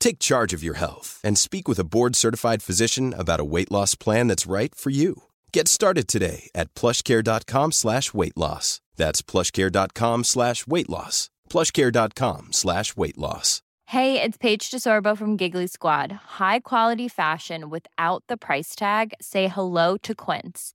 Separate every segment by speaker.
Speaker 1: Take charge of your health and speak with a board-certified physician about a weight loss plan that's right for you. Get started today at plushcare.com slash weight loss. That's plushcare.com slash weight loss. plushcare.com slash weight loss.
Speaker 2: Hey, it's Paige DeSorbo from Giggly Squad. High quality fashion without the price tag. Say hello to Quince.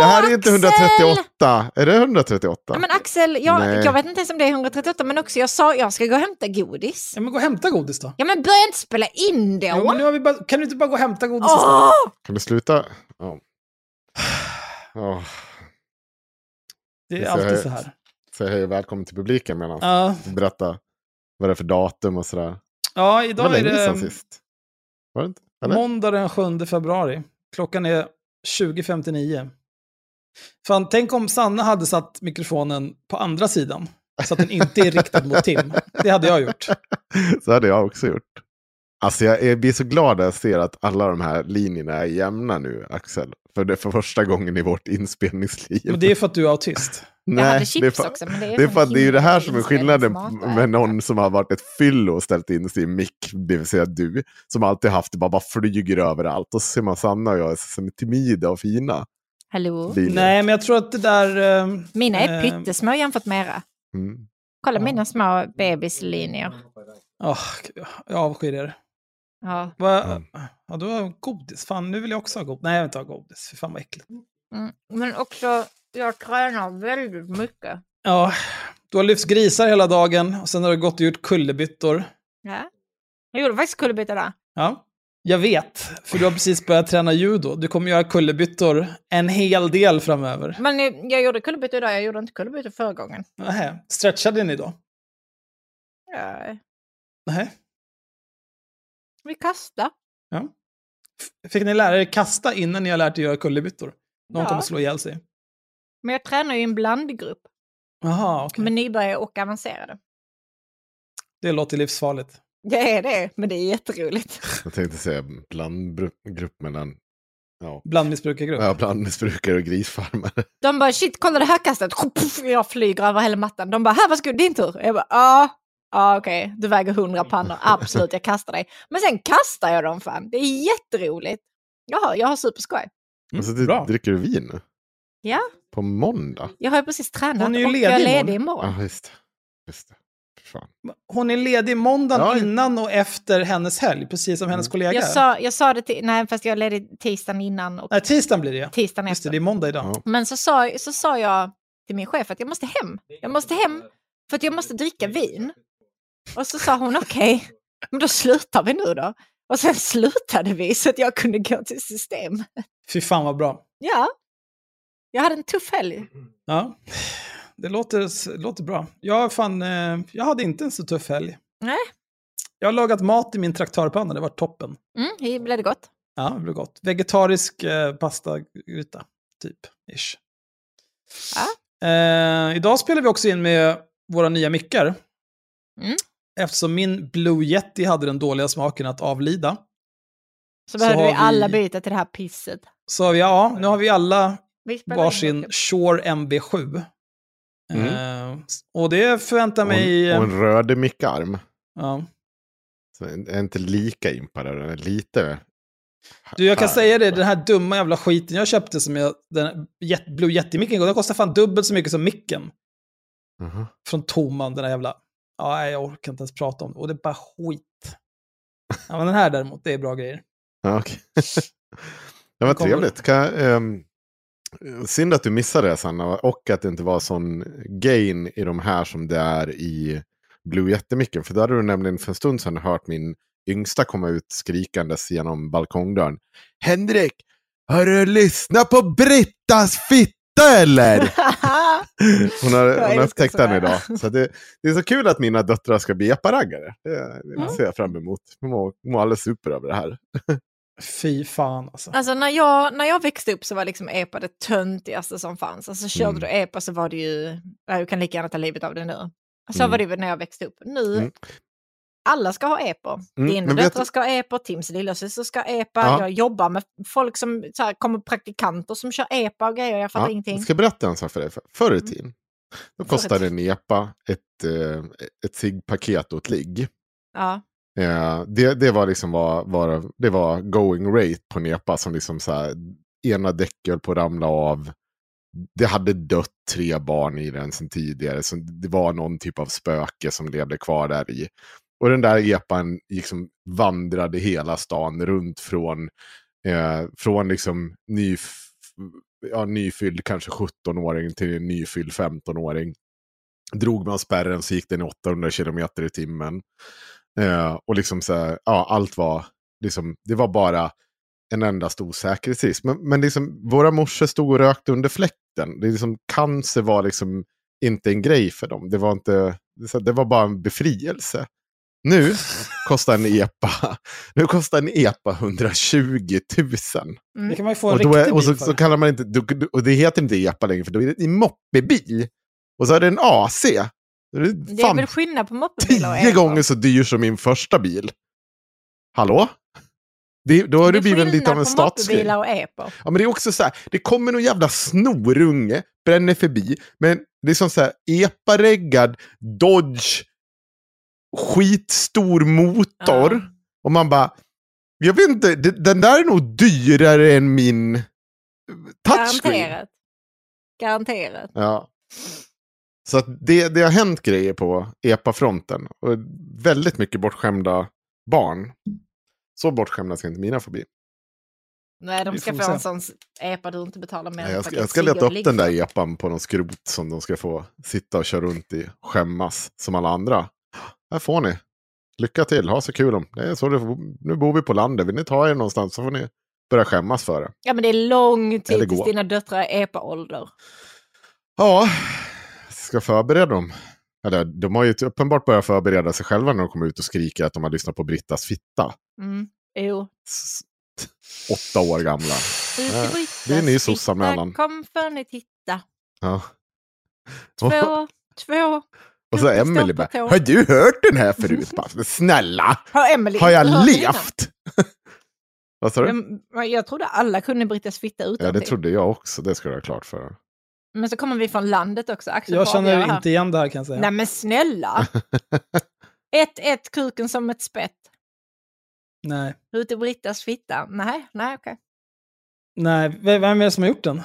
Speaker 3: Det här är inte
Speaker 4: Axel!
Speaker 3: 138. Är det 138?
Speaker 4: Ja, men Axel, jag, jag vet inte ens om det är 138, men också jag sa jag ska gå och hämta godis.
Speaker 5: Ja, men gå och hämta godis då.
Speaker 4: Ja, men börja inte spela in då.
Speaker 5: Jo, men nu har vi bara, kan du inte bara gå och hämta godis
Speaker 4: Åh!
Speaker 3: Kan du sluta? Ja. Ja.
Speaker 5: Det är
Speaker 3: Så
Speaker 5: alltid
Speaker 3: jag-
Speaker 5: så här.
Speaker 3: Säg hej och välkommen till publiken medan
Speaker 5: Ja,
Speaker 3: berätta vad det är för datum och sådär.
Speaker 5: ja
Speaker 3: Det var
Speaker 5: idag är
Speaker 3: länge sedan
Speaker 5: det
Speaker 3: sist. Var det inte? Eller?
Speaker 5: måndag den 7 februari. Klockan är 20.59. Fan, tänk om Sanna hade satt mikrofonen på andra sidan. Så att den inte är riktad mot Tim. Det hade jag gjort.
Speaker 3: Så hade jag också gjort. Alltså jag är- blir så glad när jag ser att alla de här linjerna är jämna nu, Axel. För det är för första gången i vårt inspelningsliv.
Speaker 5: Men det är för att du är autist.
Speaker 4: Jag hade
Speaker 3: det är
Speaker 4: chips
Speaker 3: för,
Speaker 4: också, men det är,
Speaker 3: det är för att det är ju det här som är skillnaden med någon som har varit ett fyllo och ställt in sin mick, det vill säga du, som alltid haft det bara, bara flyger överallt. Och så ser man Sanna och jag som är timida och fina.
Speaker 4: Hallå?
Speaker 3: linjer.
Speaker 5: Nej, men jag tror att det där... eh,
Speaker 4: Mina är
Speaker 5: eh,
Speaker 4: pyttesmå jämfört med era.
Speaker 3: Mm.
Speaker 4: Kolla
Speaker 5: Ja.
Speaker 4: mina små bebislinjer.
Speaker 5: åh, jag avskyr er.
Speaker 4: Ja.
Speaker 5: Va?
Speaker 3: Mm.
Speaker 5: Ja, du har godis. Fan, nu vill jag också ha godis. Nej, jag vill inte ha godis. Fy fan vad äckligt.
Speaker 4: Mm. Men också, jag tränar väldigt mycket.
Speaker 5: Ja, du har lyft grisar hela dagen och sen har du gått och gjort kullerbyttor.
Speaker 4: Ja. Jag gjorde faktiskt kullerbytta där.
Speaker 5: Ja, jag vet. För du har precis börjat träna judo. Du kommer göra kullerbyttor en hel del framöver.
Speaker 4: Men jag, gjorde kullerbytta idag, jag gjorde inte kullerbytta förra gången.
Speaker 5: Nähä. Stretchade ni då?
Speaker 4: Ja.
Speaker 5: Nej.
Speaker 4: Vi kastar.
Speaker 5: Ja. Fick ni lära er kasta innan ni har lärt er göra kullerbyttor? Någon
Speaker 4: Ja.
Speaker 5: kommer slå ihjäl sig.
Speaker 4: Men jag tränar ju i en blandgrupp
Speaker 5: Jaha, okej.
Speaker 4: med nybörjare och avancerade.
Speaker 5: Det låter livsfarligt.
Speaker 4: Det är det, men det är jätteroligt.
Speaker 3: Jag tänkte säga blandgrupp mellan ja,
Speaker 5: Blandmissbrukargrupp.
Speaker 3: ja, blandmissbrukare och grisfarmare.
Speaker 4: De bara shit, kolla det här kastet. Jag flyger över hela mattan. De bara här varsågod, din tur. Jag bara ja, ja okej, du väger hundra pannor. Absolut, jag kastar dig. Men sen kastar jag dem fan. Det är jätteroligt. Jaha, jag har superskoj.
Speaker 5: Mm,
Speaker 3: och så du,
Speaker 5: bra.
Speaker 3: dricker du vin nu?
Speaker 4: Ja,
Speaker 3: På måndag?
Speaker 4: jag har ju precis tränat
Speaker 5: Hon är ju
Speaker 4: och
Speaker 5: ledig
Speaker 4: jag är
Speaker 5: imorgon.
Speaker 4: ledig imorgon.
Speaker 3: Ja, just det. Just det. Fan.
Speaker 5: Hon är ledig måndagen
Speaker 3: Ja.
Speaker 5: innan och efter hennes helg, precis som hennes kollega.
Speaker 4: Jag sa, jag sa det till, nej fast jag är ledig tisdagen innan och
Speaker 5: Nej, tisdagen blir det ja.
Speaker 4: tisdagen
Speaker 5: Just det,
Speaker 4: efter.
Speaker 5: det är måndag idag.
Speaker 3: Ja.
Speaker 4: Men så sa, så sa jag till min chef att jag måste hem. Jag måste hem för att jag måste dricka vin. Och så sa hon okej, men då slutar vi nu då. Och sen slutade vi så att jag kunde gå till system.
Speaker 5: Fy fan vad bra.
Speaker 4: Ja, jag hade en tuff helg.
Speaker 5: Ja, det låter, låter bra. Jag, fan, eh, jag hade inte en så tuff helg.
Speaker 4: Nej.
Speaker 5: Jag har lagat mat i min traktörpanna, det var toppen.
Speaker 4: Mm, blev det gott?
Speaker 5: Ja, det blev gott. Vegetarisk eh, pastagryta, typ. Ish. Eh, idag spelar vi också in med våra nya mickar.
Speaker 4: Mm.
Speaker 5: Eftersom min Blue Yeti hade den dåliga smaken att avlida.
Speaker 4: Så behövde vi alla byta till det här pisset.
Speaker 5: Så har vi, ja, nu har vi alla varsin. Shure MB7.
Speaker 3: Mm.
Speaker 5: Eh, och det förväntar
Speaker 3: Och
Speaker 5: mig...
Speaker 3: en, och en röd mickarm.
Speaker 5: ja.
Speaker 3: Så jag är inte lika impad, den är lite...
Speaker 5: Du, jag kan
Speaker 3: här.
Speaker 5: säga det, den här dumma jävla skiten jag köpte som jag, den Blue Yeti-micken, den kostar fan dubbelt så mycket som micken.
Speaker 3: Mhm.
Speaker 5: Från Toman, den där jävla... Ja, jag orkar inte ens prata om det. Och det är bara skit. Ja, men den här däremot, det är bra grejer.
Speaker 3: Ja, okej. det var trevligt. Kan, ehm, synd att du missade det Sanna. Och att det inte var sån gain i de här som det är i Blue Jättemicken. För då hade du nämligen för en stund sedan hört min yngsta komma ut skrikandes genom balkongdörren. Henrik, har du lyssnat på Brittas fitta eller? Hon har,
Speaker 4: Jag
Speaker 3: hon har upptäckt den idag. Så det, det är så kul att mina döttrar ska bli eparaggare. Det, det ser jag fram emot. De mår, mår alldeles super över det här.
Speaker 5: Fy fan alltså.
Speaker 4: Alltså när jag, när jag växte upp så var liksom epa det töntigaste som fanns. Alltså körde
Speaker 3: Mm.
Speaker 4: du epa så var det ju, ja, du kan lika gärna ta livet av det nu. Så
Speaker 3: Mm.
Speaker 4: var det när jag växte upp. Nu,
Speaker 3: Mm.
Speaker 4: alla ska ha epa.
Speaker 3: Mm,
Speaker 4: Dina döttrar ska ha epa, Tims lillasyster ska ha epa.
Speaker 3: Ja.
Speaker 4: Jag jobbar med folk som, så här, kommer praktikanter som kör epa och grejer. Jag fattar
Speaker 3: Ja,
Speaker 4: ingenting.
Speaker 3: jag ska berätta en sak för dig. Förr i
Speaker 4: Mm.
Speaker 3: tiden då kostade en epa ett, eh, ett ciggpaket och ett ligg.
Speaker 4: Ja.
Speaker 3: Eh, det, det var liksom var, var, det var going rate på en epa som liksom så här, ena däcket höll på att ramla av. Det hade dött tre barn i den sedan tidigare. Så det var någon typ av spöke som levde kvar där i. Och den där epan liksom vandrade hela stan runt från, eh, från liksom nyf ja, nyfylld kanske 17-åring till en nyfylld 15-åring. Drog man spärren så gick den i 800 km i timmen. Eh, och liksom så här, ja, allt var, liksom, det var bara en enda stor säkerhetsrisk. Men, men liksom, våra morsor stod och rökte under fläkten. Det är liksom, cancer var liksom inte en grej för dem. Det var, inte, det- det var bara en befrielse. Nu kostar en epa, nu kostar en epa 120 000.
Speaker 4: Mm.
Speaker 5: Det kan man ju få en
Speaker 3: Och, då är, och, så,
Speaker 5: bil för.
Speaker 3: så kallar man inte, då- och det heter inte epa längre för då är det en moppebil. Och så är det en AC. Då är det
Speaker 4: Det är väl skillnad på moppebilar och
Speaker 3: tio gånger så dyr som min första bil. Hallå? Det, då har det,
Speaker 4: Det
Speaker 3: blivit lite av en statsgrej.
Speaker 4: och epa.
Speaker 3: Ja, men det är också så här, det kommer någon jävla snorunge, bränner förbi, men det är som så här, epareggad Dodge, skitstor motor.
Speaker 4: Ja.
Speaker 3: Och man bara, jag vet inte, det- den där är nog dyrare än min touchscreen.
Speaker 4: Garanterat. Garanterat.
Speaker 3: Ja. Så att det, det har hänt grejer på EPA-fronten. Och väldigt mycket bortskämda barn. Så bortskämda ska inte mina få bli.
Speaker 4: Nej, de ska få
Speaker 5: se.
Speaker 4: en sån epa du inte betalar mer
Speaker 3: jag jag ska leta upp den där
Speaker 4: ligg.
Speaker 3: epan på någon skrot som de ska få sitta och köra runt i. Skämmas som alla andra. Här får ni. Lycka till, ha så kul om. Det är så det, nu bor vi på landet, vill ni ta er någonstans så får ni börja skämmas för det.
Speaker 4: Ja, men det är lång tid tills dina döttrar är epa-ålder.
Speaker 3: Ja, ska förbereda dem. Eller, de har ju uppenbart börjat förbereda sig själva när de kommer ut och skriker att de har lyssnat på Brittas fitta.
Speaker 4: Mm. Jo.
Speaker 3: Åtta år gamla.
Speaker 4: Brittas
Speaker 3: det är en ny sossanmälan.
Speaker 4: Kom för ni titta.
Speaker 3: Ja.
Speaker 4: Två, två.
Speaker 3: Och så Emelie bara, har du hört den här förut? Bara, Snälla,
Speaker 4: Har, Emily
Speaker 3: har jag levt? Vad sa du?
Speaker 4: Men Jag trodde alla kunde Brittas fitta utan
Speaker 3: Ja, det trodde jag också. Det ska du ha klart för.
Speaker 4: Men så kommer vi från landet också. Axel
Speaker 5: Jag känner
Speaker 4: här.
Speaker 5: inte igen det här kan jag säga.
Speaker 4: Nej men snälla! ett, ett, kuken som ett spett.
Speaker 5: Nej.
Speaker 4: Ut i Brittas fitta. Nej, nej okej.
Speaker 5: Nej, v- vem är det som har gjort den?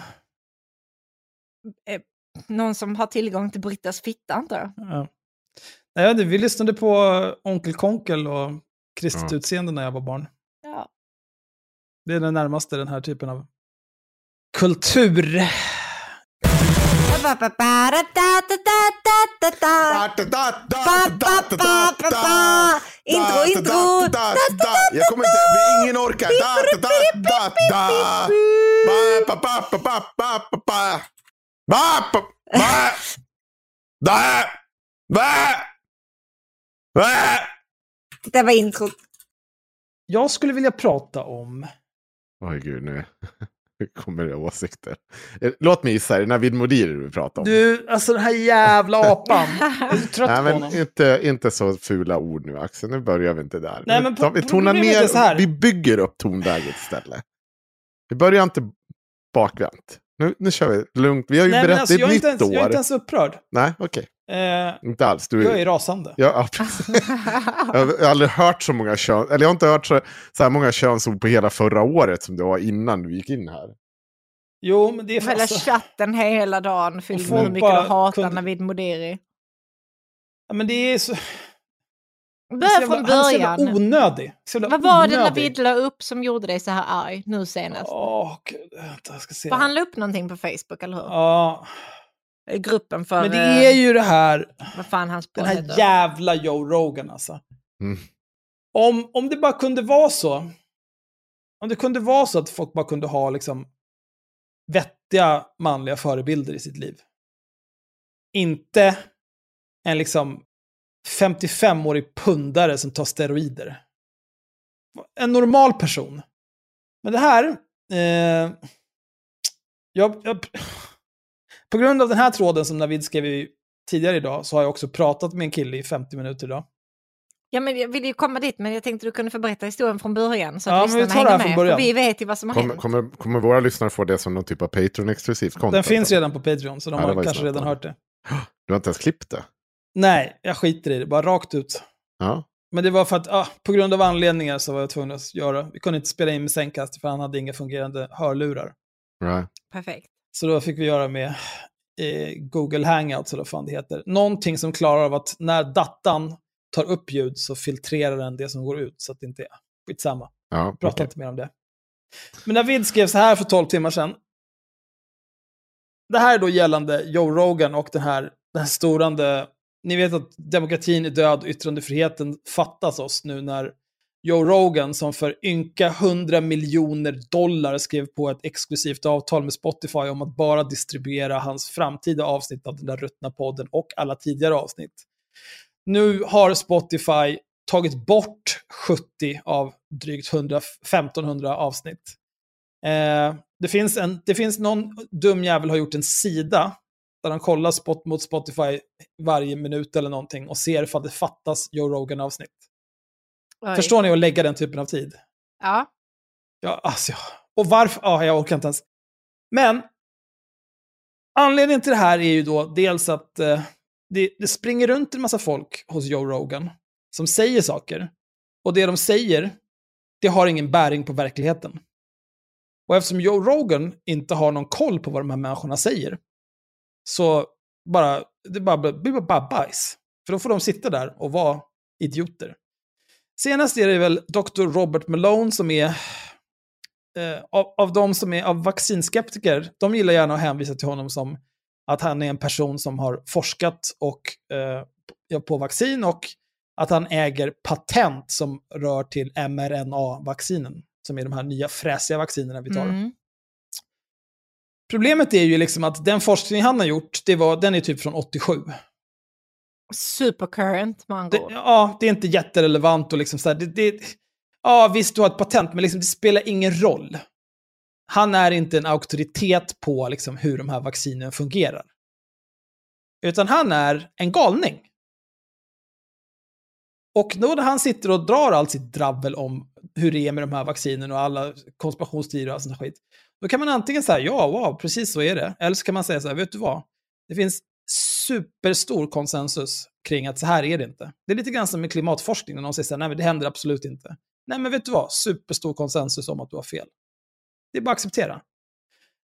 Speaker 4: Någon som har tillgång till Brittas fitta antar jag.
Speaker 5: Ja. Nej, vi lyssnade på Onkel Konkel och kristet
Speaker 3: Ja.
Speaker 5: utseende när jag var barn.
Speaker 4: Ja.
Speaker 5: Det är det närmaste den här typen av kultur.
Speaker 4: Intro, intro!
Speaker 3: Jag kommer inte, ingen orkar.
Speaker 4: Det var introt.
Speaker 5: Jag skulle vilja prata om
Speaker 3: Oj gud, nu. kommer det åsikter. Eh, Låt mig gissa, är det Navid Modiri du pratar om?
Speaker 5: Du, alltså den här jävla apan. Jag är så trött
Speaker 3: Nej,
Speaker 5: på
Speaker 3: men
Speaker 5: honom.
Speaker 3: inte, inte så fula ord nu Axel, nu börjar vi inte där.
Speaker 5: Nej, men
Speaker 3: vi tonar ner, vi bygger upp tonläget istället. Vi börjar inte bakvänt. Nu, nu kör vi lugnt, vi har ju
Speaker 5: Nej,
Speaker 3: berättat,
Speaker 5: alltså,
Speaker 3: ett
Speaker 5: inte
Speaker 3: nytt
Speaker 5: ens, jag är
Speaker 3: år.
Speaker 5: inte ens upprörd.
Speaker 3: Nej, okej.
Speaker 5: Eh,
Speaker 3: Inte alls. Du,
Speaker 5: jag är rasande.
Speaker 3: Ja, ja, jag har aldrig hört så många kön, eller jag har inte hört så, så här många könsord på hela förra året som det var innan du gick in här.
Speaker 5: Jo, men det är för
Speaker 4: Hela
Speaker 5: alltså,
Speaker 4: chatten hela dagen fylld med hur mycket du hatar
Speaker 5: kunde-
Speaker 4: Navid Modiri.
Speaker 5: ja, men det är så...
Speaker 4: Börja från
Speaker 5: Han är
Speaker 4: början.
Speaker 5: onödig.
Speaker 4: Vad var det
Speaker 5: onödig.
Speaker 4: Navid la upp som gjorde dig så här arg nu senast?
Speaker 5: Åh, gud. Vänta, jag ska se.
Speaker 4: För han la upp någonting på Facebook, eller hur?
Speaker 5: Ja,
Speaker 4: I Gruppen för...
Speaker 5: men det
Speaker 4: eh,
Speaker 5: är ju det här,
Speaker 4: Vad fan hans
Speaker 5: den här
Speaker 4: heter.
Speaker 5: jävla Joe Rogan alltså.
Speaker 3: Mm.
Speaker 5: Om, om det bara kunde vara så, om det kunde vara så att folk bara kunde ha liksom vettiga manliga förebilder i sitt liv. Inte en liksom 55-årig pundare som tar steroider. En normal person. Men det här, eh, jag, jag, på grund av den här tråden som Navid skrev tidigare idag så har jag också pratat med en kille i 50 minuter idag.
Speaker 4: Ja, men jag ville ju komma dit, men jag tänkte du kunde få berätta historien från början så att
Speaker 5: Ja, men vi tar det här från
Speaker 4: med.
Speaker 5: början.
Speaker 4: Vi vet ju vad som har
Speaker 3: Kommer,
Speaker 4: hänt.
Speaker 3: kommer, kommer våra lyssnare få det som någon typ av Patreon-exklusivt content?
Speaker 5: Den finns redan på Patreon, så de
Speaker 3: Ja,
Speaker 5: har kanske redan hört det.
Speaker 3: Du har inte ens klippt det?
Speaker 5: Nej, jag skiter i det, bara rakt ut.
Speaker 3: Ja.
Speaker 5: Men det var för att, ah, på grund av anledningar så var jag tvungen att göra. Vi kunde inte spela in med Zencast för han hade inga fungerande hörlurar.
Speaker 3: Right.
Speaker 4: Perfekt.
Speaker 5: Så då fick vi göra med eh, Google Hangouts, eller vad fan det heter. Någonting som klarar av att när datan tar upp ljud så filtrerar den det som går ut, så att det inte är skitsamma.
Speaker 3: Ja,
Speaker 5: Prata
Speaker 3: okej.
Speaker 5: inte mer om det. Men David skrev så här för 12 timmar sedan. Det här är då gällande Joe Rogan och den här, den här storande... Ni vet att demokratin är död och yttrandefriheten fattas oss nu när Joe Rogan, som för ynka 100 miljoner dollar skrev på ett exklusivt avtal med Spotify om att bara distribuera hans framtida avsnitt av den där ruttna podden och alla tidigare avsnitt. Nu har Spotify tagit bort 70 av drygt 100, 1500 avsnitt. Eh, det, finns en, det finns någon dum jävel har gjort en sida där han kollar spot mot Spotify varje minut eller någonting och ser ifall det fattas Joe Rogan-avsnitt. Förstår ni att lägga den typen av tid?
Speaker 4: Ja.
Speaker 5: Ja, alltså, ja. och varför? Ja, jag orkar inte ens. Men anledningen till det här är ju då dels att eh, det, det springer runt en massa folk hos Joe Rogan som säger saker. Och det de säger, det har ingen bäring på verkligheten. Och eftersom Joe Rogan inte har någon koll på vad de här människorna säger, så bara, det bara, blir bara, bara bajs. För då får de sitta där och vara idioter. Senast är det väl Dr. Robert Malone som är, eh, av, av de som är av vaccinskeptiker, de gillar gärna att hänvisa till honom som att han är en person som har forskat och, eh, på- på vaccin och att han äger patent som rör till mRNA-vaccinen, som är de här nya fräsiga vaccinerna vi tar.
Speaker 4: Mm.
Speaker 5: Problemet är ju liksom att den forskning han har gjort, det var, den är typ från 87.
Speaker 4: Supercurrent med andra ord.
Speaker 5: ja, det är inte jätterelevant och liksom så här, det, det, ja visst du har ett patent, men liksom, det spelar ingen roll. Han är inte en auktoritet på liksom, hur de här vaccinen fungerar. Utan han är en galning. Och då när han sitter och drar allt sitt dravel om hur det är med de här vaccinen och alla konspirationsteorier och all sån skit. Då kan man antingen säga ja, wow, precis så är det. Eller så kan man säga så här, vet du vad? Det finns superstor konsensus kring att så här är det inte. Det är lite grann som med klimatforskning, när någon säger så här, nej men det händer absolut inte. Nej men vet du vad? Superstor konsensus om att du har fel. Det är bara att acceptera.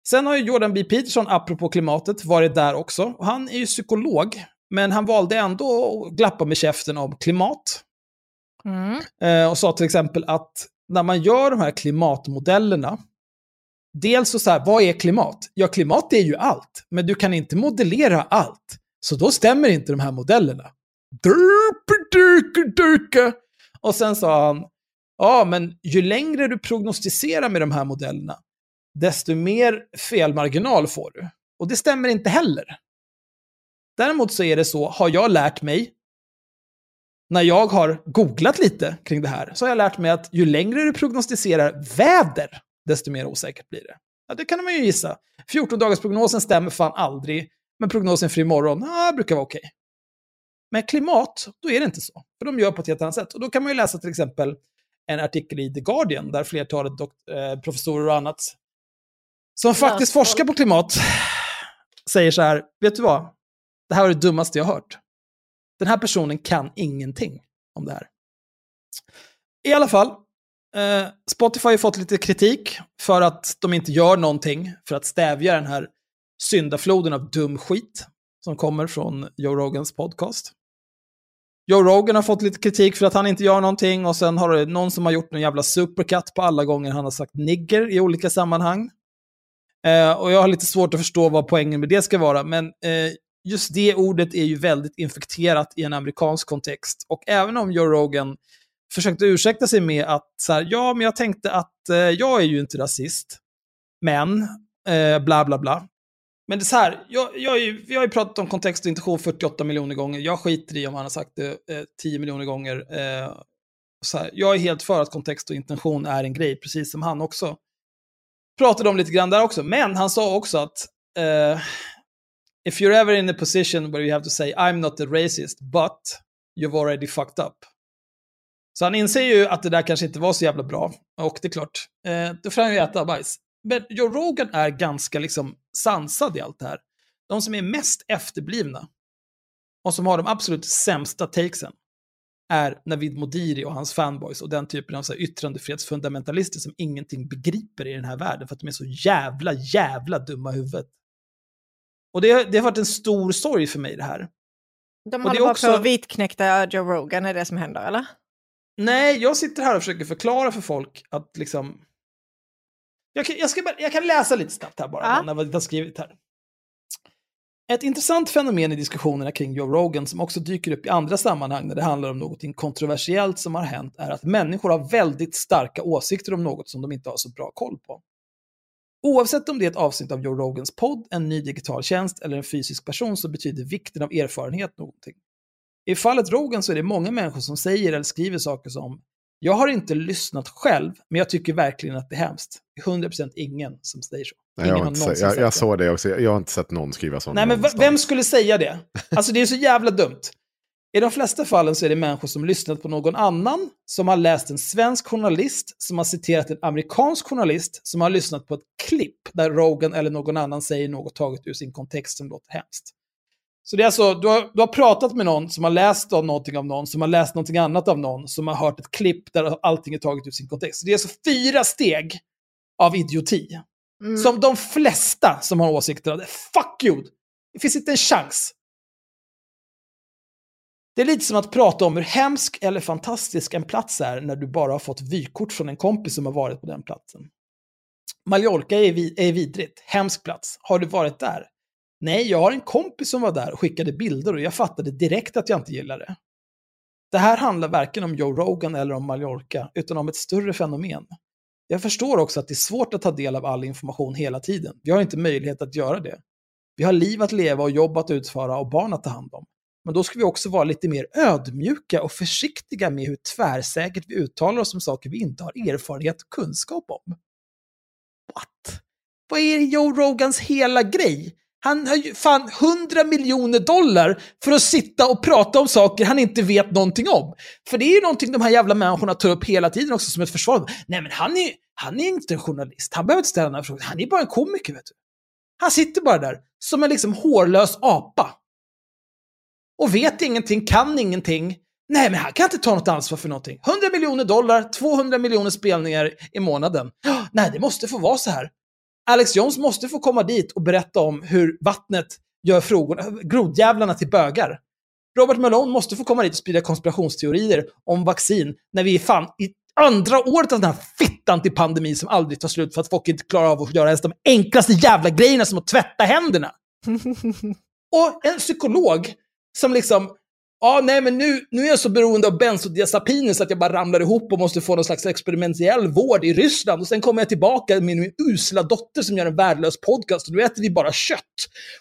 Speaker 5: Sen har ju Jordan B. Peterson, apropå klimatet, varit där också. Han är ju psykolog, men han valde ändå att glappa med käften om klimat.
Speaker 4: Mm.
Speaker 5: Eh, och sa till exempel att när man gör de här klimatmodellerna, dels så, så här, vad är klimat? Ja, klimat är ju allt, men du kan inte modellera allt. Så då stämmer inte de här modellerna. Och sen sa han, ja, men ju längre du prognostiserar med de här modellerna, desto mer felmarginal får du. Och det stämmer inte heller. Däremot så är det så, har jag lärt mig när jag har googlat lite kring det här så har jag lärt mig att ju längre du prognostiserar väder, desto mer osäkert blir det. Ja, det kan man ju gissa. 14-dagarsprognosen stämmer fan aldrig, men prognosen för imorgon ah, brukar vara okej. Men klimat, då är det inte så. För de gör på ett helt annat sätt. Och då kan man ju läsa till exempel en artikel i The Guardian, där flertalet eh, professorer och annat som faktiskt forskar på klimat säger så här, vet du vad? Det här var det dummaste jag hört. Den här personen kan ingenting om det här. I alla fall, eh, Spotify har fått lite kritik för att de inte gör någonting för att stävja den här syndafloden av dum skit som kommer från Joe Rogans podcast. Joe Rogan har fått lite kritik för att han inte gör någonting och sen har det någon som har gjort en jävla supercut på alla gånger han har sagt nigger i olika sammanhang. Eh, och jag har lite svårt att förstå vad poängen med det ska vara, men eh, just det ordet är ju väldigt infekterat i en amerikansk kontext. Och även om Joe Rogan försökte ursäkta sig med att så här, ja, men jag tänkte att eh, jag är ju inte rasist, men eh, bla bla bla. Men det är så här, jag, jag, vi har ju pratat om kontext och intention 48 miljoner gånger. Jag skiter i om han har sagt det eh, 10 miljoner gånger. Eh, så här, jag är helt för att kontext och intention är en grej, precis som han också pratade om lite grann där också. Men han sa också att eh, if you're ever in a position where you have to say I'm not a racist, but you've already fucked up. Så han inser ju att det där kanske inte var så jävla bra. Och det är klart, eh, då får han ju äta bajs. Men Joe Rogan är ganska liksom sansad i allt det här. De som är mest efterblivna och som har de absolut sämsta takesen är Navid Modiri och hans fanboys och den typen av så här yttrandefrihetsfundamentalister som ingenting begriper i den här världen för att de är så jävla, jävla dumma i huvudet. Och det, det har varit en stor sorg för mig det här.
Speaker 4: De håller bara också... på att vitknäckta Joe Rogan, är det som händer eller?
Speaker 5: Nej, jag sitter här och försöker förklara för folk att liksom... Jag kan, jag ska bara, jag kan läsa lite snabbt här bara, ja. när vi har skrivit här. Ett intressant fenomen i diskussionerna kring Joe Rogan som också dyker upp i andra sammanhang när det handlar om något kontroversiellt som har hänt är att människor har väldigt starka åsikter om något som de inte har så bra koll på. Oavsett om det är ett avsnitt av Joe Rogans podd, en ny digital tjänst eller en fysisk person så betyder vikten av erfarenhet någonting. I fallet Rogan så är det många människor som säger eller skriver saker som jag har inte lyssnat själv, men jag tycker verkligen att det är hemskt. 100% ingen som säger så.
Speaker 3: Nej, jag, har inte sett, jag, jag såg det också, jag har inte sett någon skriva sånt.
Speaker 5: Nej, men någonstans. vem skulle säga det? Alltså det är så jävla dumt. I de flesta fallen så är det människor som lyssnat på någon annan, som har läst en svensk journalist, som har citerat en amerikansk journalist, som har lyssnat på ett klipp där Rogan eller någon annan säger något taget ur sin kontext som låter hemskt. Så det är alltså, du har, du har pratat med någon som har läst av någonting av någon, som har läst någonting annat av någon, som har hört ett klipp där allting är taget ur sin kontext. Så det är alltså fyra steg av idioti. Mm. Som de flesta som har åsikter hade. Fuck you! Det finns inte en chans. Det är lite som att prata om hur hemsk eller fantastisk en plats är när du bara har fått vykort från en kompis som har varit på den platsen. Mallorca är, vid är vidrigt, hemsk plats. Har du varit där? Nej, jag har en kompis som var där och skickade bilder och jag fattade direkt att jag inte gillade det. Det här handlar varken om Joe Rogan eller om Mallorca, utan om ett större fenomen. Jag förstår också att det är svårt att ta del av all information hela tiden. Vi har inte möjlighet att göra det. Vi har liv att leva och jobb att utföra och barn att ta hand om. Men då ska vi också vara lite mer ödmjuka och försiktiga med hur tvärsäkert vi uttalar oss om saker vi inte har erfarenhet och kunskap om. What? Vad är Joe Rogans hela grej? Han har ju fan 100 miljoner dollar för att sitta och prata om saker han inte vet någonting om. För det är ju någonting de här jävla människorna tar upp hela tiden också som ett försvar. Nej men han är, han är inte en journalist, han behöver inte ställa några frågor. Han är bara en komiker vet du. Han sitter bara där som en liksom hårlös apa. Och vet ingenting, kan ingenting. Nej, men han kan inte ta något ansvar för någonting. 100 miljoner dollar, 200 miljoner spelningar i månaden. Nej, det måste få vara så här. Alex Jones måste få komma dit och berätta om hur vattnet gör frågorna, grodjävlarna till bögar. Robert Malone måste få komma dit och sprida konspirationsteorier om vaccin när vi är fan i andra året av den här fittan till pandemi som aldrig tar slut för att folk inte klarar av att göra ens de enklaste jävla grejerna som att tvätta händerna. och en psykolog som liksom Ja, nej, men nu, nu är jag så beroende av bensodiazepiner så att jag bara ramlar ihop och måste få någon slags experimentell vård i Ryssland. Och sen kommer jag tillbaka med min usla dotter som gör en värdelös podcast och nu äter vi bara kött.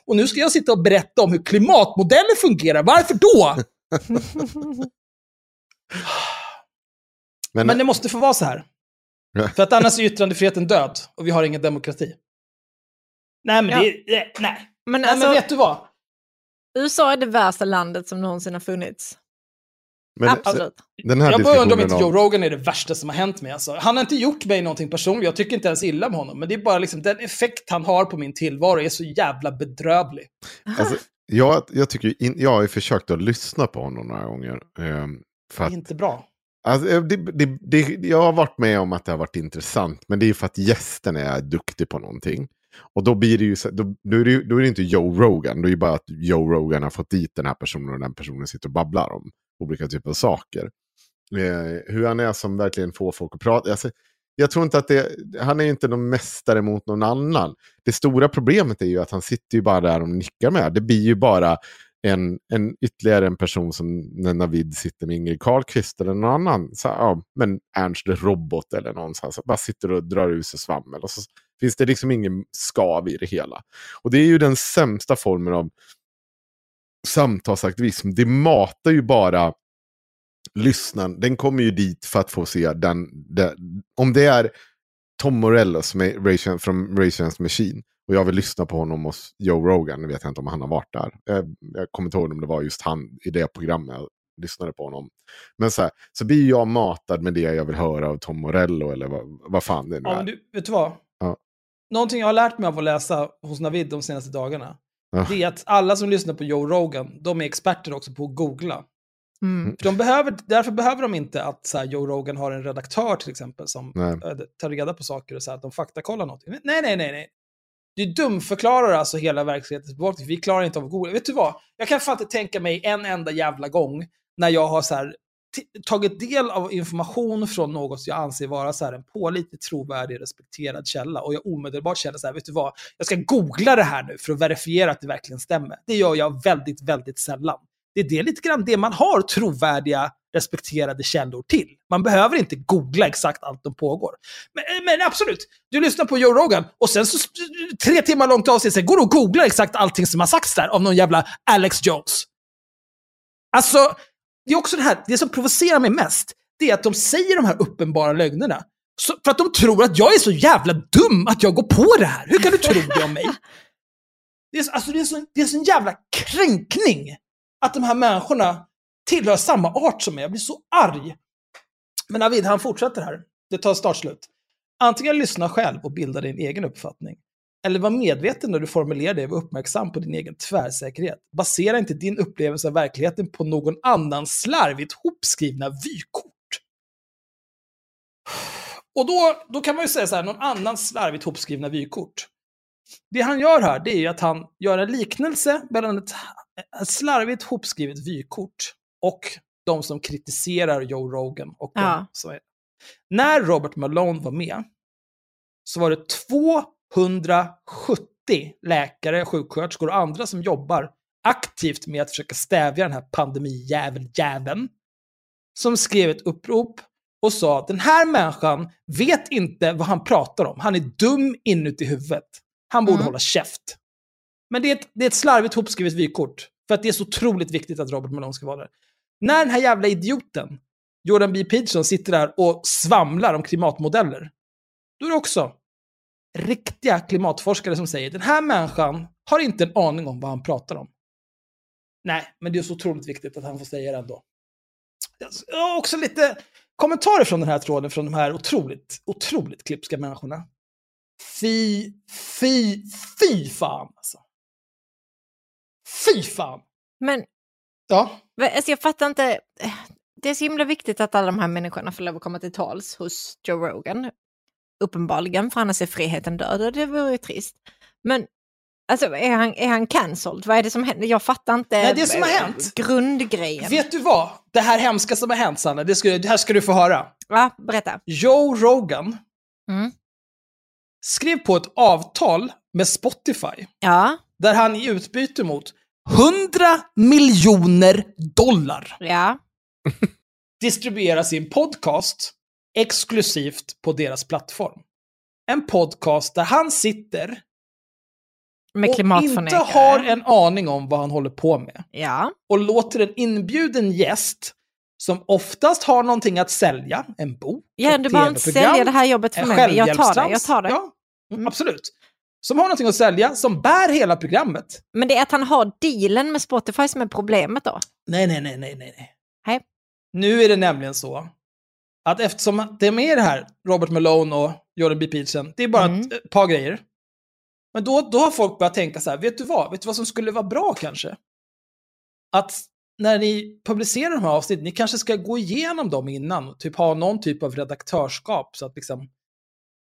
Speaker 5: Och nu ska jag sitta och berätta om hur klimatmodeller fungerar. Varför då? men, men det måste få vara så här. För att annars är yttrandefriheten död och vi har ingen demokrati. Nej, men
Speaker 4: Ja.
Speaker 5: det... Nej. nej.
Speaker 4: Men
Speaker 5: nej
Speaker 4: alltså,
Speaker 5: men vet du vad?
Speaker 4: USA är det värsta landet som någonsin har funnits.
Speaker 3: Men
Speaker 4: Absolut.
Speaker 3: den här
Speaker 5: Jag börjar undra om inte. Joe Rogan är det värsta som har hänt mig. Alltså. Han har inte gjort mig någonting personligt, jag tycker inte ens illa om honom. Men det är bara liksom den effekt han har på min tillvaro är så jävla bedrövlig.
Speaker 3: Alltså, jag, jag, tycker in, jag har ju försökt att lyssna på honom några gånger. ehm, för
Speaker 5: Det
Speaker 3: att,
Speaker 5: är inte bra.
Speaker 3: alltså, eh, det, det, det, jag har varit med om att det har varit intressant, men det är för att gästen är duktig på någonting. Och då blir det ju, då, då, är det, ju- då är det inte Joe Rogan, då är det bara att Joe Rogan har fått dit den här personen och den personen sitter och babblar om olika typer av saker. Eh, hur han är som verkligen får folk att prata. Alltså, jag tror inte att det, han är ju inte någon mästare mot någon annan. Det stora problemet är ju att han sitter ju bara där och nickar med. Det blir ju bara en, en ytterligare en person som när Navid sitter med Ingrid Carlqvist eller någon annan. Så, ja, men Ernst Robot eller någon så, så bara sitter och drar ur sig svammel. Och så finns det liksom ingen skav i det hela. Och det är ju den sämsta formen av samtalsaktivism. Det matar ju bara lyssnaren. Den kommer ju dit för att få se den. den om det är Tom Morello som är Rage, från Against Machine och jag vill lyssna på honom hos Joe Rogan, nu vet jag inte om han har varit där. Jag, jag kommer inte ihåg om det var just han i det programmet jag lyssnade på honom. Men så, här, så blir jag matad med det jag vill höra av Tom Morello eller vad, vad fan det nu
Speaker 5: Ja,
Speaker 3: är.
Speaker 5: men du, vet du vad? Någonting jag har lärt mig av att läsa hos Navid de senaste dagarna,
Speaker 3: Ja.
Speaker 5: det är att alla som lyssnar på Joe Rogan, de är experter också på att googla.
Speaker 4: Mm.
Speaker 5: För de behöver, därför behöver de inte att så här, Joe Rogan har en redaktör till exempel som
Speaker 3: Nej.
Speaker 5: äh, tar reda på saker och så här, att de faktakollar något. Nej, nej, nej, nej. Du dumförklarar alltså hela verksamhetens bevakning. Vi klarar inte av att googla. Vet du vad? Jag kan fan inte tänka mig en enda jävla gång när jag har så här, tagit del av information från något jag anser vara så här, en pålitlig, trovärdig, respekterad källa och jag omedelbart känner så här, vet du vad? Jag ska googla det här nu för att verifiera att det verkligen stämmer. Det gör jag väldigt, väldigt sällan. Det är det lite grann det man har trovärdiga, respekterade källor till. Man behöver inte googla exakt allt som pågår. Men, men absolut, du lyssnar på Joe Rogan och sen så tre timmar långt avsnitt sen går du och googlar exakt allting som har sagts där av någon jävla Alex Jones. Alltså, det är också det här, det som provocerar mig mest, det är att de säger de här uppenbara lögnerna. Så, för att de tror att jag är så jävla dum att jag går på det här. Hur kan du tro det om mig? Det är, alltså, det är, så, det är så en jävla kränkning att de här människorna tillhör samma art som mig. Jag blir så arg. Men Navid, han fortsätter här. Det tar snart slut. Antingen lyssna själv och bilda din egen uppfattning. Eller var medveten när du formulerar dig var uppmärksam på din egen tvärsäkerhet. Basera inte din upplevelse av verkligheten på någon annans slarvigt hopskrivna vykort. Och då, då kan man ju säga så här, någon annans slarvigt hopskrivna vykort. Det han gör här, det är ju att han gör en liknelse mellan ett, ett slarvigt hopskrivet vykort och de som kritiserar Joe Rogan. Och de
Speaker 4: Ja.
Speaker 5: är. När Robert Malone var med så var det 270 läkare, sjuksköterskor och andra som jobbar aktivt med att försöka stävja den här pandemijäveljäveln. Som skrev ett upprop och sa att den här människan vet inte vad han pratar om. Han är dum inuti huvudet. Han borde
Speaker 4: Mm.
Speaker 5: hålla käft. Men det är, ett, det är ett slarvigt hopskrivet vykort. För att det är så otroligt viktigt att Robert Malone ska vara där. När den här jävla idioten, Jordan B. Peterson, sitter där och svamlar om klimatmodeller, då är det också riktiga klimatforskare som säger den här människan har inte en aning om vad han pratar om. Nej, men det är så otroligt viktigt att han får säga det ändå. Jag har också lite kommentarer från den här tråden från de här otroligt, otroligt klipska människorna. Fy, fy, fy fan alltså. Fy fan.
Speaker 4: Men
Speaker 5: Ja,
Speaker 4: alltså, jag fattar inte. Det är så himla viktigt att alla de här människorna får lov att komma till tals hos Joe Rogan. Uppenbarligen, för annars är friheten död och det vore ju trist. Men alltså, är han, är han cancelled? Vad är det som händer? Jag fattar inte
Speaker 5: Nej, det som har hänt-
Speaker 4: grundgrejen.
Speaker 5: vet du vad? Det här hemska som har hänt, Sanna, det, ska, det här ska du få höra.
Speaker 4: Ja, berätta.
Speaker 5: Joe Rogan
Speaker 4: Mm.
Speaker 5: skrev på ett avtal med Spotify
Speaker 4: Ja,
Speaker 5: där han i utbyte mot 100 miljoner dollar
Speaker 4: ja.
Speaker 5: distribuerar sin podcast exklusivt på deras plattform. En podcast där han sitter
Speaker 4: Med
Speaker 5: och inte har en aning om vad han håller på med.
Speaker 4: Ja,
Speaker 5: Och låter en inbjuden gäst som oftast har någonting att sälja, en bok,
Speaker 4: ja
Speaker 5: ett
Speaker 4: du behöver inte sälja det här jobbet för mig. Jag tar det, jag tar det.
Speaker 5: Ja,
Speaker 4: Mm.
Speaker 5: absolut. som har någonting att sälja, som bär hela programmet.
Speaker 4: Men det är att han har dealen med Spotify som är problemet då?
Speaker 5: Nej, nej, nej, nej, nej. nej.
Speaker 4: Nej.
Speaker 5: Nu är det nämligen så att eftersom det är med det här, Robert Malone och Jordan B. Peterson, det är bara
Speaker 4: Mm.
Speaker 5: ett, ett par grejer. Men då, då har folk börjat tänka så här, vet du vad? Vet du vad som skulle vara bra kanske? Att när ni publicerar de här avsnitten, ni kanske ska gå igenom dem innan och typ ha någon typ av redaktörskap så att liksom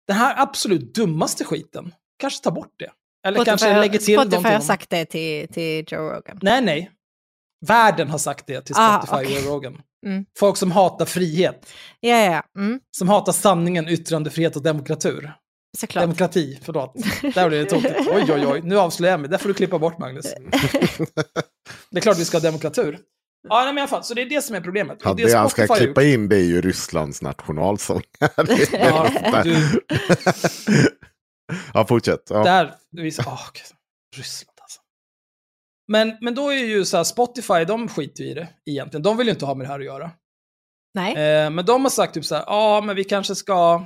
Speaker 5: den här absolut dummaste skiten, kanske ta bort det. Eller kanske
Speaker 4: Spotify-
Speaker 5: lägger till
Speaker 4: Spotify
Speaker 5: någonting.
Speaker 4: har
Speaker 5: om-
Speaker 4: sagt det till, till Joe Rogan.
Speaker 5: Nej, nej. Världen har sagt det till
Speaker 4: Ah,
Speaker 5: Spotify
Speaker 4: okej.
Speaker 5: och Joe Rogan.
Speaker 4: Mm.
Speaker 5: Folk som hatar frihet,
Speaker 4: Ja, ja, ja. Mm,
Speaker 5: som hatar sanningen, yttrandefrihet och demokratur.
Speaker 4: såklart.
Speaker 5: Demokrati, förlåt. Där blev det tokigt. Oj, oj, oj. Nu avslöjar jag mig. Det får du klippa bort, Magnus. Det är klart vi ska ha demokratur. Ja, nej, men i alla fall, så det är det som är problemet.
Speaker 3: Ja, det han ska klippa in det är ju Rysslands nationalsång. Det
Speaker 5: Ja,
Speaker 3: där.
Speaker 5: du,
Speaker 3: ja, fortsätt. Ja.
Speaker 5: där, vi, oh, Ryssland. Men, men då är ju så här, Spotify, de skiter i det egentligen. De vill ju inte ha med det här att göra.
Speaker 4: Nej.
Speaker 5: Eh, men de har sagt typ så här, ja men vi kanske ska,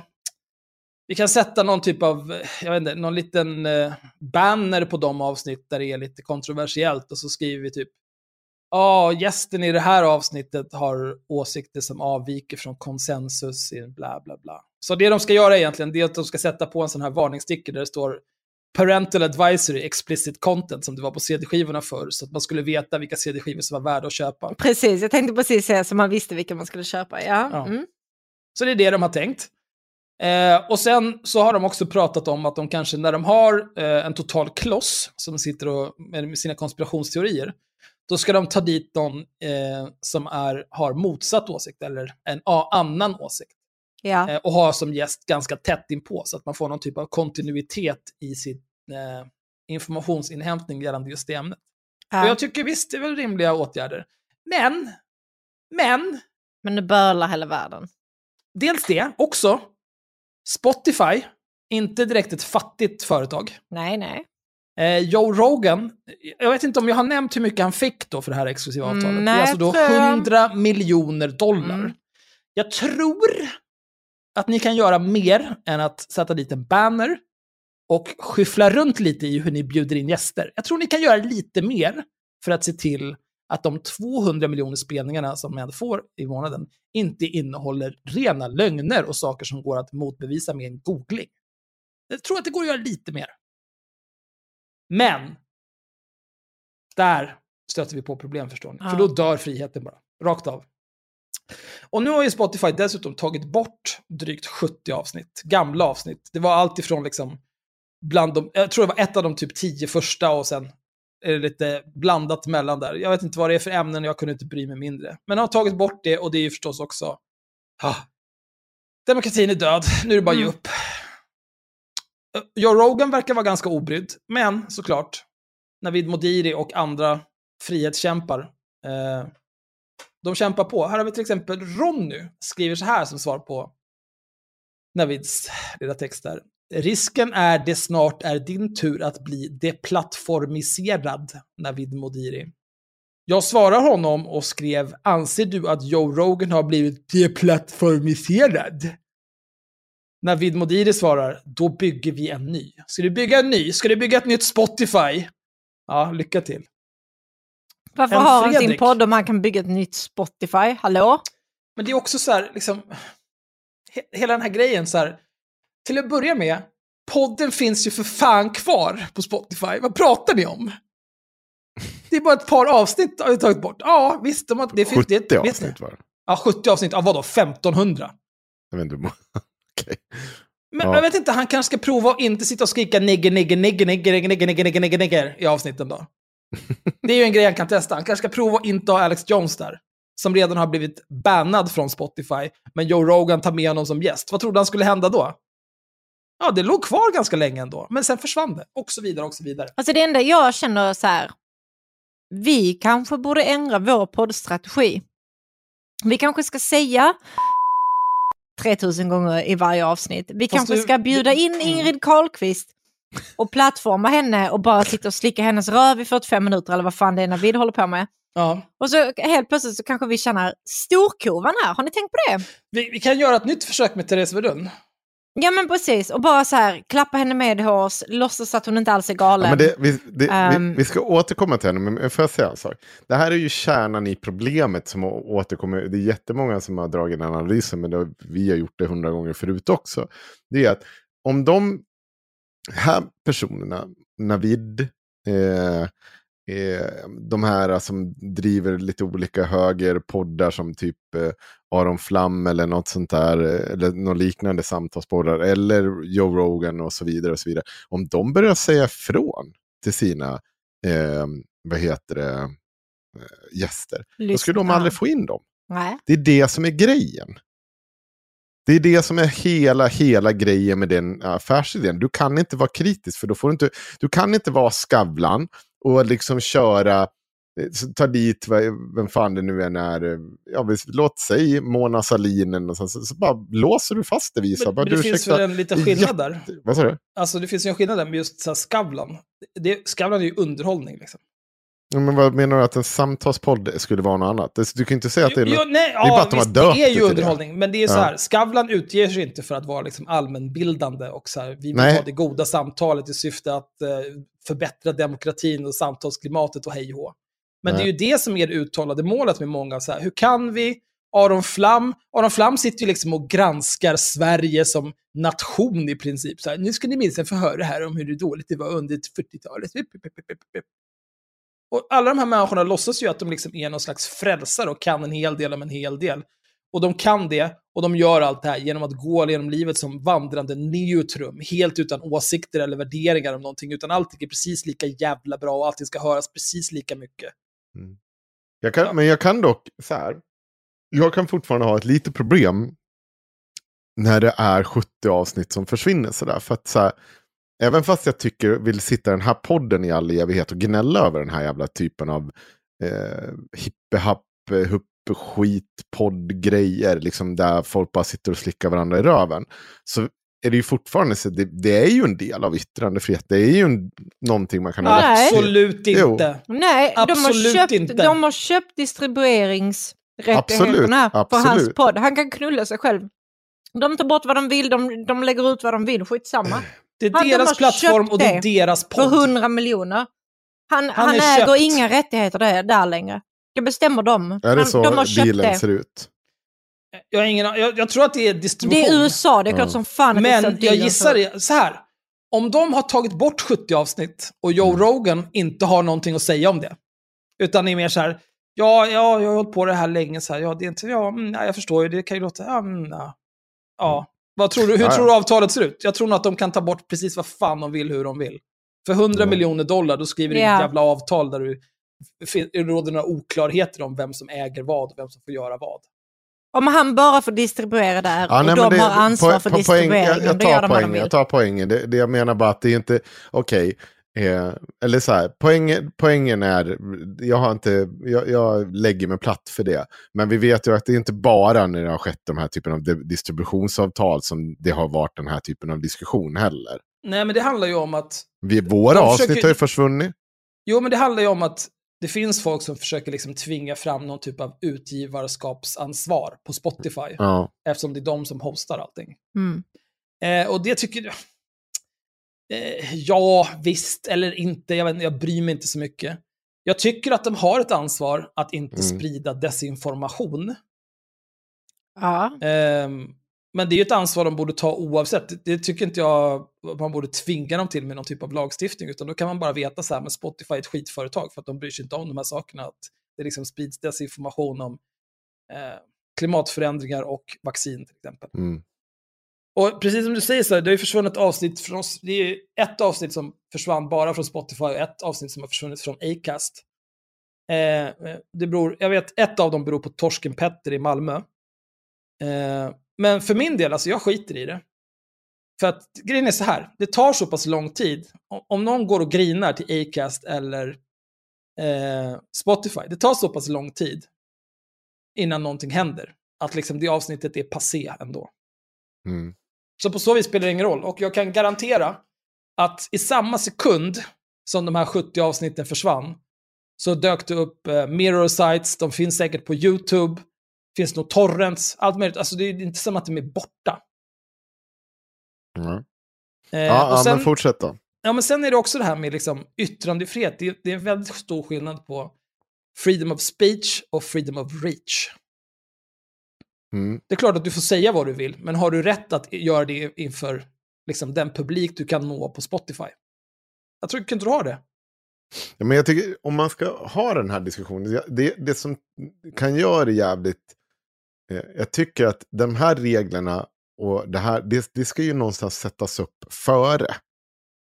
Speaker 5: vi kan sätta någon typ av, jag vet inte, någon liten eh, banner på de avsnitt där det är lite kontroversiellt och så skriver vi typ, ja gästen i det här avsnittet har åsikter som avviker från konsensus, i bla bla bla. Så det de ska göra egentligen, det är att de ska sätta på en sån här varningssticker där det står Parental Advisory Explicit Content som det var på CD-skivorna förr, så att man skulle veta vilka CD-skivor som var värda att köpa.
Speaker 4: Precis, jag tänkte precis säga så man visste vilka man skulle köpa. Ja.
Speaker 5: Ja.
Speaker 4: Mm.
Speaker 5: Så det är det de har tänkt. Eh, och sen så har de också pratat om att de kanske när de har eh, en total kloss som sitter och, med sina konspirationsteorier, då ska de ta dit någon eh, som är, har motsatt åsikt eller en a, annan åsikt.
Speaker 4: Ja.
Speaker 5: Eh, och ha som gäst ganska tätt inpå så att man får någon typ av kontinuitet i sin eh, informationsinhämtning gällande just det ämnet. Och
Speaker 4: ja.
Speaker 5: jag tycker visst, det är väl rimliga åtgärder. Men, men,
Speaker 4: Men nu bölar hela världen.
Speaker 5: Dels det, också Spotify, inte direkt ett fattigt företag.
Speaker 4: Nej, nej.
Speaker 5: Eh, Joe Rogan, jag vet inte om jag har nämnt hur mycket han fick då för det här exklusiva avtalet. det
Speaker 4: nej,
Speaker 5: är alltså då
Speaker 4: tror jag.
Speaker 5: 100 miljoner dollar.
Speaker 4: Mm.
Speaker 5: Jag tror att ni kan göra mer än att sätta dit en banner och skyffla runt lite i hur ni bjuder in gäster. Jag tror ni kan göra lite mer för att se till att de 200 miljoner spelningarna som man får i månaden inte innehåller rena lögner och saker som går att motbevisa med en googling. Jag tror att det går att göra lite mer. Men, där stöter vi på problem förstår ni.
Speaker 4: Ja.
Speaker 5: För då dör friheten bara, rakt av. Och nu har ju Spotify dessutom tagit bort drygt 70 avsnitt, gamla avsnitt. Det var allt ifrån liksom, bland de, jag tror det var ett av de typ 10 första och sen är det lite blandat mellan där. Jag vet inte vad det är för ämnen, jag kunde inte bry mig mindre. Men har tagit bort det och det är ju förstås också, ah, demokratin är död, nu är det bara att ge
Speaker 4: Mm.
Speaker 5: upp. Eh, Joe Rogan verkar vara ganska obrydd, men såklart, Navid Modiri och andra frihetskämpar, eh, de kämpar på. Här har vi till exempel Ronny, skriver så här som svar på Navids lilla text där. Risken är det snart är din tur att bli deplattformiserad, Navid Modiri. Jag svarar honom och skrev, anser du att Joe Rogan har blivit deplattformiserad? Navid Modiri svarar, då bygger vi en ny. Ska du bygga en ny? Ska du bygga ett nytt Spotify? Ja, lycka till.
Speaker 4: Varför
Speaker 5: En
Speaker 4: har han sin podd om han kan bygga ett nytt Spotify? Hallå?
Speaker 5: Men det är också så här, liksom, he- hela den här grejen så här, till att börja med, podden finns ju för fan kvar på Spotify. Vad pratar ni om? Det är bara ett par avsnitt har vi tagit bort. Ja, visst. De har, det finns,
Speaker 3: 70
Speaker 5: det,
Speaker 3: avsnitt var det.
Speaker 5: Ja, 70 avsnitt. Ja, vadå? 1500?
Speaker 3: Jag vet inte. hur många- Okej.
Speaker 5: Men
Speaker 3: Ja.
Speaker 5: jag vet inte, han kanske ska prova att inte sitta och skrika nigger, nigger, nigger, nigger, nigger, nigger, nigger, nigger, nigger, nigger i avsnitten då. Det är ju en grej han kan testa. Han kanske ska prova att inte ha Alex Jones där. Som redan har blivit bannad från Spotify, men Joe Rogan tar med honom som gäst. Vad trodde han skulle hända då? Ja, det låg kvar ganska länge ändå, men sen försvann det. Och så vidare, och så vidare.
Speaker 4: Alltså det enda jag känner så här, vi kanske borde ändra vår poddstrategi. Vi kanske ska säga 3000 gånger i varje avsnitt. Vi
Speaker 5: Fast
Speaker 4: kanske
Speaker 5: du-
Speaker 4: ska bjuda in
Speaker 5: Mm.
Speaker 4: Ingrid Carlqvist och plattforma henne och bara sitta och slicka hennes röv i 45 minuter eller vad fan det är Navid håller på med.
Speaker 5: Ja.
Speaker 4: Och så helt plötsligt så kanske vi tjänar storkovan här. Har ni tänkt på det?
Speaker 5: Vi, vi kan göra ett nytt försök med Therese Vedun.
Speaker 4: Ja men precis, och bara så här, klappa henne med hårs, låtsas att hon inte alls är galen.
Speaker 3: Ja, det, vi, det,
Speaker 4: Ehm.
Speaker 3: vi, vi ska återkomma till henne, men får jag säga en sak? Det här är ju kärnan i problemet som återkommer. Det är jättemånga som har dragit den analysen, men det, har- vi har gjort det hundra gånger förut också. Det är att om de här personerna, Navid, eh, eh, de här som driver lite olika högerpoddar som typ eh, Aron Flam eller något sånt där, eh, eller något liknande samtalspoddar, eller Joe Rogan och så vidare. och så vidare. Om de börjar säga ifrån till sina, eh, vad heter det, eh, gäster, då skulle de
Speaker 4: Lyssna.
Speaker 3: aldrig få in dem.
Speaker 4: Nej.
Speaker 3: Det är det som är grejen. Det är det som är hela, hela grejen med den affärsidén. Du kan inte vara kritisk, för då får du inte, du kan inte vara Skavlan och liksom köra, eh, ta dit, vem fan det nu än är, eh, ja, låt säg Mona Sahlin, eller så, så, så bara låser du fast det Visa.
Speaker 5: Men,
Speaker 3: bara,
Speaker 5: men det
Speaker 3: du,
Speaker 5: finns
Speaker 3: ursäkta,
Speaker 5: väl en liten skillnad där.
Speaker 3: Vad sa du?
Speaker 5: Alltså det finns en skillnad där med just så här, Skavlan. Det, Skavlan är ju underhållning liksom.
Speaker 3: Ja, Men vad menar du att en samtalspodd skulle vara något annat? Det- Du kan inte säga att det är
Speaker 5: Jo, nej,
Speaker 3: det är bara
Speaker 5: ja,
Speaker 3: de har
Speaker 5: visst,
Speaker 3: döpt
Speaker 5: det är
Speaker 3: det
Speaker 5: ju underhållning. Men det är så
Speaker 3: Ja.
Speaker 5: här, Skavlan utger sig inte för att vara liksom allmänbildande och så här, vi vill
Speaker 3: Nej.
Speaker 5: ha det goda samtalet i syfte att eh, förbättra demokratin och samtalsklimatet och hej och. Men
Speaker 3: Nej.
Speaker 5: det är ju det som är det uttalade målet med många. Så här, hur kan vi? Aron Flam, Aron Flam sitter ju liksom och granskar Sverige som nation i princip. Så här, nu ska ni minst få höra här om hur dåligt det var under 40-talet. Och alla de här människorna låtsas ju att de liksom är någon slags frälsare och kan en hel del om en hel del. Och de kan det, och de gör allt det här genom att gå genom livet som vandrande neutrum, helt utan åsikter eller värderingar om någonting, utan allting är precis lika jävla bra och allting ska höras precis lika mycket.
Speaker 3: Jag kan, Men jag kan dock, så här, jag kan fortfarande ha ett litet problem när det är 70 avsnitt som försvinner sådär. För att så här, även fast jag tycker, vill sitta i den här podden i all evighet och gnälla över den här jävla typen av eh, hippehapp, hupp, skit, poddgrejer, liksom där folk bara sitter och slickar varandra i röven. Så är det ju fortfarande så, det, det är ju en del av yttrandefrihet. Det är ju en, någonting man kan ha
Speaker 4: Nej.
Speaker 3: till.
Speaker 5: Absolut
Speaker 3: Jo.
Speaker 5: inte.
Speaker 4: Nej, de har,
Speaker 5: Absolut
Speaker 4: köpt,
Speaker 5: inte.
Speaker 4: de har köpt distribueringsrättigheterna
Speaker 3: Absolut,
Speaker 4: för hans
Speaker 3: absolut.
Speaker 4: podd. Han kan knulla sig själv. De tar bort vad de vill, de, de lägger ut vad de vill, skitsamma.
Speaker 5: Det är
Speaker 4: Han- de har
Speaker 5: deras plattform
Speaker 4: köpt
Speaker 5: och det är deras
Speaker 4: För
Speaker 5: podd.
Speaker 4: 100 miljoner. Han, han,
Speaker 5: är
Speaker 4: äger
Speaker 5: köpt.
Speaker 4: inga rättigheter där, där längre. Det bestämmer de.
Speaker 3: Är det
Speaker 4: Han,
Speaker 3: så
Speaker 4: de har köpt
Speaker 3: dealen
Speaker 4: det.
Speaker 3: ser ut?
Speaker 5: Jag, har ingen, jag, jag tror att det är distribution.
Speaker 4: Det är USA, det är klart
Speaker 3: Ja.
Speaker 4: som fan
Speaker 5: Men jag gissar det- så här. Om de har tagit bort 70 avsnitt och Joe Rogan inte har någonting att säga om det. Utan är mer så här, ja, ja, jag har hållit på det här länge, så här, ja, det är inte, ja, mm, jag förstår ju, det kan ju låta, ja, mm, ja. Vad tror du, hur tror du avtalet ser ut? Jag tror nog att de kan ta bort precis vad fan de vill, hur de vill. För 100
Speaker 3: Ja.
Speaker 5: miljoner dollar, då skriver du
Speaker 4: Ja.
Speaker 5: ett jävla avtal där du, det råder några oklarheter om vem som äger vad och vem som får göra vad.
Speaker 4: Om han bara får distribuera där
Speaker 3: Ja,
Speaker 4: och
Speaker 3: nej,
Speaker 4: de
Speaker 3: det-
Speaker 4: har ansvar
Speaker 3: po-
Speaker 4: för
Speaker 3: po- poäng-
Speaker 4: distribueringen,
Speaker 3: jag,
Speaker 4: då gör
Speaker 3: tar
Speaker 4: de vad de vill.
Speaker 3: jag tar poängen. Det, det jag menar bara att det är inte, okej, eh, eller så här, poängen, poängen är, jag har inte, jag, jag lägger mig platt för det. Men vi vet ju att det är inte bara när det har skett de här typen av di- distributionsavtal som det har varit den här typen av diskussion heller.
Speaker 5: Nej, men det handlar ju om att
Speaker 3: Vi, våra avsnitt
Speaker 5: försöker-
Speaker 3: har ju försvunnit.
Speaker 5: Jo, men det handlar ju om att det finns folk som försöker liksom tvinga fram någon typ av utgivarskapsansvar på Spotify.
Speaker 3: Ja.
Speaker 5: Eftersom det är de som hostar allting.
Speaker 4: Mm.
Speaker 5: Eh, och det tycker jag... Eh, ja, visst eller inte. Jag, vet, jag bryr mig inte så mycket. Jag tycker att de har ett ansvar att inte
Speaker 3: Mm.
Speaker 5: sprida desinformation.
Speaker 4: Ja.
Speaker 5: Ehm, men det är ju ett ansvar de borde ta oavsett. Det, det tycker inte jag man borde tvinga dem till med någon typ av lagstiftning, utan då kan man bara veta så här, med Spotify är ett skitföretag för att de bryr sig inte om de här sakerna, att det liksom sprids desinformation om eh, klimatförändringar och vaccin till exempel.
Speaker 3: Mm.
Speaker 5: Och precis som du säger, så här, det har ju försvunnit avsnitt från oss. Det är ju ett avsnitt som försvann bara från Spotify och ett avsnitt som har försvunnit från Acast. Eh, eh, det beror, jag vet, ett av dem beror på Torsken Petter i Malmö. Eh, men för min del, alltså jag skiter i det. För att grejen är så här, det tar så pass lång tid. Om, om någon går och grinar till Acast eller eh, Spotify, det tar så pass lång tid innan någonting händer. Att liksom det avsnittet är passé ändå.
Speaker 3: Mm.
Speaker 5: Så på så vis spelar det ingen roll. Och jag kan garantera att i samma sekund som de här 70 avsnitten försvann så dök det upp eh, mirror sites, de finns säkert på YouTube, finns nog torrents, allt möjligt. Alltså det är inte som att de är borta.
Speaker 3: Mm.
Speaker 5: Eh,
Speaker 3: Ja,
Speaker 5: och
Speaker 3: ja
Speaker 5: sen,
Speaker 3: men fortsätt då.
Speaker 5: ja, men sen är det också det här med liksom yttrandefrihet. Det, det är en väldigt stor skillnad på freedom of speech och freedom of reach.
Speaker 3: Mm.
Speaker 5: Det är klart att du får säga vad du vill, men har du rätt att göra det inför liksom, den publik du kan nå på Spotify? Jag tror inte du har det.
Speaker 3: Ja, men jag tycker om man ska ha den här diskussionen, det, det som kan göra det jävligt, eh, jag tycker att de här reglerna och det här, det, det ska ju någonstans sättas upp före,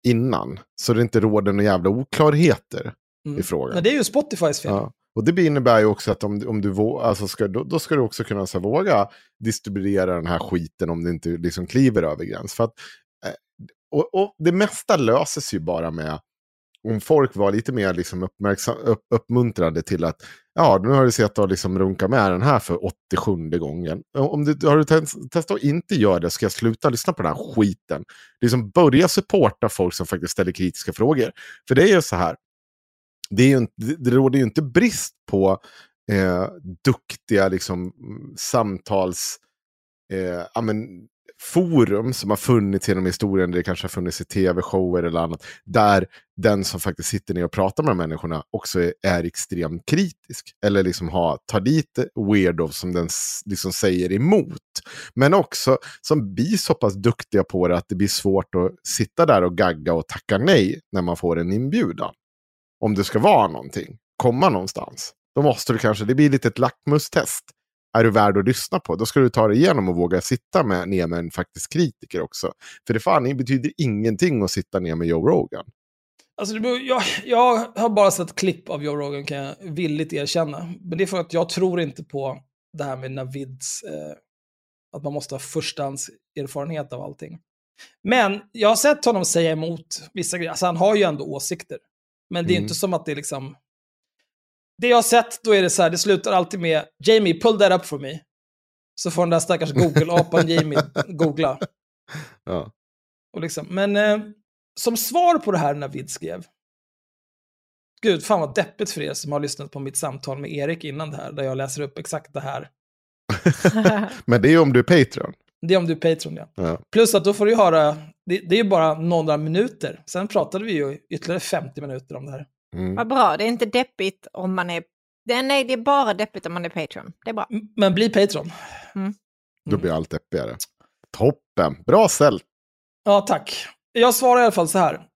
Speaker 3: innan, så det inte råder några jävla oklarheter
Speaker 5: Mm.
Speaker 3: i frågan.
Speaker 5: Men det är ju Spotifys fel.
Speaker 3: Ja. Och det innebär ju också att om, om du alltså ska, då, då ska du också kunna så här, våga distribuera den här skiten om du inte liksom kliver över gräns. För att, eh, och, och det mesta löses ju bara med om folk var lite mer liksom uppmärksam, upp, uppmuntrade till att ja, nu har du sett att liksom runka med den här för 87 gången. Om du, har du testat att inte göra det ska jag sluta lyssna på den här skiten. Liksom börja supporta folk som faktiskt ställer kritiska frågor. För det är ju så här, det, är ju det råder ju inte brist på eh, duktiga liksom, samtals... Eh, amen, forum som har funnits genom historien, det kanske har funnits i tv-shower eller annat, där den som faktiskt sitter ner och pratar med de människorna också är, är extremt kritisk. Eller liksom ha, tar dit weirdos som den liksom säger emot. Men också som blir så pass duktiga på det att det blir svårt att sitta där och gagga och tacka nej när man får en inbjudan om det ska vara någonting, komma någonstans. Då måste du kanske, det blir lite ett lackmustest. Är du värd att lyssna på? Då ska du ta dig igenom och våga sitta med, ner med en faktisk kritiker också. För det fan det betyder ingenting att sitta ner med Joe Rogan.
Speaker 5: Alltså, jag, jag har bara sett klipp av Joe Rogan kan jag villigt erkänna. Men det är för att jag tror inte på det här med Navids, eh, att man måste ha förstahandserfarenhet av allting. Men jag har sett honom säga emot vissa grejer. Alltså han har ju ändå åsikter. Men det är
Speaker 3: Mm.
Speaker 5: inte som att det är liksom... Det jag har sett, då är det så här, det slutar alltid med Jamie, pull that up for me. Så får den där stackars Google-apan Jamie googla.
Speaker 3: Ja.
Speaker 5: Och liksom, men eh, som svar på det här Navid skrev. Gud, fan vad deppigt för er som har lyssnat på mitt samtal med Erik innan det här, där jag läser upp exakt det här.
Speaker 3: Men det är ju om du är Patreon.
Speaker 5: Det är om du är Patreon, ja.
Speaker 3: Ja.
Speaker 5: Plus att då får du höra, det, det är ju bara några minuter. Sen pratade vi ju ytterligare 50 minuter om det här.
Speaker 3: Mm.
Speaker 4: Vad bra, det är inte deppigt om man är... Det, nej, det är bara deppigt om man är Patreon. Det är bra.
Speaker 5: Men bli Patreon.
Speaker 3: Då blir allt deppigare. Toppen, bra ställt.
Speaker 5: Ja, tack. Jag svarar i alla fall så här.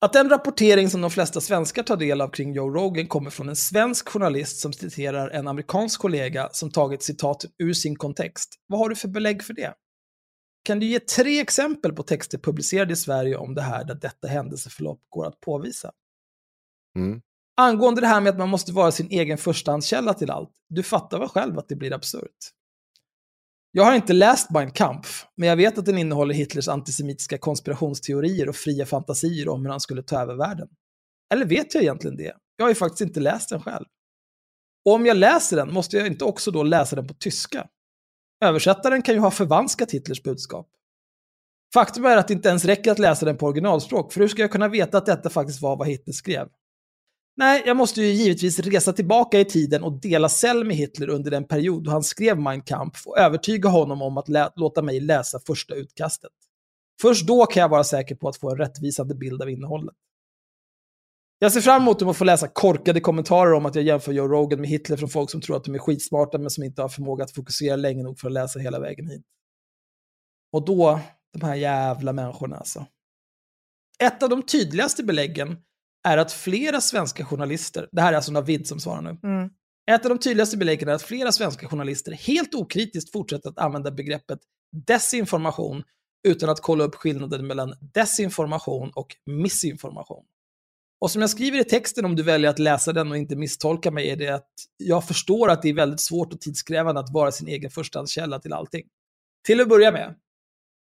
Speaker 5: Att den rapportering som de flesta svenskar tar del av kring Joe Rogan kommer från en svensk journalist som citerar en amerikansk kollega som tagit citatet ur sin kontext. Vad har du för belägg för det? Kan du ge tre exempel på texter publicerade i Sverige om det här där detta händelseförlopp går att påvisa?
Speaker 3: Mm.
Speaker 5: Angående det här med att man måste vara sin egen förstahandskälla till allt. Du fattar väl själv att det blir absurt? Jag har inte läst Mein Kampf, men jag vet att den innehåller Hitlers antisemitiska konspirationsteorier och fria fantasier om hur han skulle ta över världen. Eller vet jag egentligen det? Jag har ju faktiskt inte läst den själv. Och om jag läser den, måste jag inte också då läsa den på tyska? Översättaren kan ju ha förvanskat Hitlers budskap. Faktum är att det inte ens räcker att läsa den på originalspråk, för hur ska jag kunna veta att detta faktiskt var vad Hitler skrev? Nej, jag måste ju givetvis resa tillbaka i tiden och dela cell med Hitler under den period då han skrev Mein Kampf och övertyga honom om att lä- låta mig läsa första utkastet. Först då kan jag vara säker på att få en rättvisande bild av innehållet. Jag ser fram emot att få läsa korkade kommentarer om att jag jämför Joe Rogan med Hitler från folk som tror att de är skitsmarta men som inte har förmåga att fokusera länge nog för att läsa hela vägen hit. Och då, de här jävla människorna alltså. Ett av de tydligaste beläggen är att flera svenska journalister, det här är alltså Navid som svarar nu,
Speaker 4: Mm.
Speaker 5: ett av de tydligaste beläggen är att flera svenska journalister helt okritiskt fortsätter att använda begreppet desinformation utan att kolla upp skillnaden mellan desinformation och missinformation. Och som jag skriver i texten, om du väljer att läsa den och inte misstolka mig, är det att jag förstår att det är väldigt svårt och tidskrävande att vara sin egen förstahandskälla till allting. Till att börja med,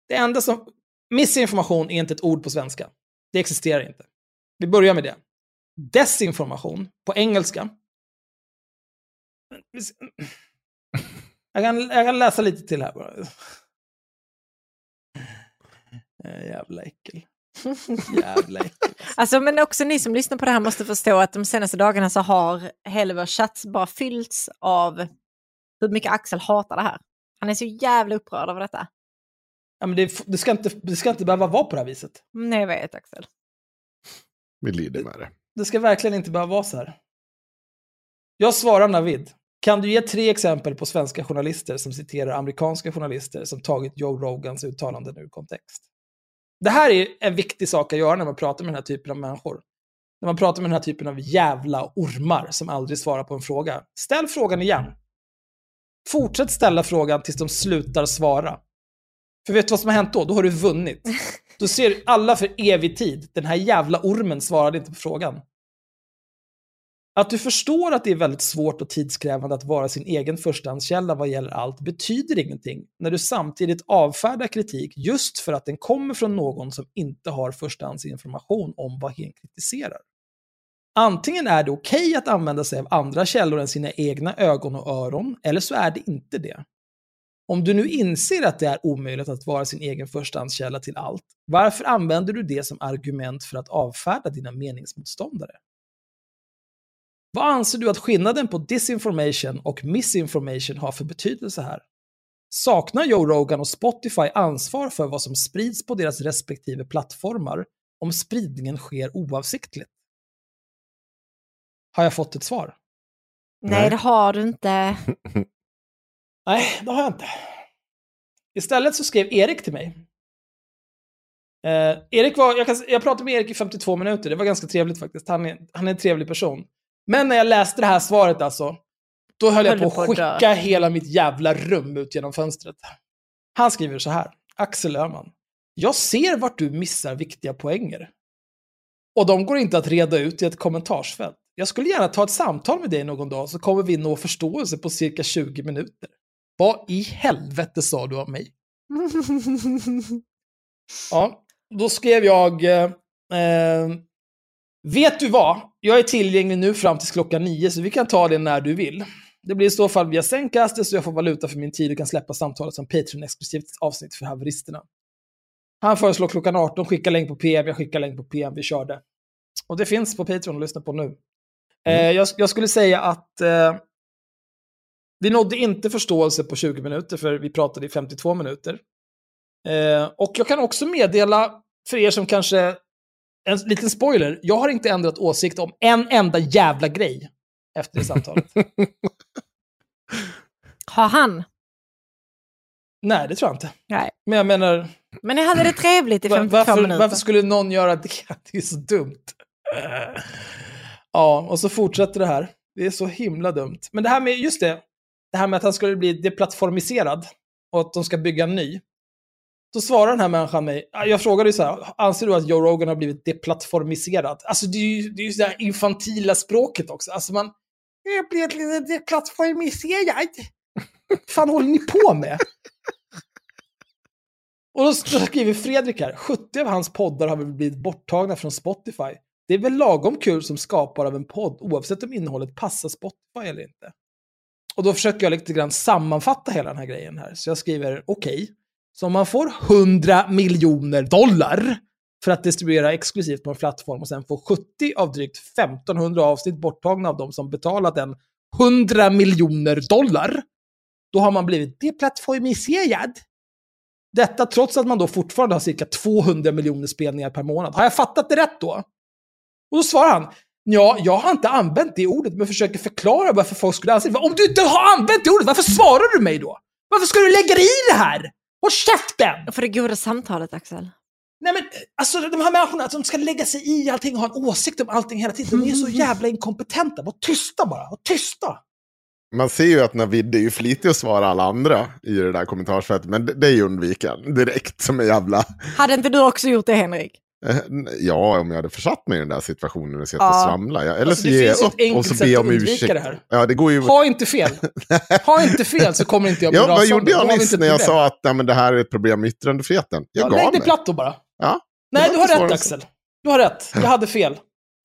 Speaker 5: det enda som... Missinformation är inte ett ord på svenska. Det existerar inte. Vi börjar med det. Desinformation på engelska. Jag kan, jag kan läsa lite till här bara. Eh, Jävla äckel. Jävla äckel.
Speaker 4: Alltså, men också ni som lyssnar på det här måste förstå att de senaste dagarna så har hela vår chatt bara fyllts av hur mycket Axel hatar det här. Han är så jävla upprörd över detta.
Speaker 5: Ja, men det, det, ska inte, det ska inte behöva vara på det här viset.
Speaker 4: Nej, jag vet Axel.
Speaker 3: Vi lider med det.
Speaker 5: Det ska verkligen inte behöva vara så här. Jag svarar Navid. Kan du ge tre exempel på svenska journalister som citerar amerikanska journalister som tagit Joe Rogans uttalanden ur kontext? Det här är en viktig sak att göra när man pratar med den här typen av människor. När man pratar med den här typen av jävla ormar som aldrig svarar på en fråga. Ställ frågan igen. Fortsätt ställa frågan tills de slutar svara. För vet du vad som har hänt då? Då har du vunnit. Då ser alla för evig tid, den här jävla ormen svarade inte på frågan. Att du förstår att det är väldigt svårt och tidskrävande att vara sin egen förstahandskälla vad gäller allt betyder ingenting när du samtidigt avfärdar kritik just för att den kommer från någon som inte har förstahandsinformation om vad hen kritiserar. Antingen är det okej okay att använda sig av andra källor än sina egna ögon och öron, eller så är det inte det. Om du nu inser att det är omöjligt att vara sin egen förstahandskälla till allt, varför använder du det som argument för att avfärda dina meningsmotståndare? Vad anser du att skillnaden på disinformation och misinformation har för betydelse här? Saknar Joe Rogan och Spotify ansvar för vad som sprids på deras respektive plattformar om spridningen sker oavsiktligt? Har jag fått ett svar?
Speaker 4: Nej, det har du inte.
Speaker 5: Nej, det har jag inte. Istället så skrev Erik till mig. Eh, Erik var, jag, kan, jag pratade med Erik i 52 minuter, det var ganska trevligt faktiskt. Han är, han är en trevlig person. Men när jag läste det här svaret alltså, då höll, jag på att skicka dö. hela mitt jävla rum ut genom fönstret. Han skriver så här, Axel Öhman. Jag ser vart du missar viktiga poänger. Och de går inte att reda ut i ett kommentarsfält. Jag skulle gärna ta ett samtal med dig någon dag så kommer vi nå förståelse på cirka 20 minuter. Vad i helvete sa du om mig? ja, då skrev jag... Eh, eh, vet du vad? Jag är tillgänglig nu fram till klockan nio, så vi kan ta det när du vill. Det blir i så fall via Zencaster, så jag får valuta för min tid och kan släppa samtalet som Patreon-exklusivt avsnitt för haveristerna. Han föreslår klockan 18, skicka länk på PM, jag skickar länk på PM, vi körde. Och det finns på Patreon att lyssna på nu. Mm. Eh, jag, jag, skulle säga att eh, vi nådde inte förståelse på 20 minuter, för vi pratade i 52 minuter. Eh, och jag kan också meddela, för er som kanske... En liten spoiler, jag har inte ändrat åsikt om en enda jävla grej efter det samtalet.
Speaker 4: har han?
Speaker 5: Nej, det tror jag inte.
Speaker 4: Nej.
Speaker 5: Men jag menar...
Speaker 4: Men ni hade det trevligt i 52
Speaker 5: varför,
Speaker 4: minuter.
Speaker 5: Varför skulle någon göra det? Det är så dumt. Ja, och så fortsätter det här. Det är så himla dumt. Men det här med, just det, det här med att han skulle bli deplattformiserad och att de ska bygga en ny. Då svarar den här människan mig, jag frågade ju så här, anser du att Joe Rogan har blivit deplattformiserad? Alltså det är ju, det är ju det här infantila språket också. Alltså man, jag blev lite deplattformiserad. Vad fan håller ni på med? Och då skriver Fredrik här, 70 av hans poddar har väl blivit borttagna från Spotify. Det är väl lagom kul som skapare av en podd, oavsett om innehållet passar Spotify eller inte. Och då försöker jag lite grann sammanfatta hela den här grejen här. Så jag skriver, okej, okay, så om man får 100 miljoner dollar för att distribuera exklusivt på en plattform och sen får 70 av drygt 1500 avsnitt borttagna av de som betalat en 100 miljoner dollar, då har man blivit deplattformiserad. Detta trots att man då fortfarande har cirka 200 miljoner spelningar per månad. Har jag fattat det rätt då? Och då svarar han, Ja, jag har inte använt det ordet, men försöker förklara varför folk skulle anse det. Om du inte har använt det ordet, varför svarar du mig då? Varför ska du lägga dig i det här? Håll käften!
Speaker 4: För det goda samtalet, Axel.
Speaker 5: Nej men, alltså de här människorna, som ska lägga sig i allting och ha en åsikt om allting hela tiden, de är så jävla inkompetenta. Var tysta bara, var tysta!
Speaker 3: Man ser ju att Navid är ju flitig att svara alla andra i det där kommentarsfältet, men det, det är ju undviken direkt som en jävla...
Speaker 4: Hade inte du också gjort det, Henrik?
Speaker 3: Eh, ja, om jag hade försatt mig i den där situationen och sett ja. och svamla. Ja, eller alltså, så ge
Speaker 5: jag upp
Speaker 3: och så be om ursäkt.
Speaker 5: Det här.
Speaker 3: Ja, det går ju...
Speaker 5: Ha inte fel. ha inte fel så kommer inte jag bli
Speaker 3: ja, Vad gjorde jag
Speaker 5: nyss
Speaker 3: när jag sa att nej, men det här är ett problem med yttrandefriheten? Jag
Speaker 5: ja,
Speaker 3: gav
Speaker 5: lägg
Speaker 3: mig.
Speaker 5: dig platt då bara.
Speaker 3: Ja,
Speaker 5: nej, du har rätt Axel. Du har rätt. Jag hade fel.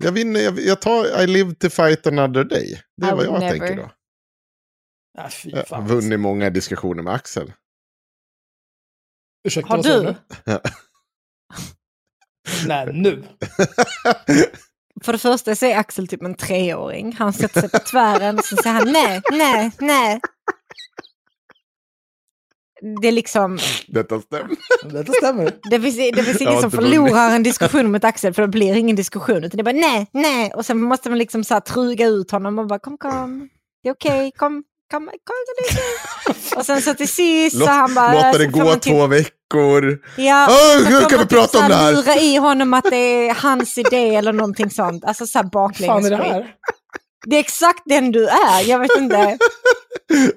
Speaker 3: Jag vinner, jag, jag tar I live to fight another day. Det är I vad jag never. tänker då.
Speaker 5: Ja, fy
Speaker 3: fan. Jag har vunnit många diskussioner med Axel.
Speaker 5: Ursäkta,
Speaker 4: har du?
Speaker 5: Nej, nu.
Speaker 4: För det första så är Axel typ en treåring. Han sätter sig på tvären och så säger han nej, nej, nej. det är liksom,
Speaker 3: Detta stämmer.
Speaker 5: Detta stämmer.
Speaker 4: det finns, det finns ingen som förlorar en diskussion mot Axel för det blir ingen diskussion. Utan det är bara nej, nej. Och sen måste man liksom så här truga ut honom och bara kom, kom. Det är okej, kom, kom, kom, det är okej. Och sen så till sist så han bara...
Speaker 3: Låta det gå
Speaker 4: man typ-
Speaker 3: två veckor.
Speaker 4: Ja, så
Speaker 3: hur kan
Speaker 4: man
Speaker 3: vi prata om det här?
Speaker 4: Lura i honom att det är hans idé eller någonting sånt. Alltså så här
Speaker 5: Vad fan är det
Speaker 4: baklänges.
Speaker 5: här?
Speaker 4: Det är exakt den du är, jag vet inte.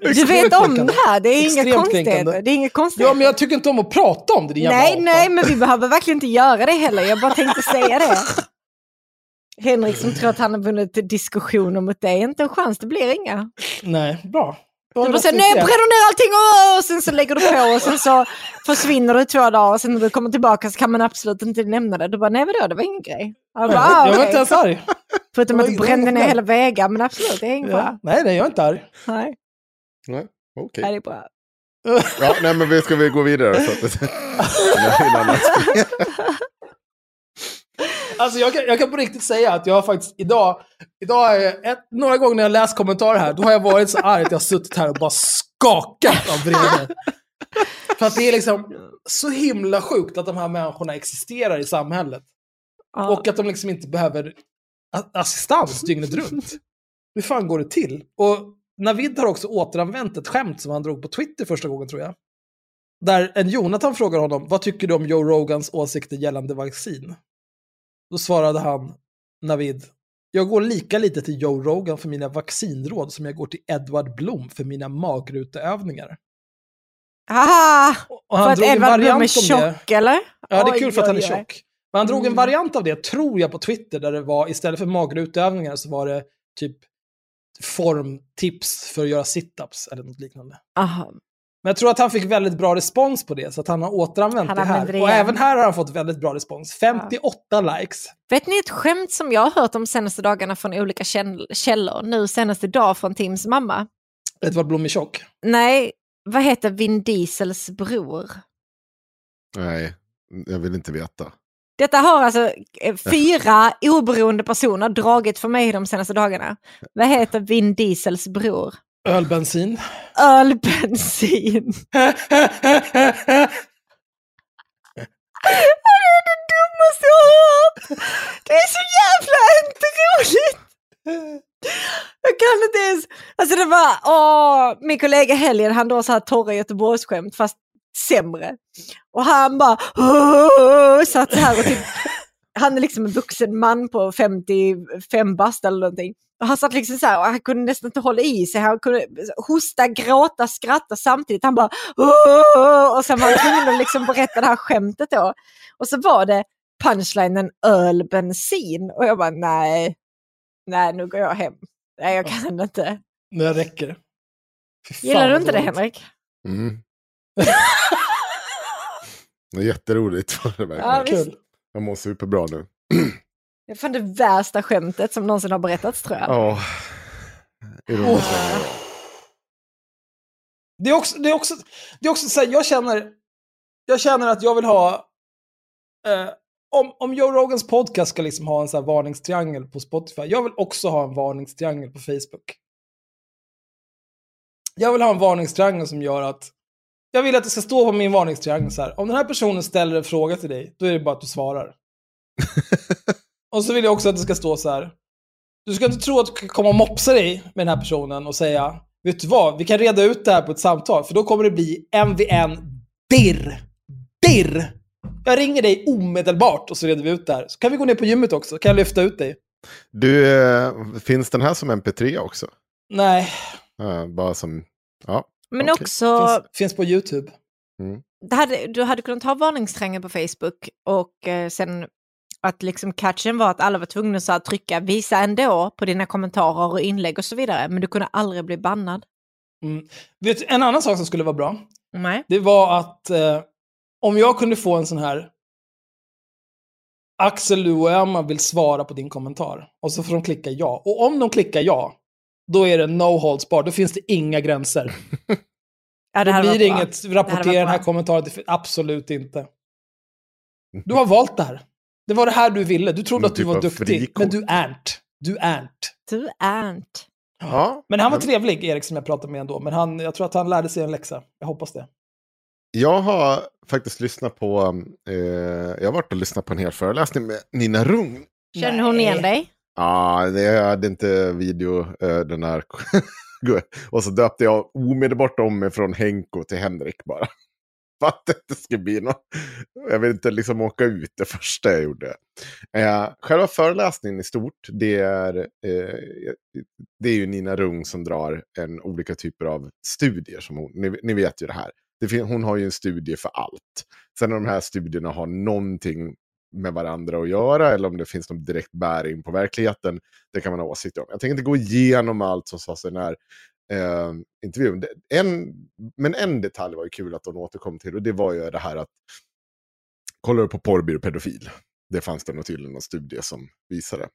Speaker 4: Du vet om det här, det är inga konstigheter. Det är inga
Speaker 5: Ja,
Speaker 4: konstigheter.
Speaker 5: men jag tycker inte om att prata om det, din jävla
Speaker 4: Nej,
Speaker 5: apa.
Speaker 4: nej, men vi behöver verkligen inte göra det heller. Jag bara tänkte säga det. Henrik som tror att han har vunnit diskussioner mot dig, inte en chans, det blir inga.
Speaker 5: Nej, bra.
Speaker 4: Du bara säger nej,
Speaker 5: det.
Speaker 4: bränner ner allting och sen så lägger du på och sen så försvinner du två dagar och sen när du kommer tillbaka så kan man absolut inte nämna det. Du bara, nej vadå, det var ingen grej. Jag bara, ah,
Speaker 5: Jag var inte ens arg.
Speaker 4: Förutom
Speaker 5: det
Speaker 4: att du brände ner hela vägar, men absolut, det är ingen
Speaker 5: Ja.
Speaker 4: fara.
Speaker 5: Nej, nej, jag är inte arg.
Speaker 4: Nej,
Speaker 3: Nej, okej.
Speaker 4: nej, det är bra.
Speaker 3: Ja, nej, men vi ska vi gå vidare? Så att, annat.
Speaker 5: Alltså jag kan, jag kan på riktigt säga att jag har faktiskt idag, idag är ett, några gånger när jag läst kommentarer här, då har jag varit så arg att jag har suttit här och bara skakat av vrede. För att det är liksom så himla sjukt att de här människorna existerar i samhället.
Speaker 4: Ja.
Speaker 5: Och att de liksom inte behöver assistans dygnet runt. Hur fan går det till? Och Navid har också återanvänt ett skämt som han drog på Twitter första gången tror jag. Där en Jonathan frågar honom, vad tycker du om Joe Rogans åsikter gällande vaccin? Då svarade han, Navid, jag går lika lite till Joe Rogan för mina vaccinråd som jag går till Edward Blom för mina magruteövningar.
Speaker 4: Aha!
Speaker 5: Och
Speaker 4: För
Speaker 5: han
Speaker 4: att
Speaker 5: drog en
Speaker 4: Edvard Blom är
Speaker 5: om det.
Speaker 4: tjock, eller?
Speaker 5: Ja, det är
Speaker 4: Oj,
Speaker 5: kul för att han är
Speaker 4: oj, oj.
Speaker 5: tjock. Men han drog en
Speaker 4: Mm.
Speaker 5: variant av det, tror jag, på Twitter, där det var istället för magruteövningar så var det typ formtips för att göra situps eller något liknande.
Speaker 4: Aha.
Speaker 5: Men jag tror att han fick väldigt bra respons på det, så att han har återanvänt
Speaker 4: Han
Speaker 5: det här.
Speaker 4: det
Speaker 5: och även här har han fått väldigt bra respons. 58 likes.
Speaker 4: Vet ni ett skämt som jag har hört de senaste dagarna från olika käll- källor? Nu senaste dag från Tims mamma.
Speaker 5: Edvard Blom är tjock.
Speaker 4: Nej, vad heter Vin Diesels bror?
Speaker 3: Nej, jag vill inte veta.
Speaker 4: Detta har alltså eh, fyra oberoende personer dragit för mig de senaste dagarna. Vad heter Vin Diesels bror?
Speaker 5: Ölbensin.
Speaker 4: Ölbensin. Det är det dummaste jag har hört. Det är så jävla inte roligt. Jag kan inte ens. Alltså det var, åh, min kollega Helgen han drar så här torra Göteborgsskämt fast sämre. Och han bara åh, satt så här och typ, han är liksom en vuxen man på 55 bast eller någonting. Och han satt liksom så här och han kunde nästan inte hålla i sig. Han kunde hosta, gråta, skratta samtidigt. Han bara åh, och sen var han tvungen att liksom berätta det här skämtet då. Och så var det punchlinen öl, bensin. Och jag bara nej, nej nu går jag hem. Nej jag kan inte.
Speaker 5: Det räcker.
Speaker 4: Gillar du inte det. Henrik?
Speaker 3: Mm. Det är jätteroligt. var det verkligen.
Speaker 4: Ja.
Speaker 3: Jag mår superbra nu.
Speaker 4: Det är fan det värsta skämtet som någonsin har berättats tror jag.
Speaker 3: Ja. Nog, ja.
Speaker 5: Det är också, det är också, det är också så här, jag känner, jag känner att jag vill ha, eh, om, om Joe Rogans podcast ska liksom ha en så här varningstriangel på Spotify, jag vill också ha en varningstriangel på Facebook. Jag vill ha en varningstriangel som gör att, jag vill att det ska stå på min varningstriangel så här, om den här personen ställer en fråga till dig, då är det bara att du svarar. och så vill jag också att det ska stå så här, du ska inte tro att du kan komma och mopsa dig med den här personen och säga Vet du vad, vi kan reda ut det här på ett samtal, för då kommer det bli MVN dirr. Dirr! Jag ringer dig omedelbart och så reder vi ut det här. Så kan vi gå ner på gymmet också, kan jag lyfta ut dig.
Speaker 3: Du, eh, finns den här som MP3 också?
Speaker 5: Nej,
Speaker 3: bara som... Ja.
Speaker 4: Men
Speaker 3: Okej.
Speaker 4: också,
Speaker 5: finns, finns på YouTube.
Speaker 4: det hade, du hade kunnat ha varningstriangeln på Facebook och eh, sen att liksom catchen var att alla var tvungna så att trycka visa ändå på dina kommentarer och inlägg och så vidare. Men du kunde aldrig bli bannad.
Speaker 5: Mm. Vet en annan sak som skulle vara bra,
Speaker 4: Nej.
Speaker 5: det var att eh, om jag kunde få en sån här Axel, Emma vill svara på din kommentar. Och så får de klicka ja. Och om de klickar ja, då är det no holds bar. Då finns det inga gränser.
Speaker 4: Ja,
Speaker 5: Då
Speaker 4: hade
Speaker 5: blir det inget rapportera den här kommentaren. Absolut inte. Du har valt det här. Det var det här du ville. Du trodde att du
Speaker 3: typ
Speaker 5: var duktig,
Speaker 3: frikort.
Speaker 5: men du är inte. Du är inte.
Speaker 4: Du är inte.
Speaker 3: ja.
Speaker 5: Men han var trevlig, Erik, som jag pratade med ändå. Men han, jag tror att han lärde sig en läxa. Jag hoppas det.
Speaker 3: Jag har faktiskt lyssnat på, eh, jag har varit och lyssnat på en hel föreläsning med Nina Rung.
Speaker 4: Känner hon igen dig?
Speaker 3: Ja, ah, jag hade inte video, eh, den här. och så döpte jag omedelbart om mig från Henko till Henrik bara. För att det inte skulle bli något. Jag vill inte liksom åka ut det första jag gjorde. Eh, själva föreläsningen i stort, det är, eh, det är ju Nina Rung som drar en olika typer av studier. Som hon, ni, ni vet ju det här. Det hon har ju en studie för allt. Sen när de här studierna har någonting med varandra att göra eller om det finns någon direkt bäring på verkligheten, det kan man ha åsikter om. Jag tänker inte gå igenom allt som sades i den här eh, intervjun. En, men en detalj var ju kul att de återkom till och det var ju det här att kollar du på porrbyrå pedofil. Det fanns det nog tydligen någon studie som visade.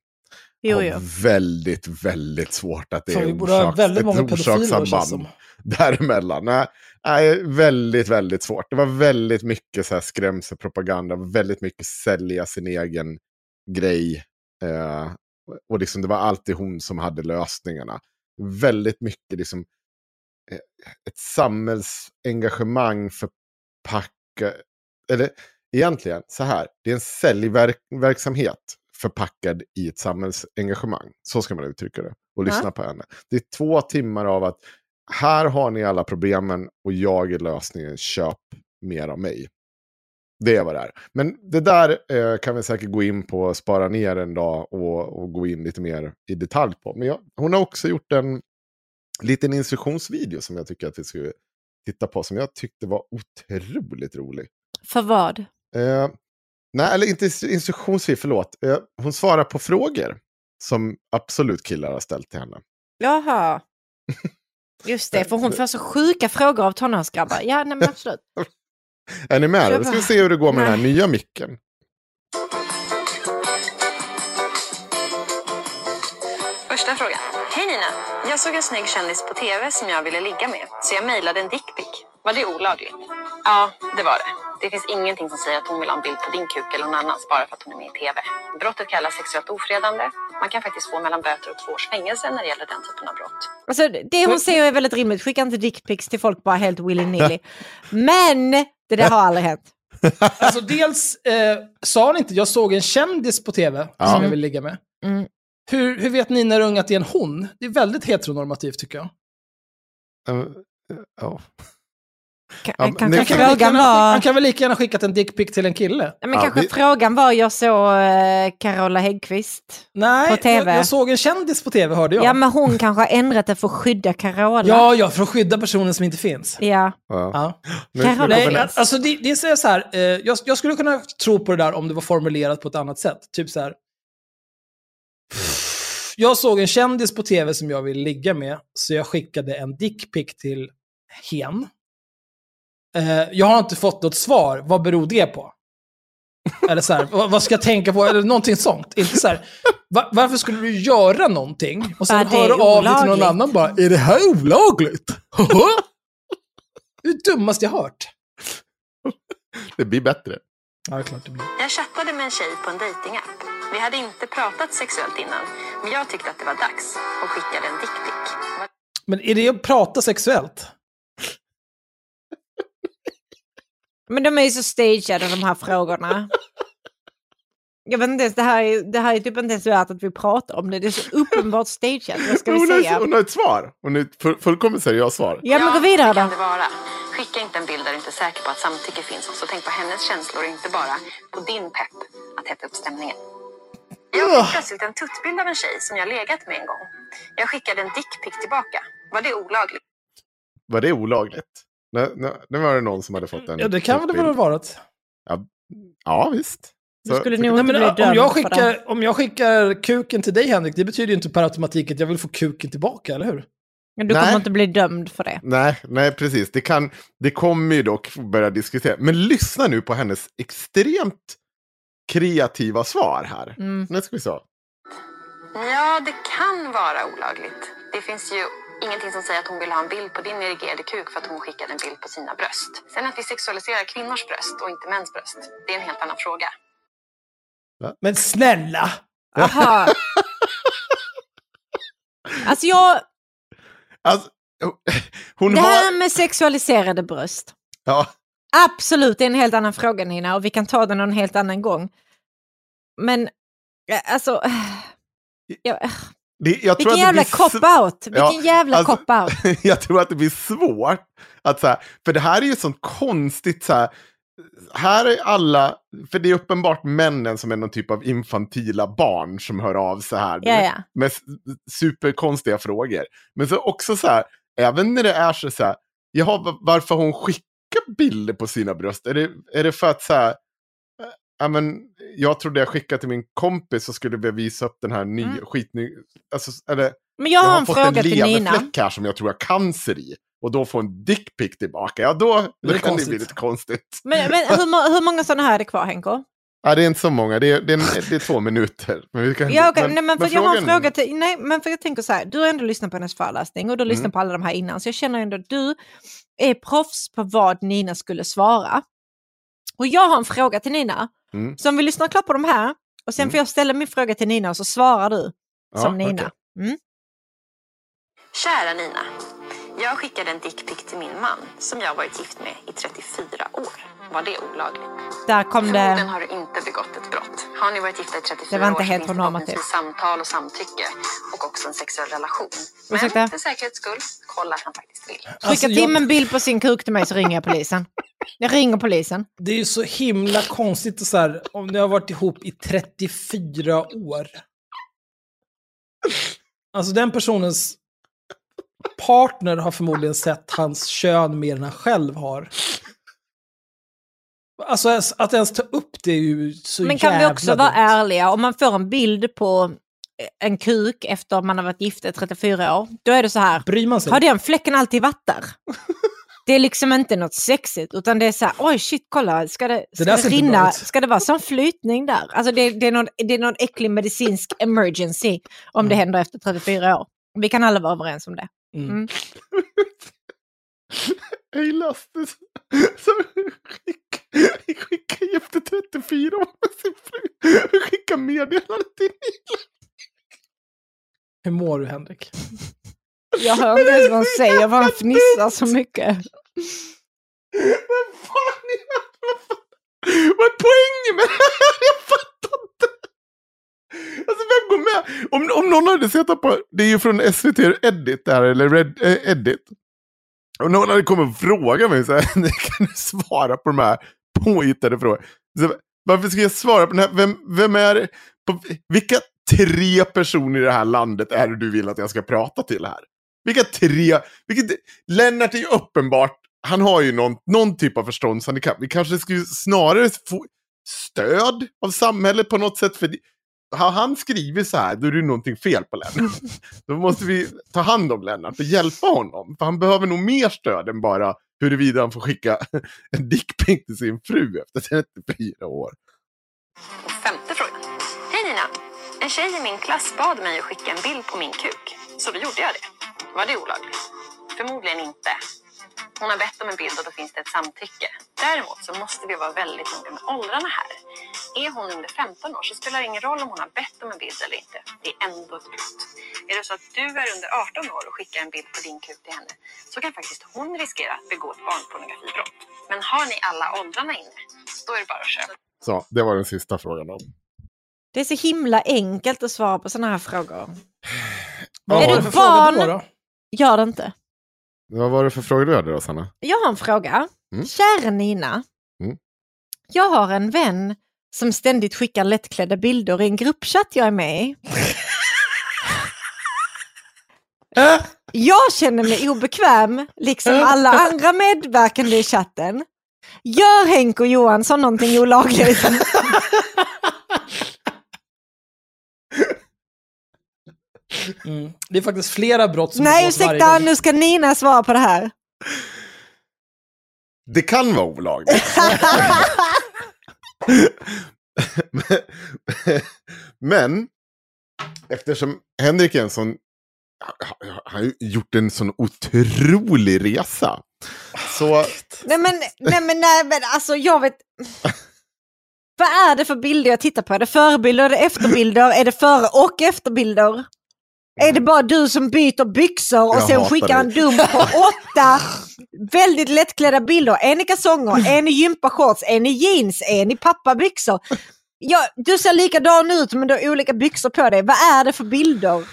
Speaker 4: Jo, jo.
Speaker 3: Väldigt, väldigt svårt att det är
Speaker 5: väldigt
Speaker 3: ett
Speaker 5: många
Speaker 3: orsakssamband däremellan. Nej, nej, väldigt, väldigt svårt. Det var väldigt mycket så här skrämselpropaganda, väldigt mycket sälja sin egen grej. Eh, och liksom det var alltid hon som hade lösningarna. Väldigt mycket liksom eh, ett samhällsengagemang för packa, eller egentligen så här, det är en säljverksamhet förpackad i ett samhällsengagemang. Så ska man uttrycka det. Och lyssna
Speaker 4: Ja.
Speaker 3: på henne. Det är två timmar av att här har ni alla problemen och jag är lösningen. Köp mer av mig. Det är vad det är. Men det där eh, kan vi säkert gå in på, spara ner en dag och, och gå in lite mer i detalj på. Men jag, hon har också gjort en liten instruktionsvideo som jag tycker att vi skulle titta på. Som jag tyckte var otroligt rolig.
Speaker 4: För vad?
Speaker 3: Eh, nej, eller inte instru- instruktionsvideo, förlåt. Eh, hon svarar på frågor som absolut killar har ställt till henne.
Speaker 4: Jaha. Just det, för hon får så sjuka frågor av tonårsgrabbar. Ja, nej men absolut.
Speaker 3: Är ni med? Då ska vi se hur det går med den här
Speaker 4: Nej.
Speaker 3: nya micken.
Speaker 6: Första frågan. Hej Nina! Jag såg en snygg kändis på tv som jag ville ligga med, så jag mejlade en dickpic. Var det olagligt? Ja, det var det. Det finns ingenting som säger att hon vill ha en bild på din kuk eller någon annans bara för att hon är med i tv. Brottet kallas sexuellt ofredande. Man kan faktiskt få mellan böter och två års fängelse när det gäller den typen av brott.
Speaker 4: Alltså, det hon säger är väldigt rimligt. Skicka inte dickpics till folk bara helt willy-nilly. Men det där har aldrig hänt.
Speaker 5: Alltså dels eh, sa han inte, jag såg en kändis på tv
Speaker 3: Ja.
Speaker 5: som jag vill ligga med.
Speaker 4: Mm.
Speaker 5: Hur, hur vet Nina Rung att det är en hon? Det är väldigt heteronormativt tycker jag.
Speaker 3: Eh, ja.
Speaker 4: Ka-
Speaker 3: Ja, men
Speaker 4: kanske
Speaker 5: kan, väl lika
Speaker 4: frågan
Speaker 5: gärna,
Speaker 4: var...
Speaker 5: han kan väl lika gärna skickat en dickpic till en kille?
Speaker 4: Ja, men
Speaker 3: Ja,
Speaker 4: kanske
Speaker 3: vi-
Speaker 4: frågan var, jag såg eh, Carola Häggkvist.
Speaker 5: Nej,
Speaker 4: På TV.
Speaker 5: Jag, jag såg en kändis på tv hörde jag.
Speaker 4: Ja, men hon kanske har ändrat det för att skydda Carola.
Speaker 5: ja, ja, för att skydda personen som inte finns.
Speaker 4: Ja.
Speaker 3: Ja.
Speaker 5: Ja.
Speaker 3: Nu-
Speaker 4: Carola
Speaker 5: Nej, alltså det, det är så här, eh, jag, jag skulle kunna tro på det där om det var formulerat på ett annat sätt. Typ så här. Jag såg en kändis på tv som jag ville ligga med, så jag skickade en dickpic till hen. Eh, jag har inte fått något svar, vad beror det på? Eller så här, vad, vad ska jag tänka på? Eller någonting sånt. Inte så här, va, varför skulle du göra någonting och sen
Speaker 4: Ja,
Speaker 5: höra av dig till någon annan bara, är det här olagligt? det är det dummaste jag hört.
Speaker 3: Det blir bättre.
Speaker 5: Ja, det är klart det blir.
Speaker 6: Jag chattade med en tjej på en dejtingapp. Vi hade inte pratat sexuellt innan, men jag tyckte att det var dags och skickade en dickpic.
Speaker 5: Men är det att prata sexuellt?
Speaker 4: Men de är ju så stageade de här frågorna. Jag vet inte ens, det här, är, det här är typ inte ens värt att vi pratar om det. Det är så uppenbart stageat. Vad ska vi
Speaker 3: Hon har,
Speaker 4: säga?
Speaker 3: hon har ett svar. Hon är ett full, fullkomligt seriöst svar.
Speaker 4: Ja, men gå vidare
Speaker 6: det kan
Speaker 4: då.
Speaker 6: det vara. Skicka inte en bild där du inte är säker på att samtycke finns. Så tänk på hennes känslor och inte bara på din pepp att hetta upp stämningen. Jag fick plötsligt en tuttbild av en tjej som jag legat med en gång. Jag skickade en dickpic tillbaka. Var det olagligt?
Speaker 3: Var det olagligt? Nu, nu, nu var det någon som hade fått en...
Speaker 5: Ja, det kan väl det väl ha varit.
Speaker 3: Ja, visst.
Speaker 4: Du skulle nog
Speaker 5: Nej,
Speaker 4: inte
Speaker 5: men,
Speaker 4: bli
Speaker 5: om,
Speaker 4: dömd
Speaker 5: jag
Speaker 4: för det.
Speaker 5: skickar, om jag skickar kuken till dig Henrik, det betyder ju inte per automatik att jag vill få kuken tillbaka, eller hur?
Speaker 4: Men du
Speaker 3: Nej.
Speaker 4: kommer inte bli dömd för det.
Speaker 3: Nej, nej, precis. Det, kan, det kommer ju dock börja diskutera. Men lyssna nu på hennes extremt kreativa svar här.
Speaker 4: Mm.
Speaker 3: Nu ska vi se.
Speaker 6: Ja, det kan vara olagligt. Det finns ju ingenting som säger att hon vill ha en bild på din erigerade kuk för att hon skickade en bild på sina bröst. Sen att vi sexualiserar kvinnors bröst och inte mäns bröst, det är en helt annan fråga.
Speaker 5: Men snälla!
Speaker 4: Aha. alltså jag,
Speaker 3: Alltså, hon
Speaker 4: det
Speaker 3: har...
Speaker 4: här med sexualiserade bröst.
Speaker 3: Ja,
Speaker 4: Absolut, det är en helt annan fråga Nina och vi kan ta den någon helt annan gång. Men eh, alltså, ja,
Speaker 3: Det, jag tror
Speaker 4: vilken
Speaker 3: att det
Speaker 4: jävla cop-out! Vilken
Speaker 3: Ja,
Speaker 4: jävla
Speaker 3: alltså-
Speaker 4: cop-out!
Speaker 3: jag tror att det blir svårt. Att så här, för det här är ju sånt konstigt så här. Här är alla, för det är uppenbart männen som är någon typ av infantila barn som hör av sig här.
Speaker 4: Ja, ja.
Speaker 3: Med superkonstiga frågor. Men så också så här, även när det är så, så här, jaha, va- varför hon skickat bilder på sina bröst? Är det, är det för att så här, ja men, jag trodde jag skickade till min kompis så skulle vi visa upp den här nya
Speaker 4: Mm.
Speaker 3: skitny... Alltså, eller,
Speaker 4: Men jag har en
Speaker 3: fått
Speaker 4: fråga till Nina.
Speaker 3: leverfläck här som jag tror jag har cancer i. Och då få en dickpic tillbaka, ja då,
Speaker 5: Det
Speaker 3: då kan det bli lite konstigt.
Speaker 4: Men, men hur, hur många sådana här är det kvar Henko?
Speaker 3: Ja, det är inte så många, det är, det är, en, det är två minuter. Men vi kan,
Speaker 4: Ja, okej,
Speaker 3: men-
Speaker 4: nej, men för
Speaker 3: men
Speaker 4: jag har en
Speaker 3: frågan-
Speaker 4: fråga till, nej, men för jag tänker så här, du har ändå lyssnat på hennes föreläsning och du har lyssnat
Speaker 3: Mm.
Speaker 4: på alla de här innan, så jag känner ändå att du är proffs på vad Nina skulle svara. Och jag har en fråga till Nina,
Speaker 3: Mm.
Speaker 4: så om vi lyssnar klart på de här, och sen
Speaker 3: Mm.
Speaker 4: får jag ställa min fråga till Nina och så svarar du
Speaker 3: Ja,
Speaker 4: som Nina.
Speaker 3: okej.
Speaker 4: Mm.
Speaker 6: Kära Nina. Jag skickade en dickpic till min man som jag varit gift med i 34 år. Var det olagligt?
Speaker 4: Där kom
Speaker 6: Förmodligen
Speaker 4: det,
Speaker 6: har du inte begått ett brott. Har ni varit gifta i 34
Speaker 4: Det var inte
Speaker 6: år så
Speaker 4: helt
Speaker 6: finns det förhoppningsvis samtal och samtycke och också en sexuell relation. Men
Speaker 4: Ursäkta?
Speaker 6: för säkerhets skull, kolla att han faktiskt vill.
Speaker 4: skicka
Speaker 5: Alltså,
Speaker 4: till
Speaker 5: jag-
Speaker 4: en bild på sin kuk till mig så ringer jag polisen. Jag ringer polisen.
Speaker 5: Det är ju så himla konstigt och så här, om ni har varit ihop i 34 år. Alltså den personens partner har förmodligen sett hans kön mer än han själv har. Alltså att ens ta upp det är ju så
Speaker 4: Men kan vi
Speaker 5: jävla
Speaker 4: också vara
Speaker 5: dumt.
Speaker 4: ärliga, om man får en bild på en kuk efter man har varit gift i 34 år, då är det så här,
Speaker 5: Bryr man sig?
Speaker 4: har den fläcken alltid varit där? Det är liksom inte något sexigt, utan det är så här, oj shit, kolla, ska det, ska det,
Speaker 5: bra
Speaker 4: rinna, ska det vara sån flytning där? Alltså det, det, är någon, det är någon äcklig medicinsk emergency om det
Speaker 5: Mm.
Speaker 4: händer efter 34 år. Vi kan alla vara överens om det.
Speaker 5: Mm.
Speaker 4: Mm.
Speaker 3: Hej Lasse, som skickar skickar efter 34 år med sin fru. Skicka meddelande till
Speaker 5: Hur mår du Henrik?
Speaker 4: Jag hör inte ens vad han säger, för han fnissar så mycket.
Speaker 3: Vad fan är det? Vad är poängen med det här? Jag fattar inte. Alltså vem går med? Om, om någon hade sett på, det är ju från SVT Edit där, eller Red, eh, Edit. Om någon hade kommit och frågat mig så här, kan du svara på de här påhittade frågorna? Så, varför ska jag svara på den här? Vem, vem är det? På, vilka tre personer i det här landet är det du vill att jag ska prata till här? Vilka tre? Vilket, Lennart är ju uppenbart, han har ju någon, någon typ av förståndshandikapp. Vi kanske skulle snarare få stöd av samhället på något sätt. För det- har han skrivit så här, då är det någonting fel på Lennart. då måste vi ta hand om Lennart och hjälpa honom. För han behöver nog mer stöd än bara huruvida han får skicka en dickpic till sin fru efter 34 år.
Speaker 6: Och femte frågan. Hej Nina! En tjej i min klass bad mig att skicka en bild på min kuk. Så då gjorde jag det. Var det olagligt? Förmodligen inte. Hon har bett om en bild och då finns det ett samtycke. Däremot så måste vi vara väldigt noga med åldrarna här. Är hon under 15 år så spelar det ingen roll om hon har bett om en bild eller inte. Det är ändå ett brott. Är det så att du är under 18 år och skickar en bild på din kuk till henne så kan faktiskt hon riskera att begå ett barnpornografibrott. Men har ni alla åldrarna inne, då är det bara att köpa.
Speaker 3: Så, det var den sista frågan. Då.
Speaker 4: Det är så himla enkelt att svara på sådana här frågor.
Speaker 5: Vad
Speaker 4: Är
Speaker 5: det
Speaker 4: barn?
Speaker 5: då, då?
Speaker 4: Gör det inte.
Speaker 3: Vad var det för fråga du hade då, Sanna?
Speaker 4: Jag har en fråga.
Speaker 3: Mm.
Speaker 4: Kära Nina.
Speaker 3: Mm.
Speaker 4: Jag har en vän som ständigt skickar lättklädda bilder i en gruppchatt jag är med i. Jag känner mig obekväm, liksom alla andra medverkande i chatten. Gör Henk och Johansson någonting olagligt?
Speaker 5: Mm. Det är faktiskt flera brott som
Speaker 4: Nej,
Speaker 5: varje
Speaker 4: ursäkta, nu ska Nina svara på det här.
Speaker 3: Det kan vara olagligt. Men eftersom Henrik är en sån... Han har ju gjort en sån otrolig resa. Så
Speaker 4: Nej men, nej men, nej men alltså jag vet... Vad är det för bilder jag tittar på? Är det förebilder, är det efterbilder, är det före och efterbilder? Är det bara du som byter byxor och
Speaker 3: Jag
Speaker 4: sen skickar en dum på åtta väldigt lättklädda bilder? En i kalsonger, en i gympashorts, en i jeans, en i pappabyxor. Ja, du ser likadan ut men du har olika byxor på dig. Vad är det för bilder?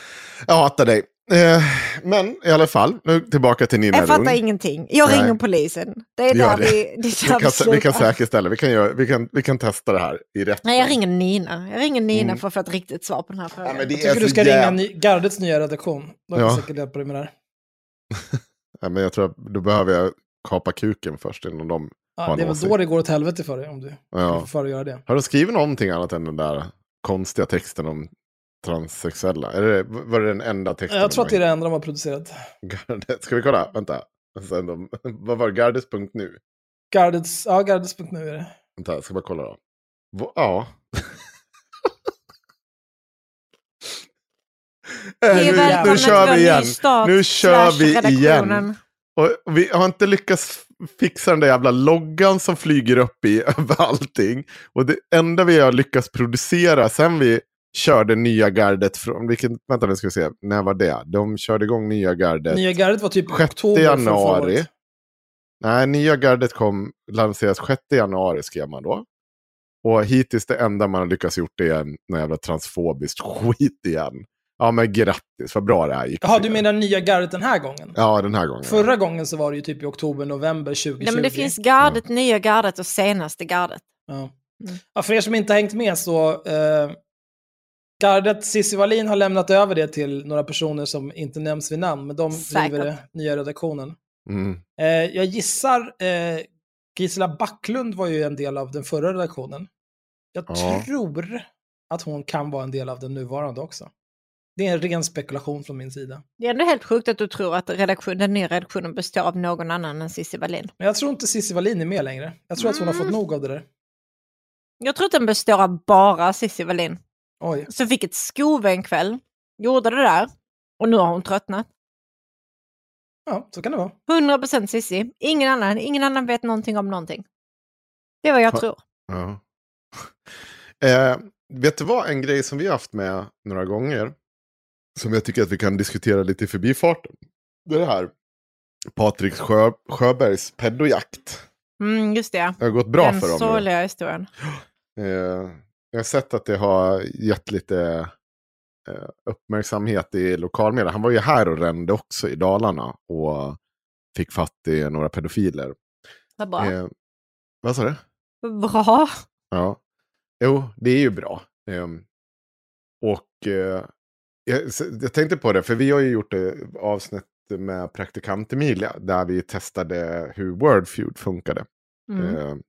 Speaker 3: Jag hatar dig. Eh, men i alla fall, nu tillbaka till Nina
Speaker 4: Jag fattar
Speaker 3: Rung.
Speaker 4: ingenting. Jag
Speaker 3: Nej.
Speaker 4: ringer polisen. Det är där
Speaker 3: det.
Speaker 4: vi, det är
Speaker 3: Vi kan,
Speaker 4: vi
Speaker 3: kan säkerställa, vi kan, göra, vi, kan, vi kan testa det här i rätt.
Speaker 4: Nej, jag ringer Nina. Jag ringer Nina
Speaker 3: Mm.
Speaker 4: för att få ett riktigt svar på den här frågan.
Speaker 3: Det
Speaker 5: Jag tycker du ska ringa
Speaker 3: jävla...
Speaker 5: ny, Gardets nya redaktion. De kan
Speaker 3: Ja.
Speaker 5: säkert hjälpa dig med det här.
Speaker 3: Ja, men jag tror att då behöver jag kapa kuken först innan de...
Speaker 5: Ja,
Speaker 3: Har
Speaker 5: det är väl då det går åt helvete för dig om du
Speaker 3: Ja.
Speaker 5: får göra det.
Speaker 3: Har de skrivit någonting annat än den där konstiga texten om transsexuella? Är det, var det den enda texten?
Speaker 5: Jag tror att det är det enda de har producerat.
Speaker 3: Ska vi kolla? Vänta. Sen de, vad var det? Gardes.nu?
Speaker 5: Gardets, ja, Gardets.nu är det.
Speaker 3: Vänta, jag ska bara kolla då. Ja. Eh,
Speaker 4: Hej,
Speaker 3: nu,
Speaker 4: välkomna
Speaker 3: nu
Speaker 4: till
Speaker 3: kör vi igen. Nu kör vi igen. Och vi har inte lyckats fixa den där jävla loggan som flyger upp i över allting. Och det enda vi har lyckats producera sen vi körde nya gardet från, vilken, vänta nu ska vi se, när var det? De körde igång nya gardet.
Speaker 5: Nya Gardet var typ i
Speaker 3: 6
Speaker 5: oktober
Speaker 3: januari. Nej, nya gardet kom, lanseras 6 januari skrev man då. Och hittills det enda man har lyckats gjort är en jävla transfobiskt skit igen. Ja men grattis, vad bra det här gick.
Speaker 5: Jaha, du menar nya Gardet den här gången?
Speaker 3: Ja, den här gången.
Speaker 5: Förra gången så var det ju typ i oktober, november 2020.
Speaker 4: Nej, men det finns gardet, nya gardet och senaste gardet.
Speaker 5: Ja.
Speaker 4: Mm.
Speaker 5: Ja, för er som inte har hängt med så, eh, gardet Cissi Wallin har lämnat över det till några personer som inte nämns vid namn, men de
Speaker 4: Säkert.
Speaker 5: driver det, nya redaktionen.
Speaker 3: Mm.
Speaker 5: Eh, jag gissar, eh, Gisela Backlund var ju en del av den förra redaktionen. Jag
Speaker 3: Ja.
Speaker 5: tror att hon kan vara en del av den nuvarande också. Det är en ren spekulation från min sida.
Speaker 4: Det är ändå helt sjukt att du tror att redaktion, den nya redaktionen består av någon annan än Cissi Wallin.
Speaker 5: Men jag tror inte Cissi Wallin är med längre. Jag tror att hon har
Speaker 4: Mm.
Speaker 5: fått nog av det där.
Speaker 4: Jag tror att den består av bara Cissi Wallin.
Speaker 5: Oj.
Speaker 4: Som fick ett skov en kväll, gjorde det där och nu har hon tröttnat.
Speaker 5: Ja, så kan det vara.
Speaker 4: 100% Cissi, ingen annan, ingen annan vet någonting om någonting. Det är vad jag
Speaker 3: Ha-
Speaker 4: tror.
Speaker 3: Ja. Eh, vet du vad, en grej som vi har haft med några gånger. Som jag tycker att vi kan diskutera lite i förbifarten. Det är det här. Patrik Sjö, Sjöbergs pedojakt.
Speaker 4: Mm, just det,
Speaker 3: Det har gått bra
Speaker 4: den
Speaker 3: för dem. nu.
Speaker 4: sorgliga historien.
Speaker 3: Eh, jag har sett att det har gett lite eh, uppmärksamhet i lokalmedia. Han var ju här och rände också i Dalarna. Och fick fatt i några pedofiler.
Speaker 4: Vad bra.
Speaker 3: Eh, vad sa du?
Speaker 4: Bra.
Speaker 3: Ja. Jo, det är ju bra. Ehm, och eh, jag, jag tänkte på det, för vi har ju gjort ett avsnitt med praktikant Emilia. Där vi testade hur Wordfeud funkade.
Speaker 4: Mm.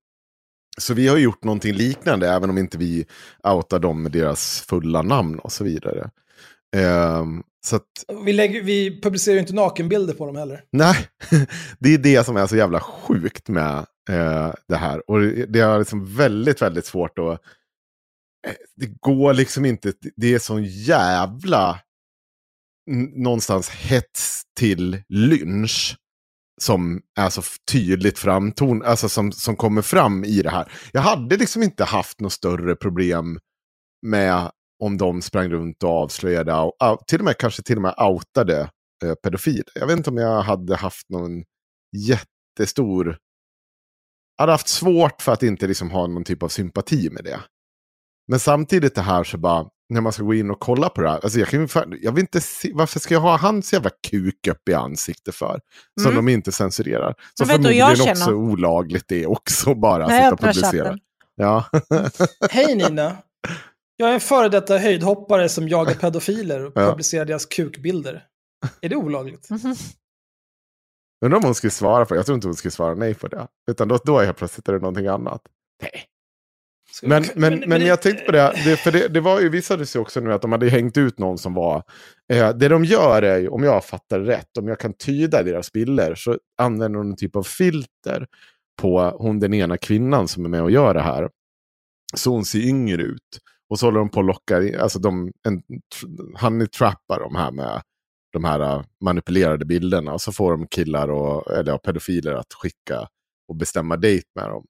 Speaker 3: Så vi har gjort någonting liknande, även om inte vi outar dem med deras fulla namn och så vidare. Ehm, så att,
Speaker 5: Vi, lägger, vi publicerar ju inte nakenbilder på dem heller.
Speaker 3: nej, det är det som är så jävla sjukt med eh, det här. Och det, är liksom väldigt, väldigt svårt att... eh, Det går liksom inte, det är sån jävla någonstans hets till lynch som är så tydligt framton, alltså som, som kommer fram i det här. Jag hade liksom inte haft något större problem med om de sprang runt och avslöjade, och, till och med kanske till och med outade eh, pedofiler. Jag vet inte om jag hade haft någon jättestor... Jag hade haft svårt för att inte liksom ha någon typ av sympati med det. Men samtidigt det här så bara, när man ska gå in och kolla på det här. Alltså jag, kan, jag vill inte se, varför ska jag ha hans jävla kuk upp i ansiktet för? Som
Speaker 4: Mm.
Speaker 3: de inte censurerar. Som
Speaker 4: jag
Speaker 3: förmodligen också
Speaker 4: känner?
Speaker 3: är olagligt det också bara.
Speaker 4: Jag
Speaker 3: sitta och publicera.
Speaker 4: chatten.
Speaker 3: Ja.
Speaker 5: Hej Nina! Jag är en före detta höjdhoppare som jagar pedofiler och
Speaker 3: Ja.
Speaker 5: publicerar deras kukbilder. Är det olagligt?
Speaker 4: Mhm.
Speaker 3: Undrar om hon skulle svara på det. Jag tror inte hon skulle svara nej på det. Utan då, då är helt plötsligt är det någonting annat. Nej. Men, men, men, jag tänkte på det, det för det, det var ju, visade sig också nu att de hade hängt ut någon som var... Eh, det de gör är ju, om jag fattar rätt, om jag kan tyda deras bilder, så använder de en typ av filter på hon den ena kvinnan som är med och gör det här. Så hon ser yngre ut. Och så håller de på lockar, in- alltså de, en, han trappar de här med de här eh, manipulerade bilderna. Och så får de killar och eller, ja, pedofiler att skicka och bestämma dejt med dem.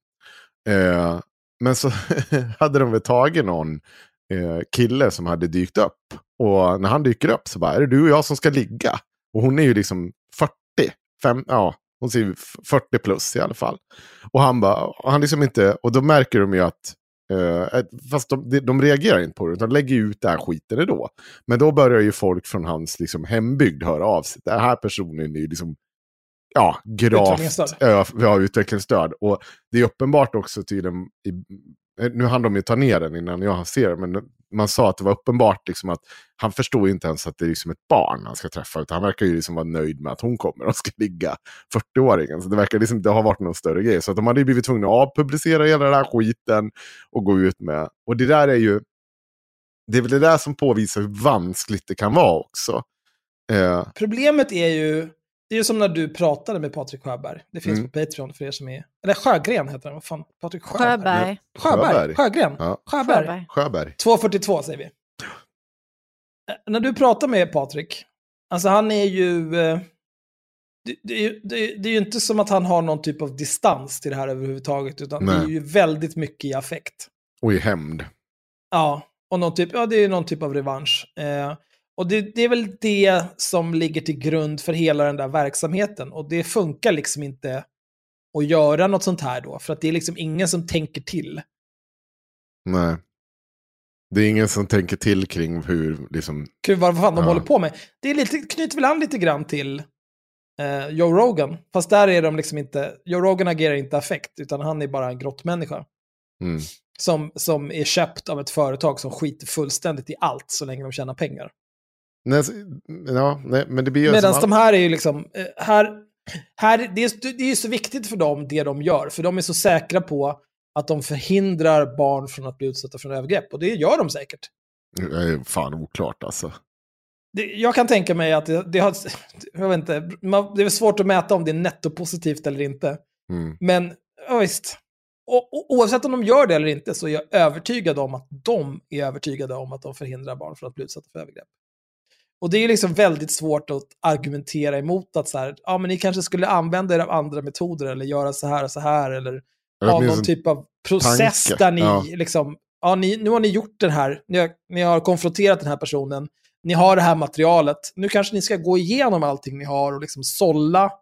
Speaker 3: Eh, men så hade de väl tagit någon eh, kille som hade dykt upp Och när han dyker upp så bara, är det du och jag som ska ligga? Och hon är ju liksom 40, fem, ja, hon ser ju 40 plus i alla fall. Och han bara, och han liksom inte, och då märker de ju att Uh, fast de, de, reagerar inte på det, utan lägger ut den här skiten ändå. Men då börjar ju folk från hans liksom, hembygd höra av sig. Den här personen är ju liksom, ja, gravt ja, ja, utvecklingsstörd. Och det är uppenbart också tydligen, i, nu hann de ju ta ner den innan jag ser den, men man sa att det var uppenbart liksom att han förstår inte ens att det är liksom ett barn han ska träffa. Utan han verkar ju liksom vara nöjd med att hon kommer och ska ligga 40-åringen. Så det verkar liksom inte ha varit någon större grej. Så att de hade ju blivit tvungna att avpublicera hela den här skiten och gå ut med. Och det där är ju... Det är väl det där som påvisar hur vanskligt det kan vara också.
Speaker 5: Eh. Problemet är ju det är ju som när du pratade med Patrik Sjöberg. Det finns mm. på Patreon för er som är... Eller Sjögren heter han. Vad fan? Patrik
Speaker 4: Sjöberg.
Speaker 5: Sjöberg. Sjöberg. Sjögren.
Speaker 3: Ja.
Speaker 5: Sjöberg.
Speaker 3: Sjöberg.
Speaker 5: 242 säger vi. När du pratar med Patrik, alltså han är ju... Eh, det, det, det, det, är ju inte som att han har någon typ av distans till det här överhuvudtaget, utan Nej. det är ju väldigt mycket i affekt.
Speaker 3: Och i hämnd.
Speaker 5: Ja, och någon typ, ja, det är någon typ av revansch. Eh, och det, det, är väl det som ligger till grund för hela den där verksamheten. Och det funkar liksom inte att göra något sånt här då, för att det är liksom ingen som tänker till.
Speaker 3: Nej. Det är ingen som tänker till kring hur, liksom...
Speaker 5: Gud, vad fan de ja. håller på med. Det är lite, knyter väl an lite grann till eh, Joe Rogan. Fast där är de liksom inte, Joe Rogan agerar inte affekt, utan han är bara en grottmänniska.
Speaker 3: Mm.
Speaker 5: Som, som är köpt av ett företag som skiter fullständigt i allt så länge de tjänar pengar.
Speaker 3: Nej, ja, nej, men det blir
Speaker 5: Medan de här är ju liksom, eh, här, här, det, är, det är så viktigt för dem det de gör, för de är så säkra på att de förhindrar barn från att bli utsatta för övergrepp, och det gör de säkert.
Speaker 3: Det är fan oklart alltså.
Speaker 5: Det, jag kan tänka mig att det, det, har, jag vet inte, det är svårt att mäta om det är nettopositivt eller inte.
Speaker 3: Mm.
Speaker 5: Men ja, visst, och, och, oavsett om de gör det eller inte så är jag övertygad om att de är övertygade om att de förhindrar barn från att bli utsatta för övergrepp. Och det är liksom väldigt svårt att argumentera emot att så här, ja men ni kanske skulle använda er av andra metoder eller göra så här och så här eller ha någon typ av process tanke. där ni ja. liksom, ja ni, nu har ni gjort den här, ni har, ni har konfronterat den här personen, ni har det här materialet, nu kanske ni ska gå igenom allting ni har och liksom sålla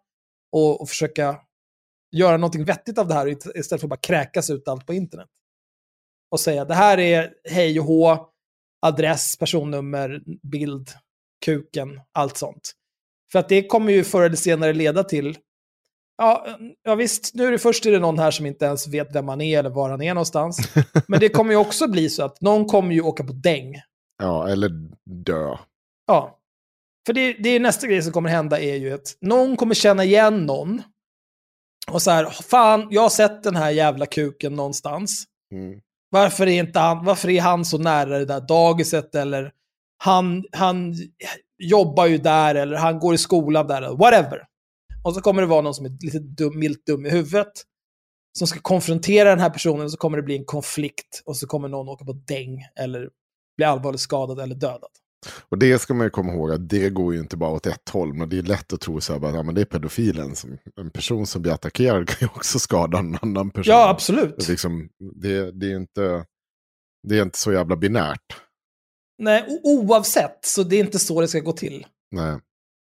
Speaker 5: och, och försöka göra någonting vettigt av det här istället för att bara kräkas ut allt på internet. Och säga det här är hej och hå, adress, personnummer, bild, kuken, allt sånt. För att det kommer ju förr eller senare leda till, ja, ja visst, nu är det först är det någon här som inte ens vet vem man är eller var han är någonstans. Men det kommer ju också bli så att någon kommer ju åka på däng.
Speaker 3: Ja, eller dö.
Speaker 5: Ja. För det, det är nästa grej som kommer hända är ju att någon kommer känna igen någon. Och så här, fan, jag har sett den här jävla kuken någonstans.
Speaker 3: Mm.
Speaker 5: Varför, är inte han, varför är han så nära det där dagiset eller han, han jobbar ju där eller han går i skolan där, eller whatever. Och så kommer det vara någon som är lite dum, milt dum i huvudet, som ska konfrontera den här personen, och så kommer det bli en konflikt och så kommer någon åka på däng eller bli allvarligt skadad eller dödad.
Speaker 3: Och det ska man ju komma ihåg att det går ju inte bara åt ett håll. Men det är lätt att tro så här, att ja, men det är pedofilen. Som, en person som blir attackerad kan ju också skada en annan person.
Speaker 5: Ja, absolut.
Speaker 3: Det, liksom, det, det, är inte, det är inte så jävla binärt.
Speaker 5: Nej, oavsett, så det är inte så det ska gå till.
Speaker 3: Nej.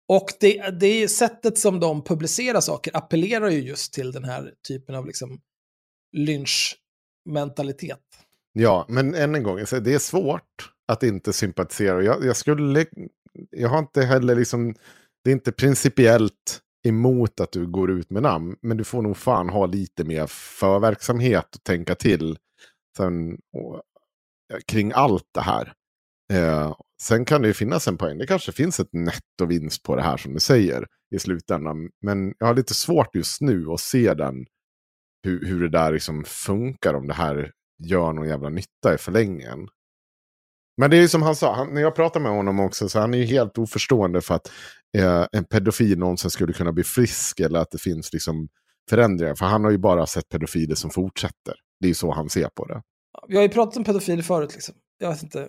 Speaker 5: Och det, det sättet som de publicerar saker appellerar ju just till den här typen av liksom lynchmentalitet.
Speaker 3: Ja, men än en gång, det är svårt att inte sympatisera. Jag, jag skulle, jag har inte heller liksom, det är inte principiellt emot att du går ut med namn, men du får nog fan ha lite mer förverksamhet och tänka till sen, och, kring allt det här. Eh, sen kan det ju finnas en poäng. Det kanske finns ett nettovinst på det här som du säger i slutändan. Men jag har lite svårt just nu att se den, hur, hur det där liksom funkar om det här gör någon jävla nytta i förlängningen. Men det är ju som han sa, han, när jag pratar med honom också, så han är ju helt oförstående för att eh, en pedofil någonsin skulle kunna bli frisk eller att det finns liksom förändringar. För han har ju bara sett pedofiler som fortsätter. Det är ju så han ser på det.
Speaker 5: Vi har ju pratat om pedofiler förut, liksom. jag vet inte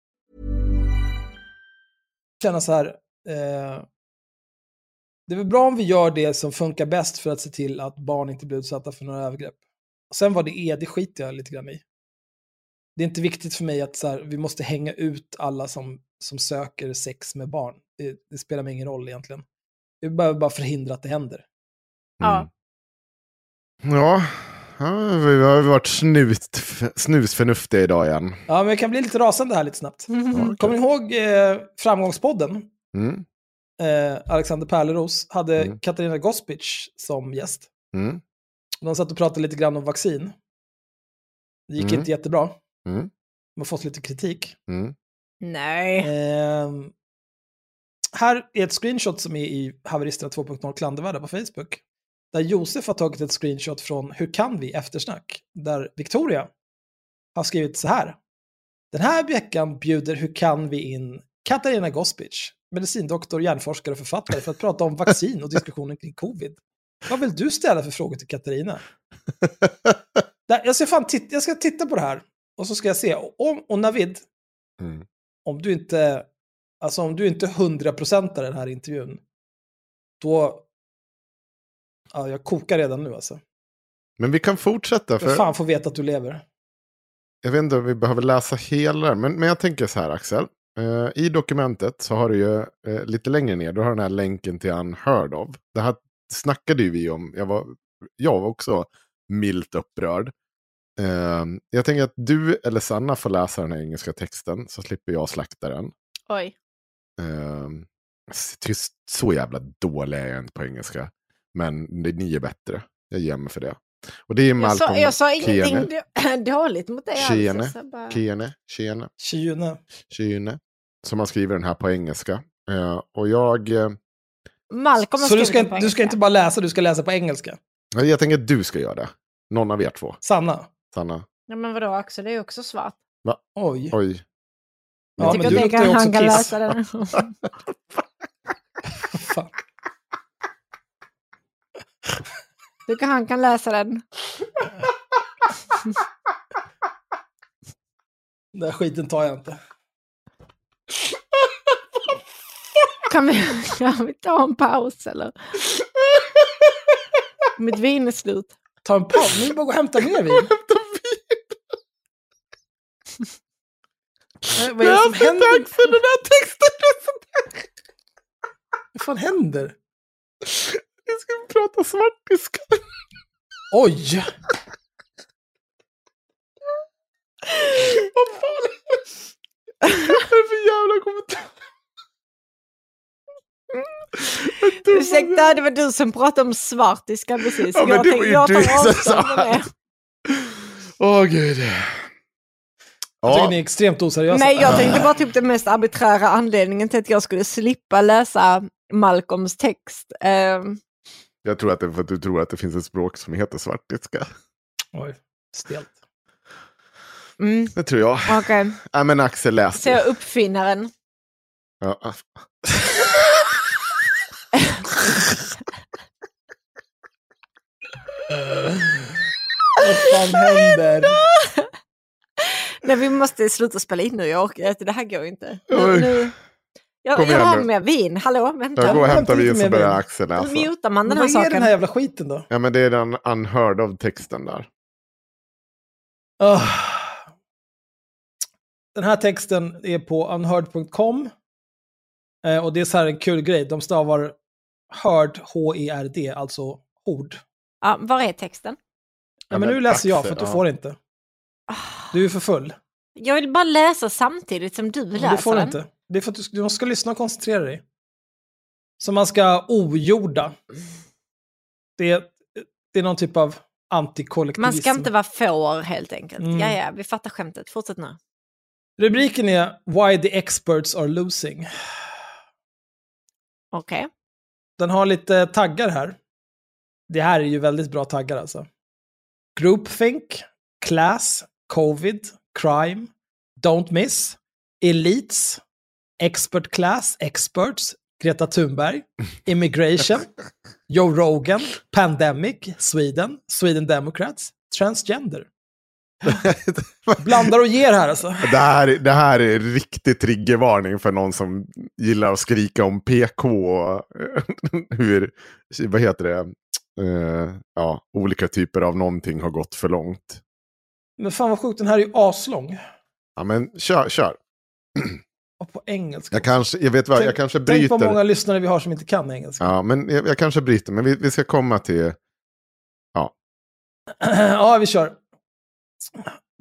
Speaker 5: känna så här, eh, det är väl bra om vi gör det som funkar bäst för att se till att barn inte blir utsatta för några övergrepp. Och sen vad det är, det skiter jag lite grann i. Det är inte viktigt för mig att så här, vi måste hänga ut alla som, som söker sex med barn. Det, det spelar mig ingen roll egentligen. Vi behöver bara förhindra att det händer.
Speaker 4: Ja.
Speaker 3: Ja, ja vi har varit snut, snusförnuftiga idag igen.
Speaker 5: Ja, men jag kan bli lite rasande här lite snabbt. Kommer ni ihåg eh, Framgångspodden?
Speaker 3: Mm.
Speaker 5: Eh, Alexander Pärleros hade
Speaker 3: Mm.
Speaker 5: Katarina Gospic som gäst.
Speaker 3: Mm.
Speaker 5: De satt och pratade lite grann om vaccin. Det gick
Speaker 3: Mm.
Speaker 5: inte jättebra.
Speaker 3: Mm.
Speaker 5: De har fått lite kritik.
Speaker 3: Mm.
Speaker 4: Nej.
Speaker 5: Ehm, här är ett screenshot som är i Haveristerna 2.0 klandervärda på Facebook. Där Josef har tagit ett screenshot från Hur kan vi? eftersnack. Där Victoria har skrivit så här. Den här veckan bjuder Hur kan vi in Katarina Gospic, medicindoktor, hjärnforskare och författare för att prata om vaccin och diskussionen kring covid. Vad vill du ställa för frågor till Katarina? Där, jag, ska fan titta, jag ska titta på det här och så ska jag se. Om, och Navid,
Speaker 3: Mm.
Speaker 5: om du inte, alltså om du inte hundraprocentar den här intervjun, då, ja, jag kokar redan nu alltså.
Speaker 3: Men vi kan fortsätta.
Speaker 5: För fan får veta att du lever.
Speaker 3: Jag vet inte om vi behöver läsa hela men, men jag tänker så här Axel. Eh, I dokumentet så har du ju eh, lite längre ner, du har den här länken till Unheard of. Det här snackade ju vi om, jag var, jag var också milt upprörd. Eh, jag tänker att du eller Sanna får läsa den här engelska texten så slipper jag slakta den.
Speaker 4: Oj.
Speaker 3: Eh, tyst, så jävla dålig är jag inte på engelska. Men det, ni är bättre. Jag ger mig för det. Och det är
Speaker 4: Jag
Speaker 3: Malcolm
Speaker 4: sa, jag sa ingenting dåligt mot dig. Jag sa bara-.
Speaker 5: Tjune.
Speaker 3: Kyne, som har skrivit den här på engelska. Eh, och jag, eh,
Speaker 4: Malcolm
Speaker 5: Så du ska, inte- du ska inte bara läsa, du ska läsa på engelska.
Speaker 3: jag tänker att du ska göra det. Någon av er två.
Speaker 5: Sanna.
Speaker 3: Sanna.
Speaker 4: Ja, men vadå Axel, det är ju också svart.
Speaker 5: Oj.
Speaker 3: Oj.
Speaker 5: Ja,
Speaker 4: jag
Speaker 5: men
Speaker 4: tycker
Speaker 5: du
Speaker 4: att det
Speaker 5: luktar
Speaker 4: kan,
Speaker 5: ju också
Speaker 4: han kan
Speaker 5: kiss.
Speaker 4: läsa den.
Speaker 5: Fan.
Speaker 4: Tycker han kan läsa den.
Speaker 5: Den där skiten tar jag inte.
Speaker 4: Kan vi, kan vi ta en paus eller? Mitt vin är slut.
Speaker 5: Ta en paus, nu är det bara att gå och hämta mer vin. Nej, Vad är det som händer?
Speaker 3: Axel, den här texten.
Speaker 5: Vad fan händer?
Speaker 3: Nu ska vi prata svartiska.
Speaker 5: Oj!
Speaker 3: Vad fan är det för jävla kommentar?
Speaker 4: Ursäkta, det var du som pratade om svartiska precis.
Speaker 3: Ja, men
Speaker 4: jag
Speaker 3: det var ju
Speaker 4: jag
Speaker 3: du som sa. Åh gud.
Speaker 5: Jag tycker ni är extremt oseriösa.
Speaker 4: Nej, jag tänkte bara typ den mest arbiträra anledningen till att jag skulle slippa läsa Malcolms text. Ehm,
Speaker 3: jag tror att det är för att du tror att det finns ett språk som heter svartiska.
Speaker 5: Oj, stelt.
Speaker 4: mm,
Speaker 3: Det tror jag.
Speaker 4: Okej,
Speaker 3: Nej men Axel läs
Speaker 4: så
Speaker 3: det.
Speaker 4: jag uppfinnaren.
Speaker 3: Ja.
Speaker 5: Vad fan händer?
Speaker 4: Nej, vi måste sluta spela in nu, jag orkar inte, det här går inte. Nu, nu. Jag,
Speaker 3: Kom
Speaker 4: jag har
Speaker 3: nu.
Speaker 4: mer vin, hallå, vänta.
Speaker 3: Jag går och
Speaker 5: Hämta
Speaker 3: hämtar vin så börjar
Speaker 5: vin.
Speaker 3: Axel läsa.
Speaker 4: mutar man
Speaker 5: Men
Speaker 4: den här
Speaker 5: vad är
Speaker 4: saken.
Speaker 5: den här jävla skiten då?
Speaker 3: Ja men det är den unheard of texten där.
Speaker 5: Ah. Den här texten är på unheard.com. Eh, och det är så här en kul grej. De stavar heard, H-E-R-D, alltså ord.
Speaker 4: Ja, var är texten?
Speaker 5: Ja, men nu läser jag för att du
Speaker 3: ja.
Speaker 5: får inte.
Speaker 4: Ah,
Speaker 5: Du är för full.
Speaker 4: Jag vill bara läsa samtidigt som du läser
Speaker 5: Men det får du
Speaker 4: den.
Speaker 5: inte. Det är för att du, du ska lyssna och koncentrera dig. Så man ska ogjorda. Det är, det är någon typ av antikollektivism.
Speaker 4: Man ska inte vara får helt enkelt.
Speaker 5: Mm.
Speaker 4: Ja, ja, vi fattar skämtet. Fortsätt nu.
Speaker 5: Rubriken är Why the experts are losing.
Speaker 4: Okej.
Speaker 5: Den har lite taggar här. Det här är ju väldigt bra taggar alltså. Groupthink, class, covid, crime, don't miss, elites, expert class, experts, Greta Thunberg, immigration, Joe Rogan, pandemic, Sweden, Sweden Democrats, transgender. Blandar och ger här alltså.
Speaker 3: Det här, det här är riktigt triggervarning för någon som gillar att skrika om PK och hur, vad heter det, Eh, ja, olika typer av någonting har gått för långt.
Speaker 5: Men fan vad sjukt, den här är ju aslång.
Speaker 3: Ja, men kör, kör.
Speaker 5: Och på engelska.
Speaker 3: Jag kanske, jag vet vad,
Speaker 5: Tänk-
Speaker 3: jag kanske
Speaker 5: Tänk
Speaker 3: bryter.
Speaker 5: vad många lyssnare vi har som inte kan engelska.
Speaker 3: Ja, men jag, jag kanske bryter, men vi, vi ska komma till...
Speaker 5: ja, vi kör.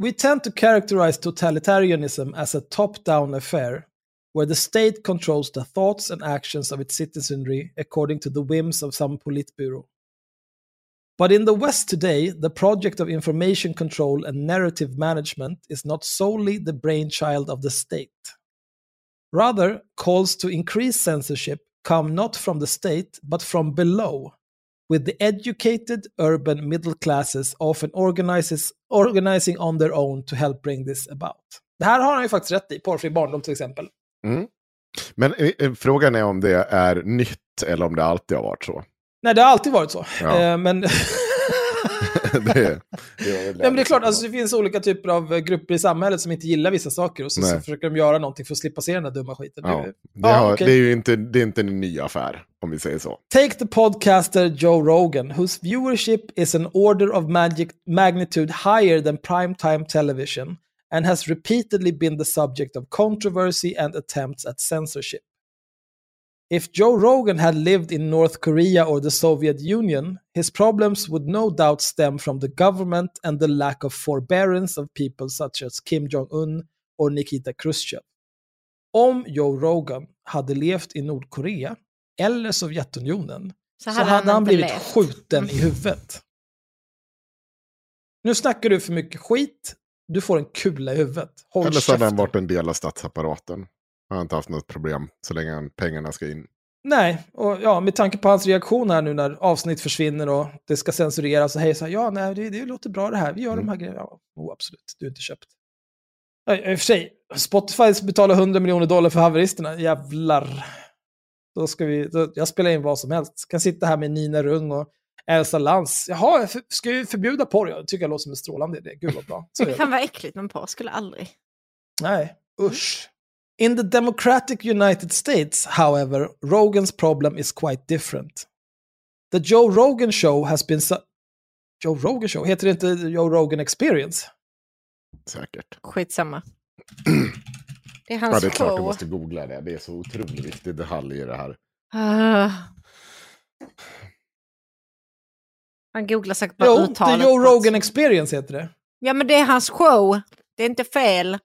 Speaker 5: We tend to characterize totalitarianism as a top-down affair where the state controls the thoughts and actions of its citizenry according to the whims of some politburo. But in the West today, the project of information control and narrative management is not solely the brainchild of the state. Rather, calls to increase censorship come not from the state, but from below, with the educated urban middle classes often organizes, organizing on their own to help bring this about. Det här har han ju faktiskt rätt i, porrfri barndom till exempel.
Speaker 3: Mm. Men eh, eh, frågan är om det är nytt eller om det alltid har varit så.
Speaker 5: Nej, det har alltid varit så.
Speaker 3: Ja.
Speaker 5: Eh, men...
Speaker 3: det, det var väl
Speaker 5: Ja, men det är klart, alltså, det finns olika typer av eh, grupper i samhället som inte gillar vissa saker och så, så försöker de göra någonting för att slippa se den där dumma skiten.
Speaker 3: Ja,
Speaker 5: Det- Ja,
Speaker 3: har,
Speaker 5: okej.
Speaker 3: det är ju inte, det är inte en ny affär, om vi säger så.
Speaker 5: Take the podcaster Joe Rogan, whose viewership is an order of magic magnitude higher than primetime television and has repeatedly been the subject of controversy and attempts at censorship. If Joe Rogan had lived in North Korea or the Soviet Union, his problems would no doubt stem from the government and the lack of forbearance of people such as Kim Jong-Un or Nikita Khrushchev. Om Joe Rogan hade levt i Nordkorea eller Sovjetunionen så hade, han,
Speaker 4: inte
Speaker 5: blivit
Speaker 4: levt.
Speaker 5: skjuten i huvudet. Nu snackar du för mycket skit, du får en kula i huvudet. Håll
Speaker 3: eller så hade han varit en del av statsapparaten. Han har inte haft något problem så länge han- pengarna ska in.
Speaker 5: Nej, och ja, med tanke på hans reaktion här nu när avsnitt försvinner och det ska censureras och hej så här, ja, nej, det, det låter bra det här, vi gör de här grejerna. Ja, oh, absolut, du är inte köpt. I och för sig, Spotify betalar 100 miljoner dollar för haveristerna, jävlar. Då ska vi, då, jag spelar in vad som helst. Kan sitta här med Nina Rung och Elsa Lantz. Jaha, för, ska vi förbjuda porr? Jag tycker jag låter som en strålande idé. Gud vad bra. Så vi.
Speaker 4: Fan vad äckligt, men på skulle aldrig.
Speaker 5: Nej, usch. In the democratic United States, however, Rogan's problem is quite different. The Joe Rogan show has been... Su- Joe Rogan show? Heter det inte Joe Rogan experience?
Speaker 3: Säkert.
Speaker 4: Skitsamma. Det är
Speaker 3: Ja,
Speaker 4: hans
Speaker 3: det är klart du
Speaker 4: show.
Speaker 3: måste googla det. Det är så otroligt viktig detalj i det här.
Speaker 4: Ah. Han googlar säkert på
Speaker 5: Jo, The
Speaker 4: uttalet.
Speaker 5: Joe Rogan experience heter det.
Speaker 4: Ja, men det är hans show. Det är inte fel.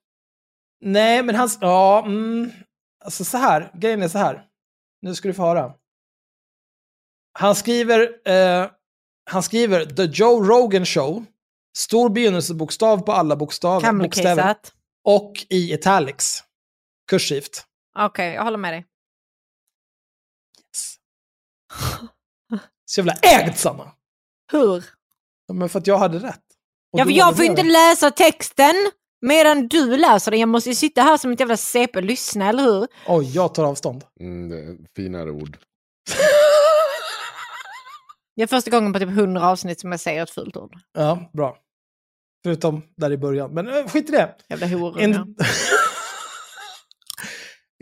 Speaker 5: Nej, men hans... Ja, mm, alltså så här. Grejen är så här. Nu ska du få höra. Han skriver... Eh, han skriver The Joe Rogan Show. Stor begynnelsebokstav på alla bokstaver. bokstäver. Och i italics. Kursivt.
Speaker 4: Okej, jag håller med dig.
Speaker 5: Så jävla ägd Sanna!
Speaker 4: Hur?
Speaker 5: Ja, Men för att jag hade rätt. Och
Speaker 4: Ja, för jag får inte läsa texten medan du läser den. Jag måste ju sitta här som ett jävla CP och lyssna, eller hur?
Speaker 5: Oj, jag tar avstånd.
Speaker 3: Mm, det är finare ord.
Speaker 4: Det är första gången på typ 100 avsnitt som jag säger ett fult ord.
Speaker 5: Ja, bra. Förutom där i början. Men äh, skit i det.
Speaker 4: Jävla horungar.
Speaker 5: In,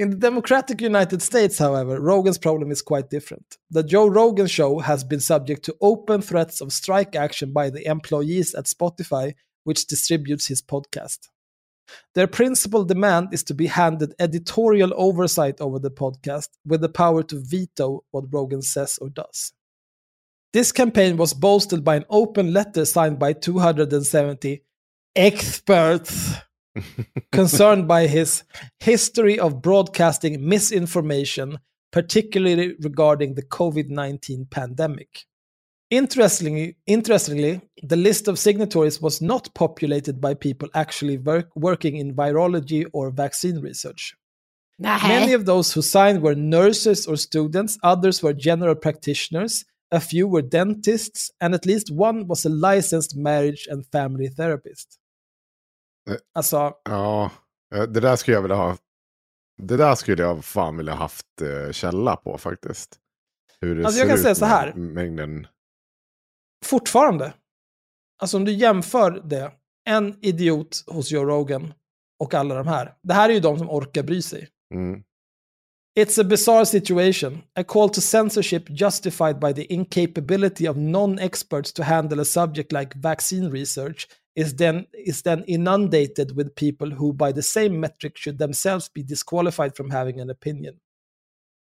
Speaker 5: in the Democratic United States, however, Rogan's problem is quite different. The Joe Rogan show has been subject to open threats of strike action by the employees at Spotify, which distributes his podcast. Their principal demand is to be handed editorial oversight over the podcast with the power to veto what Rogan says or does. This campaign was bolstered by an open letter signed by 270 experts concerned by his history of broadcasting misinformation, particularly regarding the COVID 19 pandemic. Interestingly, interestingly, the list of signatories was not populated by people actually work, working in virology or vaccine research. Many of those who signed were nurses or students, others were general practitioners, a few were dentists, and at least one was a licensed marriage and family therapist.
Speaker 3: Eh.
Speaker 5: Alltså,
Speaker 3: Ja, eh, det där skulle jag vilja ha. Det där skulle jag fan vilja haft eh, källa på faktiskt. Hur det
Speaker 5: Alltså, jag kan
Speaker 3: ut
Speaker 5: säga så här.
Speaker 3: Mängden.
Speaker 5: Fortfarande. Alltså om du jämför det, en idiot hos Joe Rogan och alla de här. Det här är ju de som orkar bry sig.
Speaker 3: Mm.
Speaker 5: It's a bizarre situation. A call to censorship justified by the incapability of non-experts to handle a subject like vaccine research is then is then inundated with people who by the same metric should themselves be disqualified from having an opinion.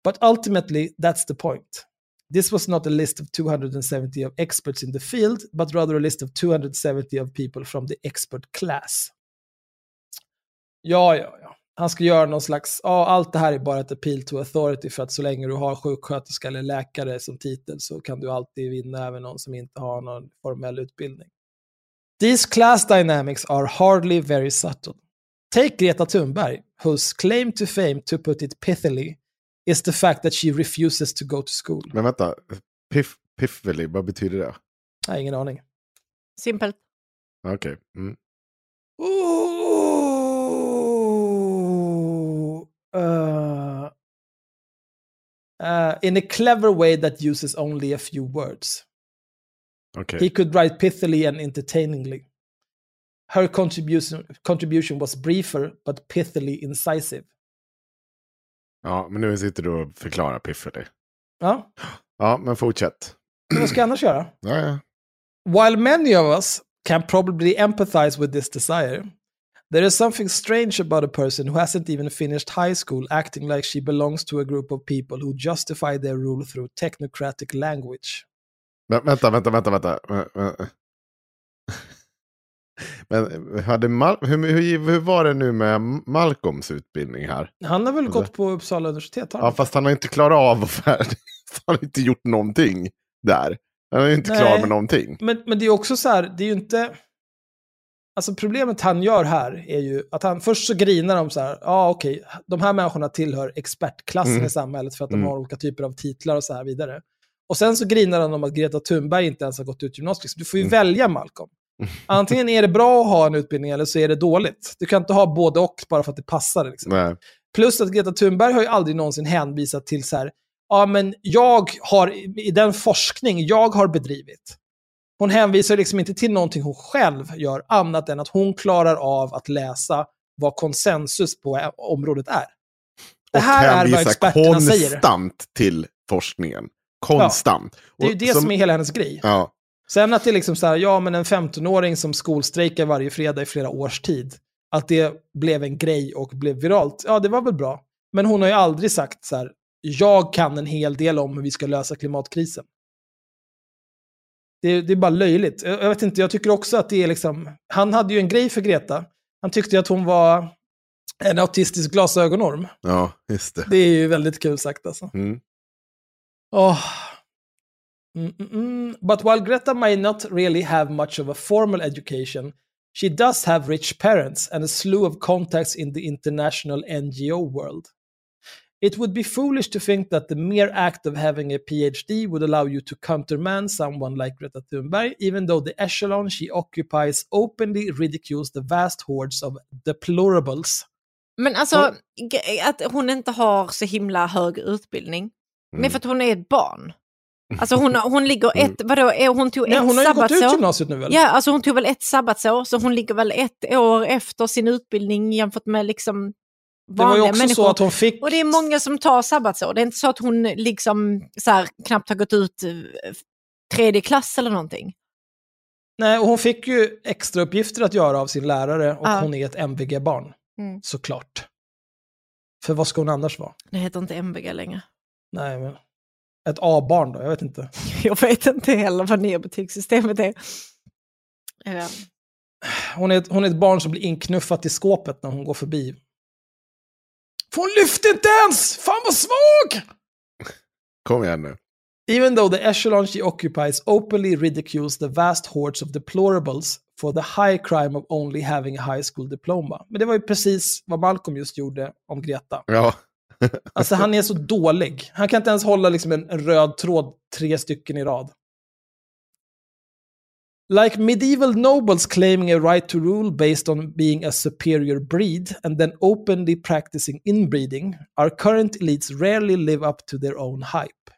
Speaker 5: But ultimately that's the point. This was not a list of 270 of experts in the field, but rather a list of 270 of people from the expert class. Ja, ja, ja. Han ska göra någon slags, ja, allt det här är bara ett appeal to authority för att så länge du har sjuksköterska eller läkare som titel så kan du alltid vinna även någon som inte har någon formell utbildning. These class dynamics are hardly very subtle. Take Greta Thunberg, whose claim to fame, to put it pithily, is the fact that she refuses to go to school.
Speaker 3: Men vänta, piff, piffeli, vad betyder det?
Speaker 5: Jag har ingen aning.
Speaker 4: Simpelt.
Speaker 3: Okej. Mm.
Speaker 5: Ooh, uh, uh, in a clever way that uses only a few words.
Speaker 3: Okay.
Speaker 5: He could write pithily and entertainingly. Her contribution, contribution was briefer but pithily incisive.
Speaker 3: Ja, men nu sitter du och förklarar piffeli.
Speaker 5: Ja,
Speaker 3: Ja, men fortsätt.
Speaker 5: vad ska jag annars göra?
Speaker 3: Ja, ja.
Speaker 5: While many of us can probably empathize with this desire, there is something strange about a person who hasn't even finished high school acting like she belongs to a group of people who justify their rule through technocratic language.
Speaker 3: Vänta, vänta, vänta, vänta. Men, hade Mal hur, hur, hur var det nu med Malcolms utbildning här?
Speaker 5: Han har väl
Speaker 3: Alltså-
Speaker 5: gått på Uppsala universitet?
Speaker 3: Ja, fast han har inte klarat av att färdig. Han har inte gjort någonting där. Han är inte
Speaker 5: Nej.
Speaker 3: klar med någonting.
Speaker 5: Men, men det är också så här, det är ju inte... Alltså problemet han gör här är ju att han först så grinar de så här, ja ah, okej, de här människorna tillhör expertklassen
Speaker 3: Mm.
Speaker 5: i samhället för att de
Speaker 3: Mm.
Speaker 5: har olika typer av titlar och så här vidare. Och sen så grinar han om att Greta Thunberg inte ens har gått ut gymnasiet. Du får ju
Speaker 3: Mm.
Speaker 5: välja Malcolm. Antingen är det bra att ha en utbildning eller så är det dåligt. Du kan inte ha både och bara för att det passar. Liksom. Plus att Greta Thunberg har ju aldrig någonsin hänvisat till så här, ja men jag har, i den forskning jag har bedrivit, hon hänvisar liksom inte till någonting hon själv gör, annat än att hon klarar av att läsa vad konsensus på området är. Det här är vad experterna säger.
Speaker 3: konstant till forskningen. Konstant.
Speaker 5: Det är ju
Speaker 3: Och
Speaker 5: det som, är hela hennes grej.
Speaker 3: Ja,
Speaker 5: Sen att det är liksom så här, ja men en 15-åring som skolstrejkar varje fredag i flera års tid, att det blev en grej och blev viralt, ja det var väl bra. Men hon har ju aldrig sagt så här, jag kan en hel del om hur vi ska lösa klimatkrisen. Det det är bara löjligt. Jag, jag vet inte, jag tycker också att det är liksom, han hade ju en grej för Greta. Han tyckte att hon var en autistisk glasögonorm.
Speaker 3: ja, just det.
Speaker 5: Det är ju väldigt kul sagt alltså.
Speaker 3: Mm.
Speaker 5: Oh. Mm, mm. But while Greta may not really have much of a formal education, she does have rich parents and a slew of contacts in the international NGO world. It would be foolish to think that the mere act of having a PhD would allow you to countermand someone like Greta Thunberg, even though the echelon she occupies openly ridicules the vast hordes of deplorables.
Speaker 4: Men alltså, g- att hon inte har så himla hög utbildning. Men
Speaker 3: Mm.
Speaker 4: för att hon är ett barn. Alltså hon, hon ligger ett, vadå, är- hon tog
Speaker 5: Nej,
Speaker 4: ett
Speaker 5: hon har ju gått ut gymnasiet nu väl?
Speaker 4: Ja, alltså hon tog väl ett sabbatsår, så hon ligger väl ett år efter sin utbildning jämfört med liksom
Speaker 5: det var ju
Speaker 4: vanliga
Speaker 5: också
Speaker 4: människor.
Speaker 5: så att hon fick...
Speaker 4: Och det är många som tar sabbatsår. Det är inte så att hon liksom så här, knappt har gått ut eh, tredje klass eller någonting.
Speaker 5: Nej, och hon fick ju extra uppgifter att göra av sin lärare och
Speaker 4: Ja.
Speaker 5: hon är ett MVG-barn.
Speaker 4: Mm.
Speaker 5: Såklart. För vad ska hon annars vara?
Speaker 4: Det heter inte MVG längre.
Speaker 5: Nej, men ett A-barn då? Jag vet inte.
Speaker 4: Jag vet inte heller vad nya betygssystemet är. Eh,
Speaker 5: hon, är ett, hon är ett barn som blir inknuffat i skåpet när hon går förbi. För hon lyfte inte ens! Fan vad svag!
Speaker 3: Kom igen nu.
Speaker 5: Even though the echelon she occupies openly ridicules the vast hordes of deplorables for the high crime of only having a high school diploma. Men det var ju precis vad Malcolm just gjorde om Greta.
Speaker 3: Ja.
Speaker 5: Alltså han är så dålig. Han kan inte ens hålla liksom en, en röd tråd tre stycken i rad. Like medieval nobles claiming a right to rule based on being a superior breed and then openly practicing inbreeding, our current elites rarely live up to their own hype.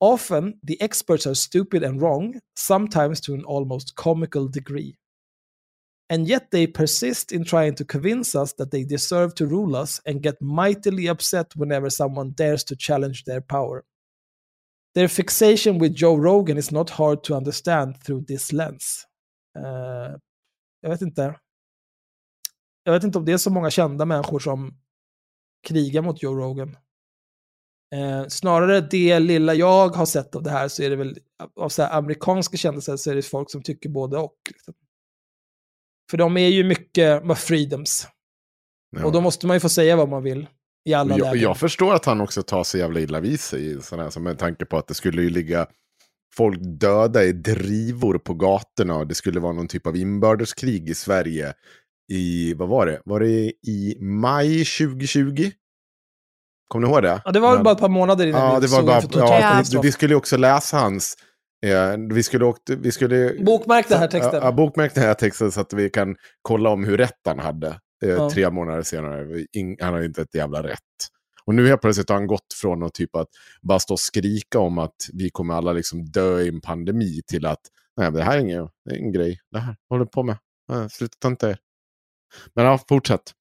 Speaker 5: Often, the experts are stupid and wrong, sometimes to an almost comical degree. And yet they persist in trying to convince us that they deserve to rule us and get mightily upset whenever someone dares to challenge their power. Their fixation with Joe Rogan is not hard to understand through this lens. Uh, jag vet inte. Jag vet inte om det är så många kända människor som krigar mot Joe Rogan. Eh, snarare det lilla jag har sett av det här så är det väl av så här amerikanska kändisar så är det folk som tycker både och. Liksom. För de är ju mycket med freedoms.
Speaker 3: Ja.
Speaker 5: Och då måste man ju få säga vad man vill i alla
Speaker 3: jag,
Speaker 5: lägen.
Speaker 3: jag förstår att han också tar sig jävla illa vid sig i sådana här, så med tanke på att det skulle ju ligga folk döda i drivor på gatorna och det skulle vara någon typ av inbördeskrig i Sverige i, vad var det? Var det i maj 2020? Kommer ni ihåg det?
Speaker 5: Ja, det var
Speaker 3: Men-
Speaker 5: bara ett par månader innan
Speaker 3: Ja,
Speaker 5: vi
Speaker 3: det var bara, ja, vi skulle ju också läsa hans, eh, vi skulle åkt, vi skulle...
Speaker 5: Bokmärk den här texten.
Speaker 3: Ja, bokmärk den här texten så att vi kan kolla om hur rätt han hade. Eh,
Speaker 5: Ja.
Speaker 3: Tre månader senare, In, han har inte ett jävla rätt. Och nu helt plötsligt har han gått från att typ att bara stå och skrika om att vi kommer alla liksom dö i en pandemi till att nej, det här är ingen, det är ingen grej. Det här håller på med. Sluta ta inte er. Men ja, fortsätt.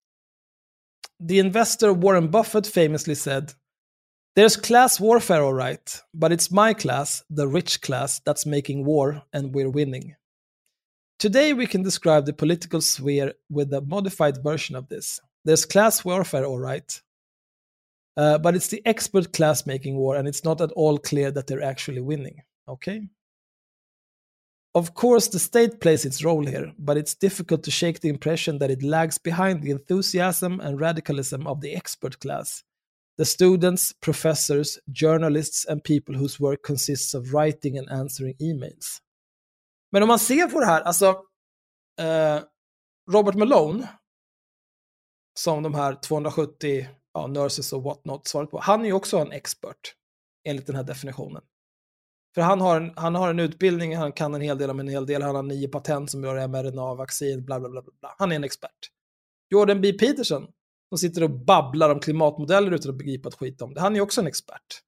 Speaker 5: The investor Warren Buffett famously said, There's class warfare, all right, but it's my class, the rich class, that's making war and we're winning. Today we can describe the political sphere with a modified version of this. There's class warfare, all right, uh, but it's the expert class making war, and it's not at all clear that they're actually winning. Okay? Of course, the state plays its role here, but it's difficult to shake the impression that it lags behind the enthusiasm and radicalism of the expert class. The students, professors, journalists, and people whose work consists of writing and answering emails. Men om man ser på det här, alltså eh, Robert Malone, som de här 270 ja, nurses och whatnot svarat på, han är ju också en expert enligt den här definitionen. För han har, en, han har en utbildning, han kan en hel del om en hel del, han har nio patent som rör mRNA-vaccin, bla bla. bla, bla. Han är en expert. Jordan B. Peterson, som sitter och babblar om klimatmodeller utan att begripa ett skit om det, han är också en expert.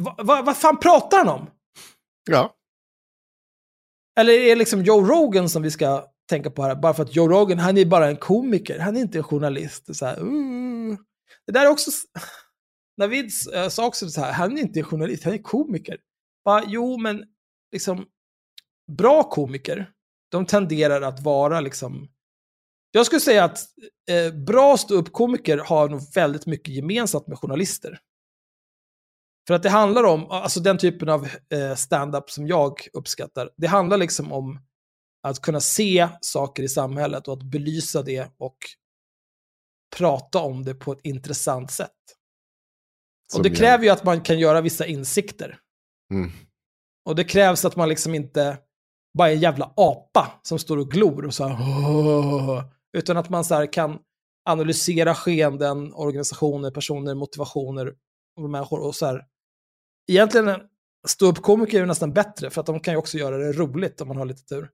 Speaker 5: Va- va- Vad fan pratar han om?
Speaker 3: Ja,
Speaker 5: Eller är det liksom Joe Rogan som vi ska tänka på här? Bara för att Joe Rogan, han är bara en komiker, han är inte en journalist. Så här, uh. Det där är också... Navid äh, sa också så här, han är inte en journalist, han är komiker. Bara, jo, men liksom, bra komiker, de tenderar att vara liksom... Jag skulle säga att eh, bra ståuppkomiker har nog väldigt mycket gemensamt med journalister. För att det handlar om, alltså den typen av eh, stand-up som jag uppskattar, det handlar liksom om att kunna se saker i samhället och att belysa det och prata om det på ett intressant sätt.
Speaker 3: Som
Speaker 5: och det
Speaker 3: jag-
Speaker 5: kräver ju att man kan göra vissa insikter.
Speaker 3: Mm.
Speaker 5: Och det krävs att man liksom inte bara är en jävla apa som står och glor och så här, utan att man så kan analysera skeenden, organisationer, personer, motivationer och människor och så här. Egentligen ståuppkomiker är ju nästan bättre för att de kan ju också göra det roligt om man har lite tur.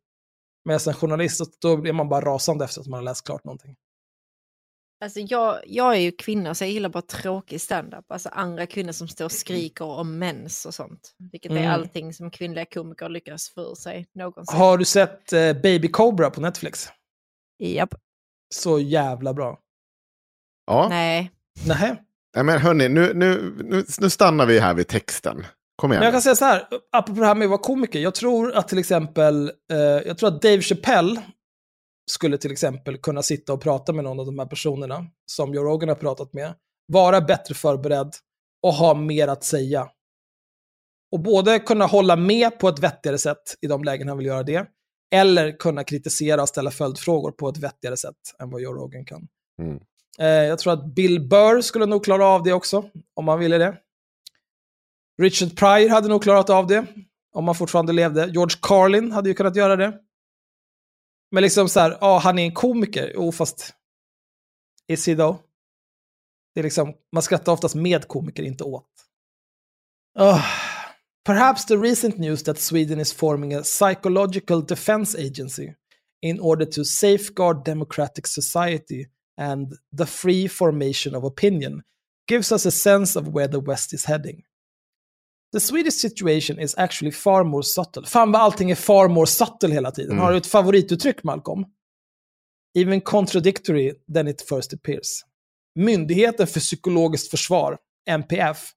Speaker 5: Medan en journalist, då blir man bara rasande efter att man har läst klart någonting.
Speaker 4: Alltså jag, jag är ju kvinna så jag gillar bara tråkig standup. Alltså andra kvinnor som står och skriker om mens och sånt. Vilket är
Speaker 5: Mm.
Speaker 4: allting som kvinnliga komiker lyckas få ur sig någonsin.
Speaker 5: Har du sett eh, Baby Cobra på Netflix?
Speaker 4: Japp.
Speaker 5: Så jävla bra.
Speaker 3: ja.
Speaker 4: Nej.
Speaker 5: Nähä.
Speaker 3: Nej, men hörni, nu, nu, nu, nu stannar vi här vid texten. Kom igen.
Speaker 5: Men jag kan säga så här, apropå det här med att vara komiker. Jag tror att till exempel, eh, jag tror att Dave Chappelle skulle till exempel kunna sitta och prata med någon av de här personerna som Joe Rogan har pratat med, vara bättre förberedd och ha mer att säga. Och både kunna hålla med på ett vettigare sätt i de lägen han vill göra det, Eller kunna kritisera och ställa följdfrågor på ett vettigare sätt än vad Joe Rogan kan.
Speaker 3: Mm.
Speaker 5: Eh, jag tror att Bill Burr skulle nog klara av det också, om han ville det. Richard Pryor hade nog klarat av det, om han fortfarande levde. George Carlin hade ju kunnat göra det. Men liksom så här, ja, han är en komiker. Jo, fast... Is he though? Det är liksom, man skrattar oftast med komiker, inte åt. Oh. Perhaps the recent news that Sweden is forming a psychological defense agency in order to safeguard democratic society and the free formation of opinion gives us a sense of where the West is heading. The Swedish situation is actually far more subtle. Fan vad allting är far more subtle hela tiden.
Speaker 3: Mm.
Speaker 5: Har du ett favorituttryck, Malcolm? Even contradictory than it first appears. Myndigheten för psykologiskt försvar, MPF,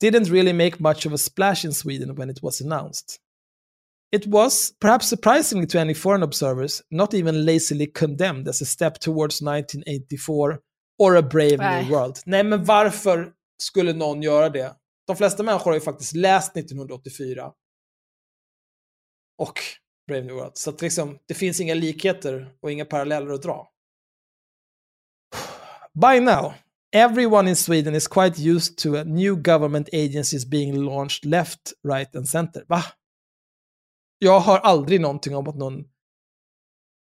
Speaker 5: didn't really make much of a splash in Sweden when it was announced. It was, perhaps surprisingly to any foreign observers, not even lazily condemned as a step towards 1984 or a brave
Speaker 4: Nej.
Speaker 5: new world. Nej, men varför skulle någon göra det? De flesta människor har ju faktiskt läst 1984 och Brave New World. Så att liksom, det finns inga likheter och inga paralleller att dra. By now, everyone in Sweden is quite used to a new government agencies being launched left, right and center. Va? Jag har aldrig någonting om att någon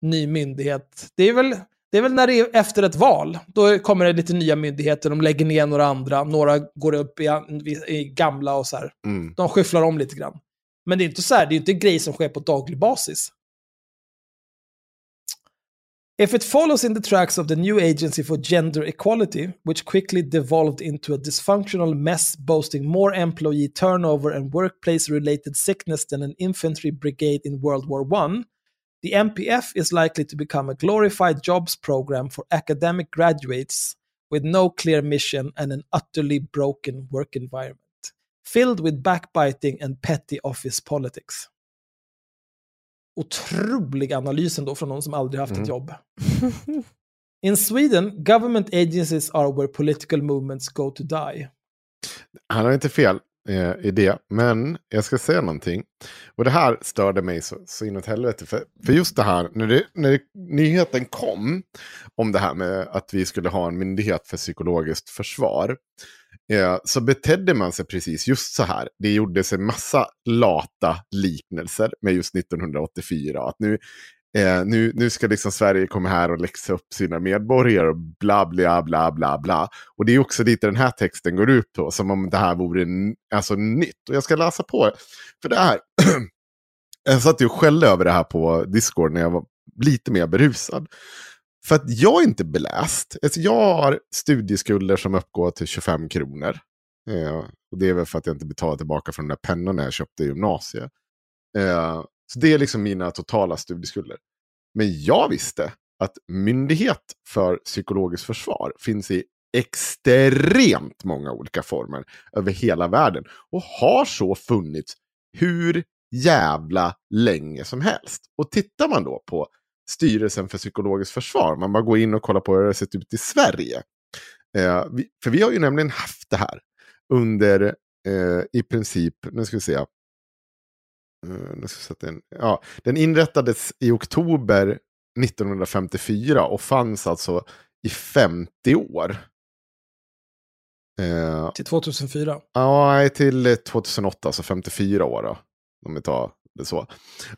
Speaker 5: ny myndighet... Det är väl, det är väl när det är efter ett val. Då kommer det lite nya myndigheter, de lägger ner några andra, några går upp i, i gamla och så här.
Speaker 3: Mm.
Speaker 5: De skyfflar om lite grann. Men det är inte så här, det är inte en grej som sker på daglig basis. If it follows in the tracks of the new agency for gender equality, which quickly devolved into a dysfunctional mess boasting more employee turnover and workplace related sickness than an infantry brigade in World War I, the MPF is likely to become a glorified jobs program for academic graduates with no clear mission and an utterly broken work environment, filled with backbiting and petty office politics. Otrolig analys ändå från någon som aldrig haft ett jobb. In Sweden, government agencies are where political movements go to die.
Speaker 3: Han har inte fel eh, i det, men jag ska säga någonting. Och det här störde mig så, så inåt helvete. För, för just det här, när, det, när det, nyheten kom om det här med att vi skulle ha en myndighet för psykologiskt försvar. Eh, så betedde man sig precis just så här. Det gjordes en massa lata liknelser med just 1984. Att nu, eh, nu, nu ska liksom Sverige komma här och läxa upp sina medborgare och bla bla bla bla bla. Och det är också dit den här texten går ut på, som om det här vore alltså, nytt. Och jag ska läsa på, för det här. jag satt ju och skällde över det här på Discord när jag var lite mer berusad. För att jag är inte beläst. Alltså jag har studieskulder som uppgår till 25 kronor. Eh, och det är väl för att jag inte betalar tillbaka för de där pennorna jag köpte i gymnasiet. Eh, så det är liksom mina totala studieskulder. Men jag visste att myndighet för psykologiskt försvar finns i extremt många olika former över hela världen. Och har så funnits hur jävla länge som helst. Och tittar man då på styrelsen för psykologiskt försvar, man bara går in och kollar på hur det har sett ut i Sverige. Eh, vi, för vi har ju nämligen haft det här under eh, i princip, nu ska vi se. Uh, nu ska vi in, ja, den inrättades i oktober 1954 och fanns alltså i 50 år. Eh,
Speaker 5: Till 2004.
Speaker 3: Ja, till 2008, så 54 år då. Om vi tar så.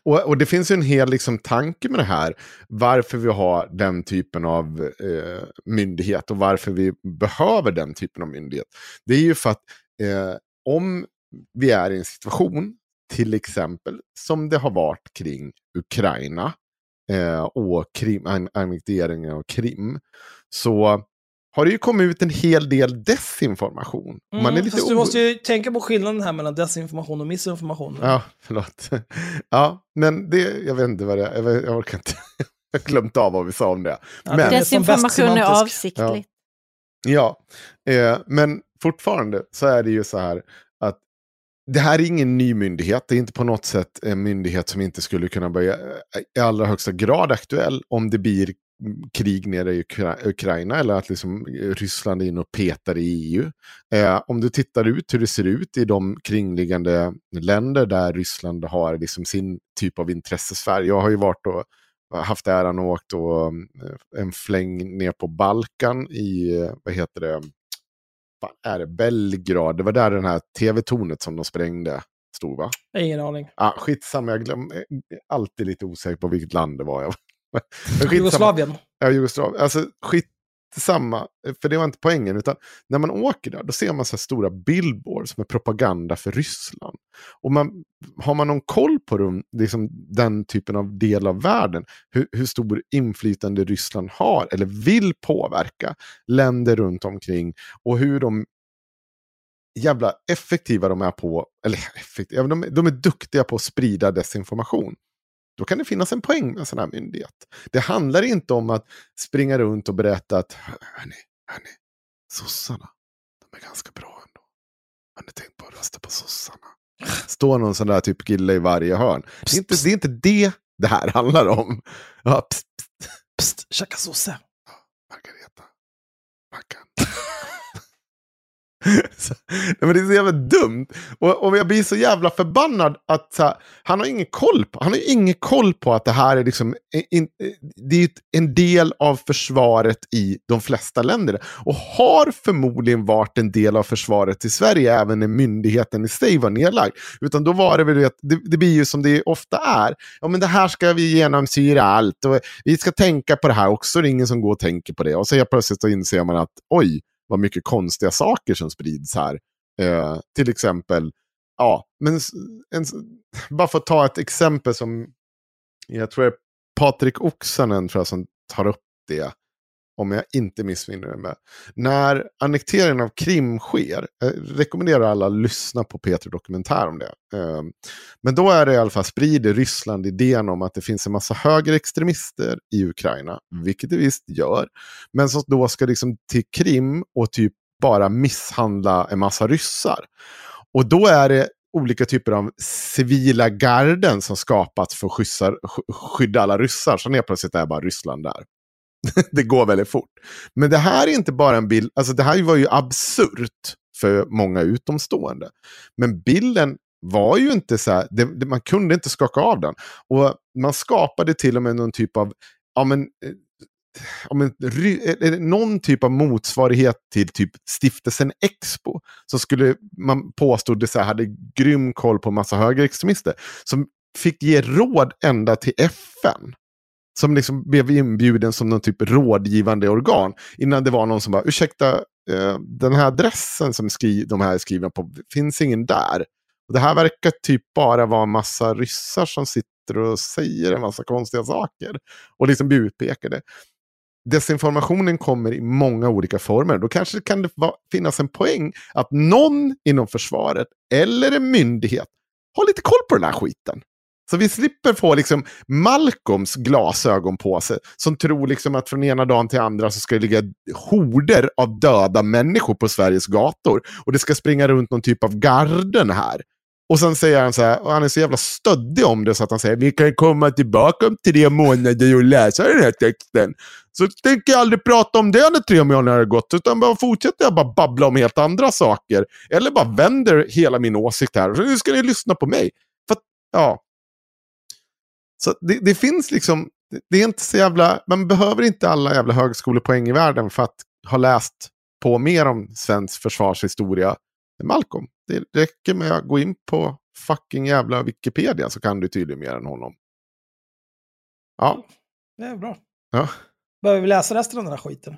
Speaker 3: Och, och det finns ju en hel liksom, tanke med det här. Varför vi har den typen av eh, myndighet och varför vi behöver den typen av myndighet. Det är ju för att eh, om vi är i en situation, till exempel som det har varit kring Ukraina eh, och Krim, annekteringen av Krim, så har det ju kommit ut en hel del desinformation. Man är
Speaker 5: Mm,
Speaker 3: lite
Speaker 5: fast du måste ju tänka på skillnaden här mellan desinformation och missinformation.
Speaker 3: Ja, förlåt. Ja, men det, jag vet inte vad det är. Jag, jag orkar inte. Jag har glömt av vad vi sa om det.
Speaker 5: Ja,
Speaker 3: Men,
Speaker 4: Desinformation är avsiktligt.
Speaker 3: ja, eh, men fortfarande så är det ju så här att det här är ingen ny myndighet. Det är inte på något sätt en myndighet som inte skulle kunna börja eh, i allra högsta grad aktuell om det blir krig nere i Ukra Ukraina eller att liksom Ryssland är inne och petar i EU. Eh, om du tittar ut hur det ser ut i de kringliggande länder där Ryssland har liksom sin typ av intressesfär. Jag har ju varit och haft äran och åkt och, en fläng ner på Balkan i, vad heter det, är det, Belgrad. Det var där den här tv-tornet som de sprängde stod va?
Speaker 5: Ingen aning.
Speaker 3: Ah, skitsamma, jag glömmer alltid lite osäker på vilket land det var.
Speaker 5: Jugoslavien.
Speaker 3: Ja, Jugoslavien. Alltså skitsamma, för det var inte poängen. Utan när man åker där, då ser man så stora billboards med propaganda för Ryssland. Och man, har man någon koll på dem, liksom den typen av del av världen, hur, hur stor inflytande Ryssland har eller vill påverka länder runt omkring och hur de jävla effektiva de är på, eller effektiva, de, de är duktiga på att sprida desinformation. Då kan det finnas en poäng med en sån här myndighet. Det handlar inte om att springa runt och berätta att hörni, hörni, sossarna, de är ganska bra ändå. Har ni tänkt på att rösta på sossarna? Står någon sån där typ kille i varje hörn. Det är inte det, är inte det, det här handlar om. Ja, pst,
Speaker 5: pst. pst käka sosse.
Speaker 3: Margareta. Mackan. så, men det är så jävla dumt. Och, och jag blir så jävla förbannad att så han har ingen koll på, han har ingen koll på att det här är, liksom, eh, in, eh, det är en del av försvaret i de flesta länder. Och har förmodligen varit en del av försvaret i Sverige även när myndigheten i sig var nedlagd. Utan då var det väl, det, det blir ju som det ofta är. Ja men det här ska vi genomsyra allt och vi ska tänka på det här också. Det är ingen som går och tänker på det. Och så helt plötsligt så inser man att oj, vad mycket konstiga saker som sprids här. Eh, till exempel, ja, men en, bara för att ta ett exempel som jag tror det är Patrik Oksanen tror jag, som tar upp det om jag inte missminner mig. När annekteringen av Krim sker, jag rekommenderar alla att lyssna på Peter Dokumentär om det. Ehm, men då är det i alla fall, sprider Ryssland idén om att det finns en massa högerextremister i Ukraina, vilket det visst gör, men som då ska liksom till Krim och typ bara misshandla en massa ryssar. Och då är det olika typer av civila garden som skapats för att skydda alla ryssar. Så helt plötsligt är bara Ryssland där. det går väldigt fort. Men det här är inte bara en bild, alltså det här var ju absurt för många utomstående. Men bilden var ju inte så här, det, det, man kunde inte skaka av den. Och man skapade till och med någon typ av, ja men, eh, ja, men eh, eh, någon typ av motsvarighet till typ stiftelsen Expo. Som skulle man påstod så här, hade grym koll på massa högerextremister. Som fick ge råd ända till FN som liksom blev inbjuden som någon typ rådgivande organ. Innan det var någon som bara, ursäkta, eh, den här adressen som skri de här är skrivna på, finns ingen där. Och det här verkar typ bara vara en massa ryssar som sitter och säger en massa konstiga saker. Och liksom blir utpekade. Desinformationen kommer i många olika former. Då kanske kan det finnas en poäng att någon inom försvaret eller en myndighet har lite koll på den här skiten. Så vi slipper få liksom Malcolms glasögon på sig. Som tror liksom att från ena dagen till andra så ska det ligga horder av döda människor på Sveriges gator. Och det ska springa runt någon typ av garden här. Och sen säger han så här, och han är så jävla stöddig om det så att han säger vi kan komma tillbaka om tre månader och läsa den här texten. Så tänker jag aldrig prata om det när tre månader har gått, utan bara fortsätter jag bara babbla om helt andra saker. Eller bara vänder hela min åsikt här. Så nu ska ni lyssna på mig. För ja, så det, det, finns liksom, det är inte så jävla, man behöver inte alla jävla högskolepoäng i världen för att ha läst på mer om svensk försvarshistoria än Malcolm. Det räcker med att gå in på fucking jävla Wikipedia så kan du tydligen mer än honom. Ja.
Speaker 5: Det är bra.
Speaker 3: Ja.
Speaker 5: Behöver vi läsa resten av den här skiten?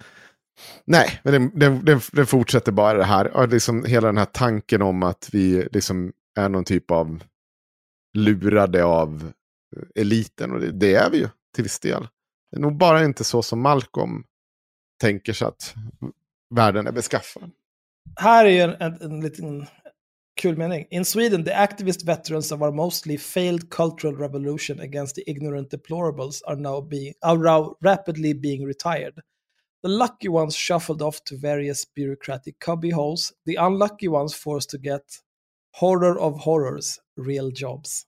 Speaker 3: Nej, men den, den, den, fortsätter bara det här. Och liksom hela den här tanken om att vi liksom är någon typ av lurade av Eh, eliten. Och det, det, är vi ju till viss del. Det är nog bara inte så som Malcolm tänker sig att världen är beskaffad.
Speaker 5: Här är ju en, en, en liten kul mening. In Sweden, the activist veterans of our mostly failed cultural revolution against the ignorant deplorables are now, being, are now rapidly being retired. The lucky ones shuffled off to various bureaucratic cubbyholes, the unlucky ones forced to get horror of horrors, real jobs.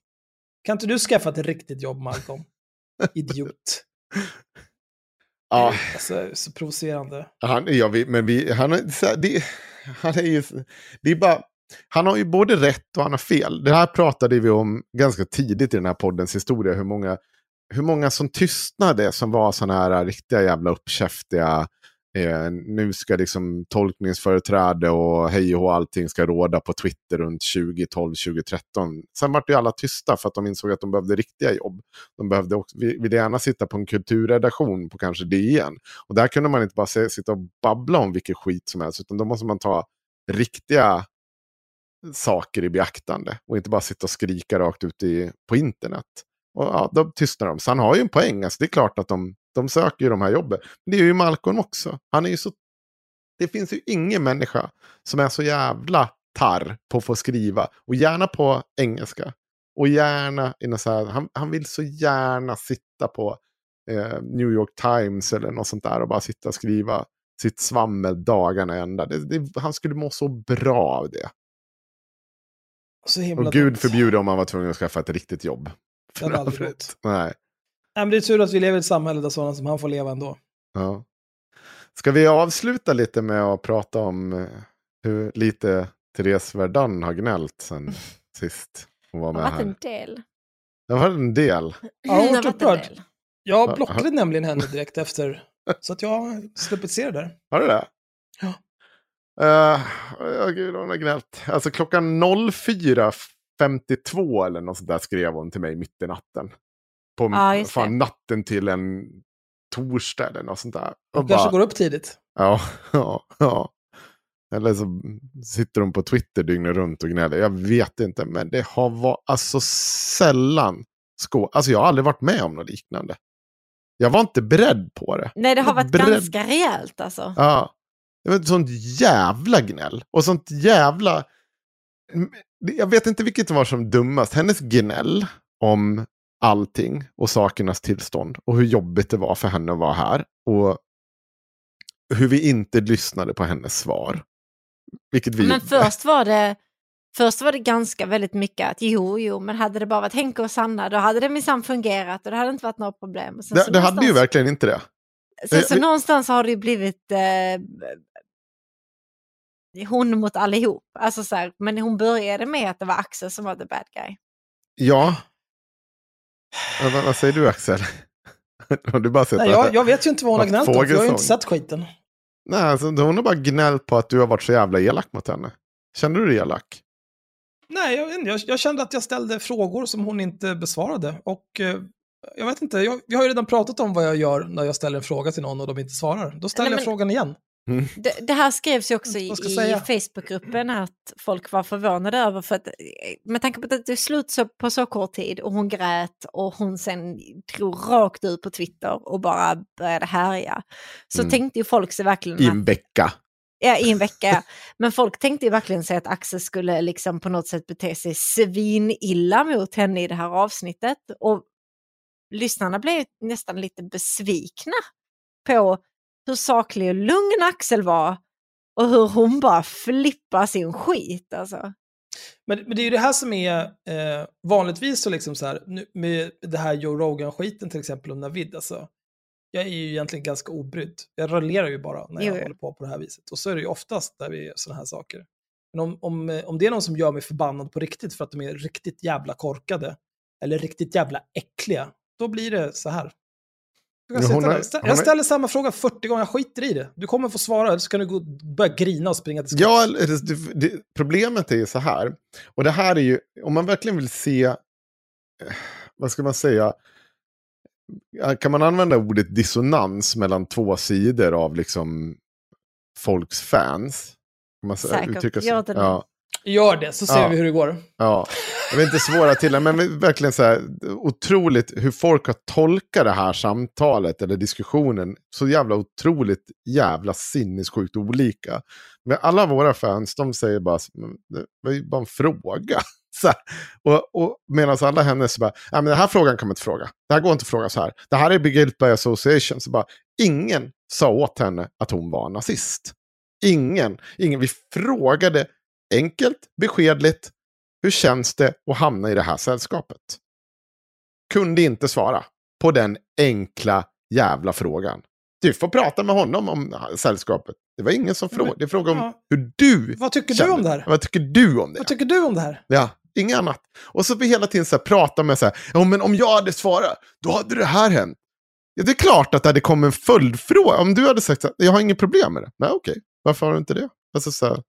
Speaker 5: Kan inte du skaffa ett riktigt jobb, Malcolm? Idiot.
Speaker 3: Ja,
Speaker 5: Alltså, så provocerande.
Speaker 3: han, ja, vi, men vi, han, det, han är ju... Det är bara... Han har ju både rätt och han har fel. Det här pratade vi om ganska tidigt i den här poddens historia. Hur många, hur många som tystnade som var sådana här riktiga jävla uppkäftiga. Eh, nu ska liksom tolkningsföreträde och hej och hå, allting ska råda på Twitter runt 2012, 2013. Sen vart ju alla tysta för att de insåg att de behövde riktiga jobb. De behövde också, ville gärna sitta på en kulturredaktion på kanske DN. Och där kunde man inte bara se, sitta och babbla om vilken skit som helst, utan då måste man ta riktiga saker i beaktande och inte bara sitta och skrika rakt ut i, på internet. Och ja, då tystnar de. Så han har ju en poäng. Alltså, det är klart att de, de söker ju de här jobben. Men det är ju Malcolm också. Han är ju så... Det finns ju ingen människa som är så jävla tarr på att få skriva. Och gärna på engelska. Och gärna i något så här, han, han vill så gärna sitta på eh, New York Times eller något sånt där och bara sitta och skriva sitt svammel dagarna ända. Det, det, han skulle må så bra av det. Och gud förbjude om man var tvungen att skaffa ett riktigt jobb.
Speaker 5: Det hade aldrig
Speaker 3: För
Speaker 5: gått.
Speaker 3: Nej.
Speaker 5: Nej, men det är tur att vi lever i ett samhälle där sådana som han får leva ändå.
Speaker 3: Ja. Ska vi avsluta lite med att prata om eh, hur lite Therese Verdun har gnällt sen sist hon var
Speaker 4: Det har
Speaker 3: med
Speaker 4: varit en
Speaker 3: här?
Speaker 4: del.
Speaker 3: Det var en del.
Speaker 5: Ja, hon
Speaker 4: har varit
Speaker 5: upprörd.
Speaker 4: del.
Speaker 5: Jag blockade nämligen henne direkt efter. Så att jag har sluppit se det där.
Speaker 3: Har du det?
Speaker 5: Ja.
Speaker 3: Uh, ja, gud, hon har gnällt. Alltså klockan 04.52 eller något sånt där skrev hon till mig mitt i natten. På
Speaker 4: Ja, just
Speaker 3: fan, natten till en torsdag eller något sånt där. Och
Speaker 5: kanske
Speaker 3: bara-
Speaker 5: går upp tidigt.
Speaker 3: Ja, ja, ja. Eller så sitter de på Twitter dygnet runt och gnäller. Jag vet inte, men det har varit alltså sällan skå... Alltså jag har aldrig varit med om något liknande. Jag var inte beredd på det.
Speaker 4: Nej, det har varit
Speaker 3: Beredd-
Speaker 4: ganska rejält alltså.
Speaker 3: Ja. Det var ett sånt jävla gnäll. Och sånt jävla... Jag vet inte vilket var som dummast. Hennes gnäll om allting och sakernas tillstånd. Och hur jobbigt det var för henne att vara här. Och hur vi inte lyssnade på hennes svar. Vilket vi
Speaker 4: Men
Speaker 3: gjorde.
Speaker 4: först var det Först var det ganska väldigt mycket att jo, jo, men hade det bara varit Henke och Sanna då hade det minsann fungerat och det hade inte varit några problem.
Speaker 3: Det,
Speaker 4: så
Speaker 3: det hade ju verkligen inte det.
Speaker 4: Sen så
Speaker 3: Eh, vi-
Speaker 4: någonstans har det ju blivit eh, hon mot allihop. Alltså så här, men hon började med att det var Axel som var the bad guy.
Speaker 3: Ja, vad, vad säger du Axel? Har du bara sett
Speaker 5: Nej, jag, jag vet ju inte vad hon har gnällt för jag har ju inte sett skiten.
Speaker 3: Nej, alltså, hon har bara gnällt på att du har varit så jävla elak mot henne. Kände du dig elak?
Speaker 5: Nej, jag, jag, jag kände att jag ställde frågor som hon inte besvarade. Och eh, jag vet inte, jag, vi har ju redan pratat om vad jag gör när jag ställer en fråga till någon och de inte svarar. Då ställer
Speaker 4: Nej,
Speaker 5: jag
Speaker 4: men-
Speaker 5: frågan igen.
Speaker 4: Det, det här skrevs ju också i, i? Facebookgruppen att folk var förvånade över för att eh, med tanke på att det tog slut så, på så kort tid och hon grät och hon sen drog rakt ut på Twitter och bara började härja. Så
Speaker 3: Mm.
Speaker 4: tänkte ju folk sig verkligen
Speaker 3: I en vecka.
Speaker 4: Ja, i en vecka. Men folk tänkte ju verkligen sig att Axel skulle liksom på något sätt bete sig svinilla mot henne i det här avsnittet. Och lyssnarna blev nästan lite besvikna på hur saklig och lugn Axel var och hur hon bara flippar sin skit. Alltså.
Speaker 5: Men, men det är ju det här som är eh, vanligtvis så liksom så här, nu, med det här Joe Rogan-skiten till exempel om Navid, alltså. Jag är ju egentligen ganska obrydd. Jag raljerar ju bara när jag
Speaker 4: Jo,
Speaker 5: håller på på det här viset. Och så är det ju oftast där vi gör sådana här saker. Men om, om, eh, om det är någon som gör mig förbannad på riktigt för att de är riktigt jävla korkade, eller riktigt jävla äckliga, då blir det så här. Jag,
Speaker 3: hon har- hon
Speaker 5: jag
Speaker 3: har-
Speaker 5: ställer samma fråga 40 gånger, jag skiter i det. Du kommer få svara, eller så kan du gå, börja grina och springa till skogs.
Speaker 3: Ja, det, det, problemet är ju så här. Och det här är ju, om man verkligen vill se, eh, vad ska man säga, Ja, kan man använda ordet dissonans mellan två sidor av liksom folks fans? Kan man säga-
Speaker 4: Säkert,
Speaker 3: uttrycka
Speaker 4: det nu.
Speaker 3: ja.
Speaker 5: Gör det, så ser
Speaker 3: Ja.
Speaker 5: vi hur det går.
Speaker 3: Ja, jag vill inte svåra till det, men verkligen så här otroligt hur folk har tolkat det här samtalet eller diskussionen. Så jävla otroligt jävla sinnessjukt olika. Men alla våra fans, de säger bara, "Men det var ju bara en fråga. Så. Och, och medan alla hennes bara, Nej, men den här frågan kan man inte fråga. Det här går inte att fråga så här. Det här är Guilt by Association. Så bara, ingen sa åt henne att hon var nazist. Ingen. ingen. Vi frågade enkelt, beskedligt, hur känns det att hamna i det här sällskapet? Kunde inte svara på den enkla jävla frågan. Du får prata med honom om sällskapet. Det var ingen som frågade. Det är fråga om
Speaker 5: ja.
Speaker 3: hur du
Speaker 5: Vad tycker
Speaker 3: känner.
Speaker 5: du om det här?
Speaker 3: Vad tycker du om det?
Speaker 5: Vad tycker du om det här?
Speaker 3: Ja, inget annat. Och så vi hela tiden så här, prata med så här, ja men om jag hade svarat, då hade det här hänt. Ja, det är klart att det hade kommit en följdfråga. Om du hade sagt så här, jag har inget problem med det. Nej, okej. Varför har du inte det? Alltså så här,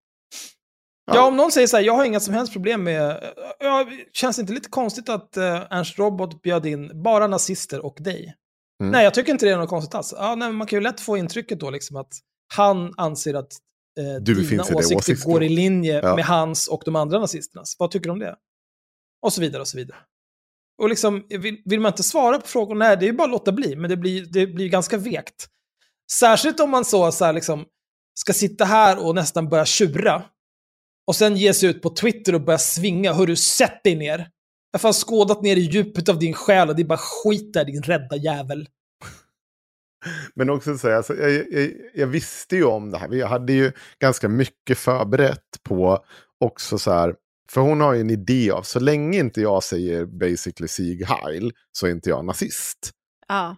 Speaker 5: Ja. om någon säger så här, jag har inga som helst problem med... Ja, känns det inte lite konstigt att uh, Ernst Robot bjöd in bara nazister och dig?
Speaker 3: Mm.
Speaker 5: Nej, jag tycker inte det är något konstigt alls. Ja, nej, man kan ju lätt få intrycket då liksom att han anser att eh,
Speaker 3: Du
Speaker 5: dina åsikter
Speaker 3: åsiktsgrupp.
Speaker 5: går i linje
Speaker 3: Ja.
Speaker 5: med hans och de andra nazisternas. Vad tycker du om det? Och så vidare och så vidare. Och liksom, vill, vill man inte svara på frågor, nej, det är ju bara att låta bli, men det blir, det blir ganska vekt. Särskilt om man så, så här, liksom, ska sitta här och nästan börja tjura. Och sen ge sig ut på Twitter och börja svinga. Hör du, sätt dig ner. Jag har fan skådat ner i djupet av din själ och det är bara skit där, din rädda jävel.
Speaker 3: Men också säga, alltså, jag, jag, jag visste ju om det här. Vi hade ju ganska mycket förberett på också så här. För hon har ju en idé av, så länge inte jag säger basically Sieg Heil så är inte jag nazist.
Speaker 4: Ja.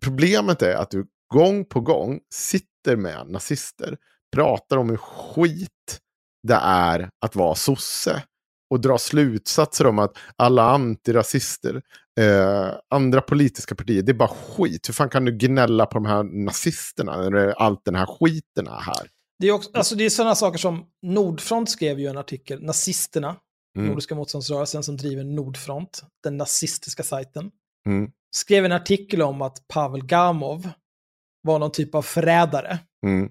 Speaker 3: Problemet är att du gång på gång sitter med nazister, pratar om hur skit det är att vara sosse och drar slutsatser om att alla antirasister, eh, andra politiska partier, det är bara skit. Hur fan kan du gnälla på de här nazisterna när allt den här skiten är här?
Speaker 5: Det är, också, alltså det är sådana saker som Nordfront skrev ju en artikel, nazisterna,
Speaker 3: Mm.
Speaker 5: Nordiska motståndsrörelsen som driver Nordfront, den nazistiska sajten,
Speaker 3: Mm.
Speaker 5: skrev en artikel om att Pavel Gamov var någon typ av förrädare.
Speaker 3: Mm.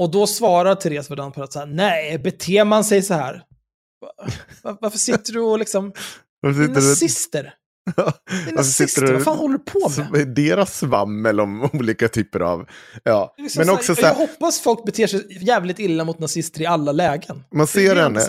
Speaker 5: Och då svarar Therese Verdun på att så här, nej, beter man sig så här? Va- va- Varför sitter du och liksom...
Speaker 3: Varför sitter
Speaker 5: nazister. Det är nazister, vad fan håller du på med?
Speaker 3: Som är deras svammel om olika typer av... Ja.
Speaker 5: Liksom
Speaker 3: Men
Speaker 5: så
Speaker 3: också
Speaker 5: här,
Speaker 3: så
Speaker 5: jag
Speaker 3: här,
Speaker 5: hoppas folk beter sig jävligt illa mot nazister i alla lägen.
Speaker 3: man ser henne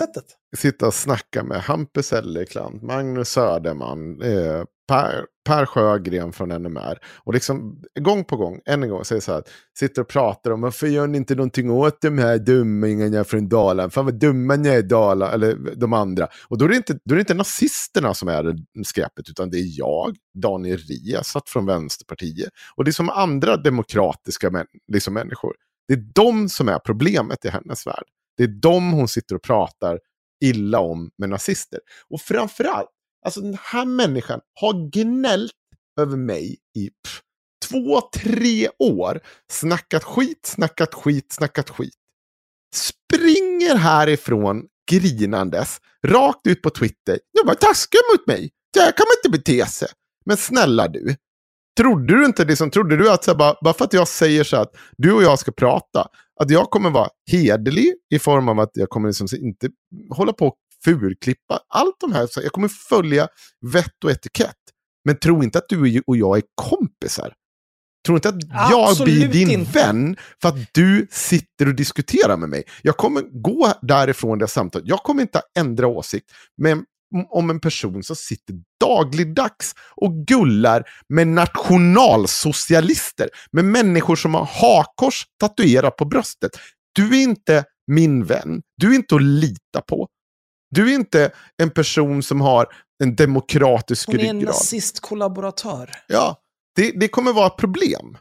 Speaker 3: sitta och snacka med Hampus Ellerklant, Magnus Söderman, eh, Per, per Sjögren från NMR. Och liksom gång på gång, än en gång, säger så här, sitter och pratar om varför gör ni inte någonting åt de här dummingarna från Dalarna? Fan vad dumma ni är i Dalarna, eller de andra. Och då är, det inte, då är det inte nazisterna som är skräpet, utan det är jag, Daniel Riazat från Vänsterpartiet. Och det är som andra demokratiska män, liksom människor. Det är de som är problemet i hennes värld. Det är de hon sitter och pratar illa om med nazister. Och framförallt, alltså den här människan har gnällt över mig i pff, två, tre år. Snackat skit, snackat skit, snackat skit. Springer härifrån grinandes, rakt ut på Twitter. Jag var taskig mot mig. Så här kan man inte bete sig. Men snälla du, Trodde du inte, liksom, trodde du att så här, bara, bara för att jag säger så att du och jag ska prata, att jag kommer vara hederlig i form av att jag kommer liksom inte hålla på och fulklippa allt de här. Så jag kommer följa vett och etikett. Men tro inte att du och jag är kompisar. Tro inte att jag
Speaker 5: Absolut
Speaker 3: blir din
Speaker 5: inte.
Speaker 3: vän för att du sitter och diskuterar med mig. Jag kommer gå därifrån det samtalet. Jag kommer inte ändra åsikt. Men om en person som sitter dagligdags och gullar med nationalsocialister, med människor som har hakkors tatuerat på bröstet. Du är inte min vän, du är inte att lita på. Du är inte en person som har en demokratisk
Speaker 5: Hon är en
Speaker 3: ryggrad.
Speaker 5: nazistkollaboratör.
Speaker 3: Ja, det, det kommer vara ett problem.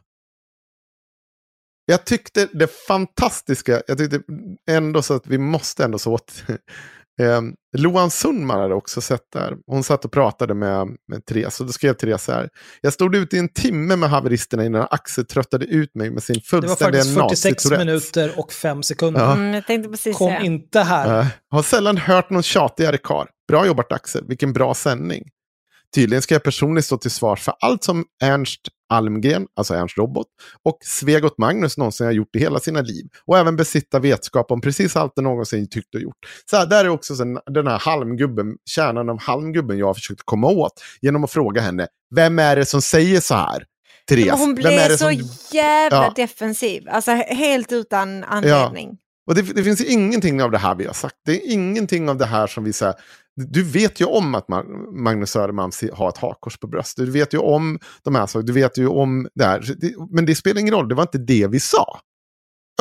Speaker 3: Jag tyckte det fantastiska, jag tyckte ändå så att vi måste ändå så åt. Eh, Loan Sundman hade också sett där. Hon satt och pratade med, med Therese och då skrev Therese här. Jag stod ute i en timme med haveristerna innan Axel tröttade ut mig med sin
Speaker 5: Det var
Speaker 3: fullständiga
Speaker 5: faktiskt 46
Speaker 3: nazi-Tourettes.
Speaker 5: minuter och 5 sekunder.
Speaker 3: Ja.
Speaker 4: Mm, jag tänkte precis
Speaker 5: Kom
Speaker 4: säga.
Speaker 5: inte här.
Speaker 3: Eh, har sällan hört någon tjatigare kar. Bra jobbat Axel, vilken bra sändning. Tydligen ska jag personligen stå till svars för allt som Ernst Almgren, alltså Ernst Robot, och Svegot Magnus någonsin har gjort i hela sina liv. Och även besitta vetskap om precis allt det någonsin tyckt och gjort. Så här, där är också den här halmgubben, kärnan av halmgubben jag har försökt komma åt genom att fråga henne, vem är det som säger så här? Therese,
Speaker 4: hon blev så
Speaker 3: som...
Speaker 4: jävla
Speaker 3: Ja.
Speaker 4: defensiv. Alltså helt utan anledning.
Speaker 3: Och det, det finns ingenting av det här vi har sagt. Det är ingenting av det här som vi säger. Du vet ju om att Magnus Söderman har ett hakkors på bröstet. Du vet ju om de här sakerna. Du vet ju om det här. Men det spelar ingen roll. Det var inte det vi sa.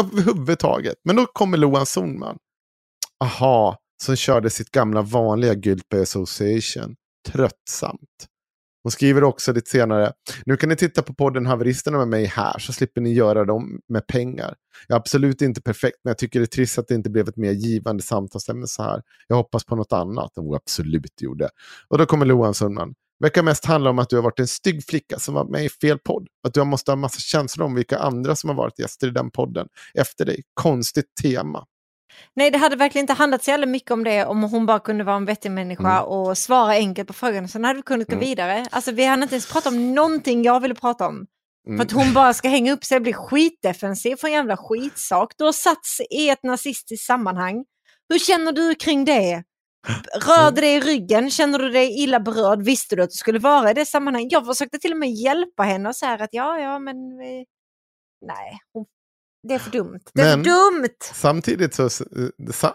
Speaker 3: Överhuvudtaget. Men då kommer Loan Sonman. Aha, som körde sitt gamla vanliga Guilt by Association. Tröttsamt. Hon skriver också lite senare, nu kan ni titta på podden Haveristerna med mig här så slipper ni göra dem med pengar. Jag är absolut inte perfekt men jag tycker det är trist att det inte blev ett mer givande samtalsämne så här. Jag hoppas på något annat än vad absolut gjorde. Och då kommer Loan Sundman. Verkar mest handla om att du har varit en stygg flicka som var med i fel podd. Att du måste ha massa känslor om vilka andra som har varit gäster i den podden efter dig. Konstigt tema.
Speaker 4: Nej, det hade verkligen inte handlat så jävla mycket om det om hon bara kunde vara en vettig människa
Speaker 3: Mm.
Speaker 4: och svara enkelt på frågorna. Sen hade vi kunnat gå
Speaker 3: Mm.
Speaker 4: vidare. Alltså vi hade inte ens pratat om någonting jag ville prata om.
Speaker 3: Mm.
Speaker 4: För att hon bara ska hänga upp sig och bli skitdefensiv för en jävla skitsak. Du har satts i ett nazistiskt sammanhang. Hur känner du kring det? Rör det dig i ryggen? Känner du dig illa berörd? Visste du att du skulle vara i det sammanhanget? Jag försökte till och med hjälpa henne och säga att ja, ja, men nej, hon, det är för dumt. Det är
Speaker 3: Men-
Speaker 4: för dumt!
Speaker 3: Samtidigt så,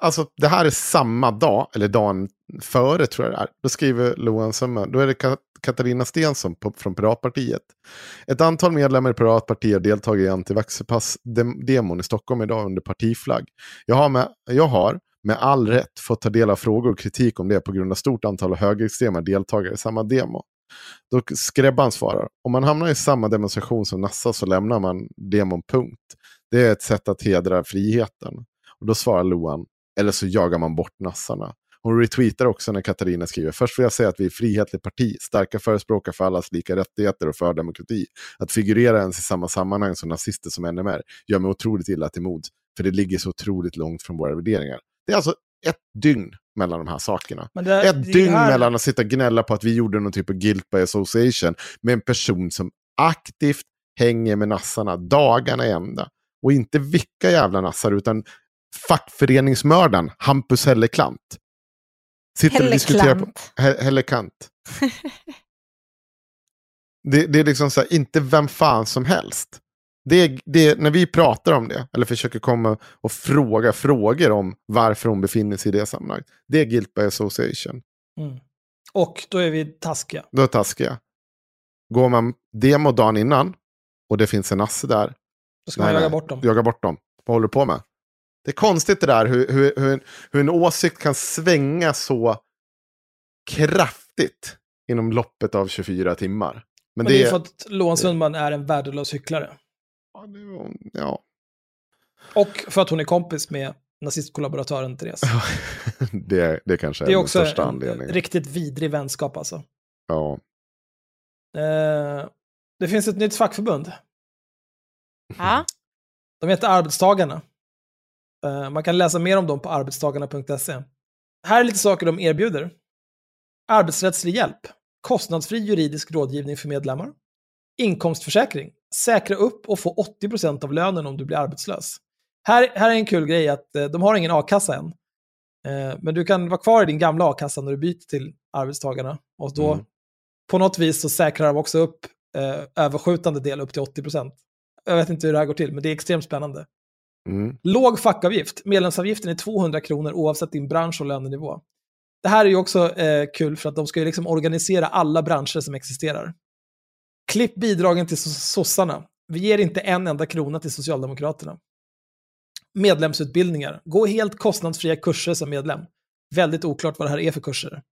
Speaker 3: alltså det här är samma dag, eller dagen före tror jag det är. Då skriver Loan Summa, då är det Ka- Katarina Stensson på, från Piratpartiet. Ett antal medlemmar i Piratpartiet deltagit i antivaxpass-demon i Stockholm idag under partiflagg. Jag har, med, jag har med all rätt fått ta del av frågor och kritik om det på grund av stort antal högerextrema deltagare i samma demo. Då Skrebban svarar, om man hamnar i samma demonstration som Nassa så lämnar man demon punkt. Det är ett sätt att hedra friheten. Och då svarar Loan, eller så jagar man bort nassarna. Hon retweetar också när Katarina skriver, först vill jag säga att vi är ett frihetligt parti, starka förespråkare för allas lika rättigheter och för demokrati. Att figurera ens i samma sammanhang som nazister som NMR gör mig otroligt illa till mod, för det ligger så otroligt långt från våra värderingar. Det är alltså ett dygn mellan de här sakerna.
Speaker 5: Det,
Speaker 3: Ett
Speaker 5: det
Speaker 3: dygn
Speaker 5: här-
Speaker 3: mellan att sitta och gnälla på att vi gjorde någon typ av guilt by association med en person som aktivt hänger med nassarna dagarna i ända. Och inte vilka jävla nassar utan fackföreningsmördaren Hampus Helleklant. Sitter och diskuterar på,
Speaker 4: Helleklant.
Speaker 3: He- Hellekant. det, det är liksom så här, inte vem fan som helst. Det det är, när vi pratar om det, eller försöker komma och fråga frågor om varför hon befinner sig i det sammanhanget. Det är guilt by association.
Speaker 5: Mm. Och då är vi taskiga.
Speaker 3: Då är taskiga. Går man demo dagen innan och det finns en nasse där.
Speaker 5: Då ska man jaga bort dem.
Speaker 3: Jaga bort dem. Vad håller du på med? Det är konstigt det där hur, hur, hur, en, hur en åsikt kan svänga så kraftigt inom loppet av 24 timmar. Men,
Speaker 5: Men det är för att Loan Sundman är en värdelös hycklare.
Speaker 3: Ja, det var- Ja,
Speaker 5: Och för att hon är kompis med nazistkollaboratören Therese.
Speaker 3: det, det kanske är,
Speaker 5: Det är
Speaker 3: den
Speaker 5: också
Speaker 3: största
Speaker 5: en
Speaker 3: anledningen.
Speaker 5: riktigt vidrig vänskap alltså.
Speaker 3: Ja.
Speaker 5: Eh, det finns ett nytt fackförbund.
Speaker 4: Ja.
Speaker 5: De heter Arbetstagarna. Eh, man kan läsa mer om dem på arbetstagarna.se. Här är lite saker de erbjuder. Arbetsrättslig hjälp. Kostnadsfri juridisk rådgivning för medlemmar. Inkomstförsäkring. Säkra upp och få 80% av lönen om du blir arbetslös. Här, här är en kul grej att eh, de har ingen a-kassa än. Eh, men du kan vara kvar i din gamla a-kassa när du byter till arbetstagarna. Och då
Speaker 3: Mm.
Speaker 5: på något vis så säkrar de också upp överskjutande del upp till 80%. Jag vet inte hur det här går till, men det är extremt spännande.
Speaker 3: Mm.
Speaker 5: Låg fackavgift. Medlemsavgiften är 200 kronor oavsett din bransch och lönenivå. Det här är ju också eh, kul för att de ska ju liksom organisera alla branscher som existerar. Klipp bidragen till so- sossarna. Vi ger inte en enda krona till Socialdemokraterna. Medlemsutbildningar. Gå helt kostnadsfria kurser som medlem. Väldigt oklart vad det här är för kurser.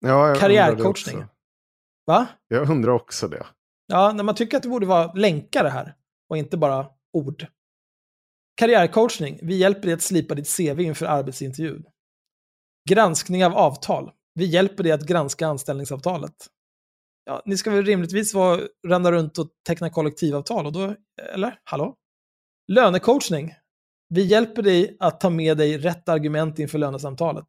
Speaker 3: Ja, jag undrar det
Speaker 5: Karriärcoachning.
Speaker 3: också.
Speaker 5: Va?
Speaker 3: Jag undrar också det.
Speaker 5: Ja, när man tycker att det borde vara länkar det här och inte bara ord. Karriärcoachning. Vi hjälper dig att slipa ditt CV inför arbetsintervjun. Granskning av avtal. Vi hjälper dig att granska anställningsavtalet. Ja, ni ska väl rimligtvis vara, ränna runt och teckna kollektivavtal och då, eller? Hallå? Lönecoachning. Vi hjälper dig att ta med dig rätt argument inför lönesamtalet.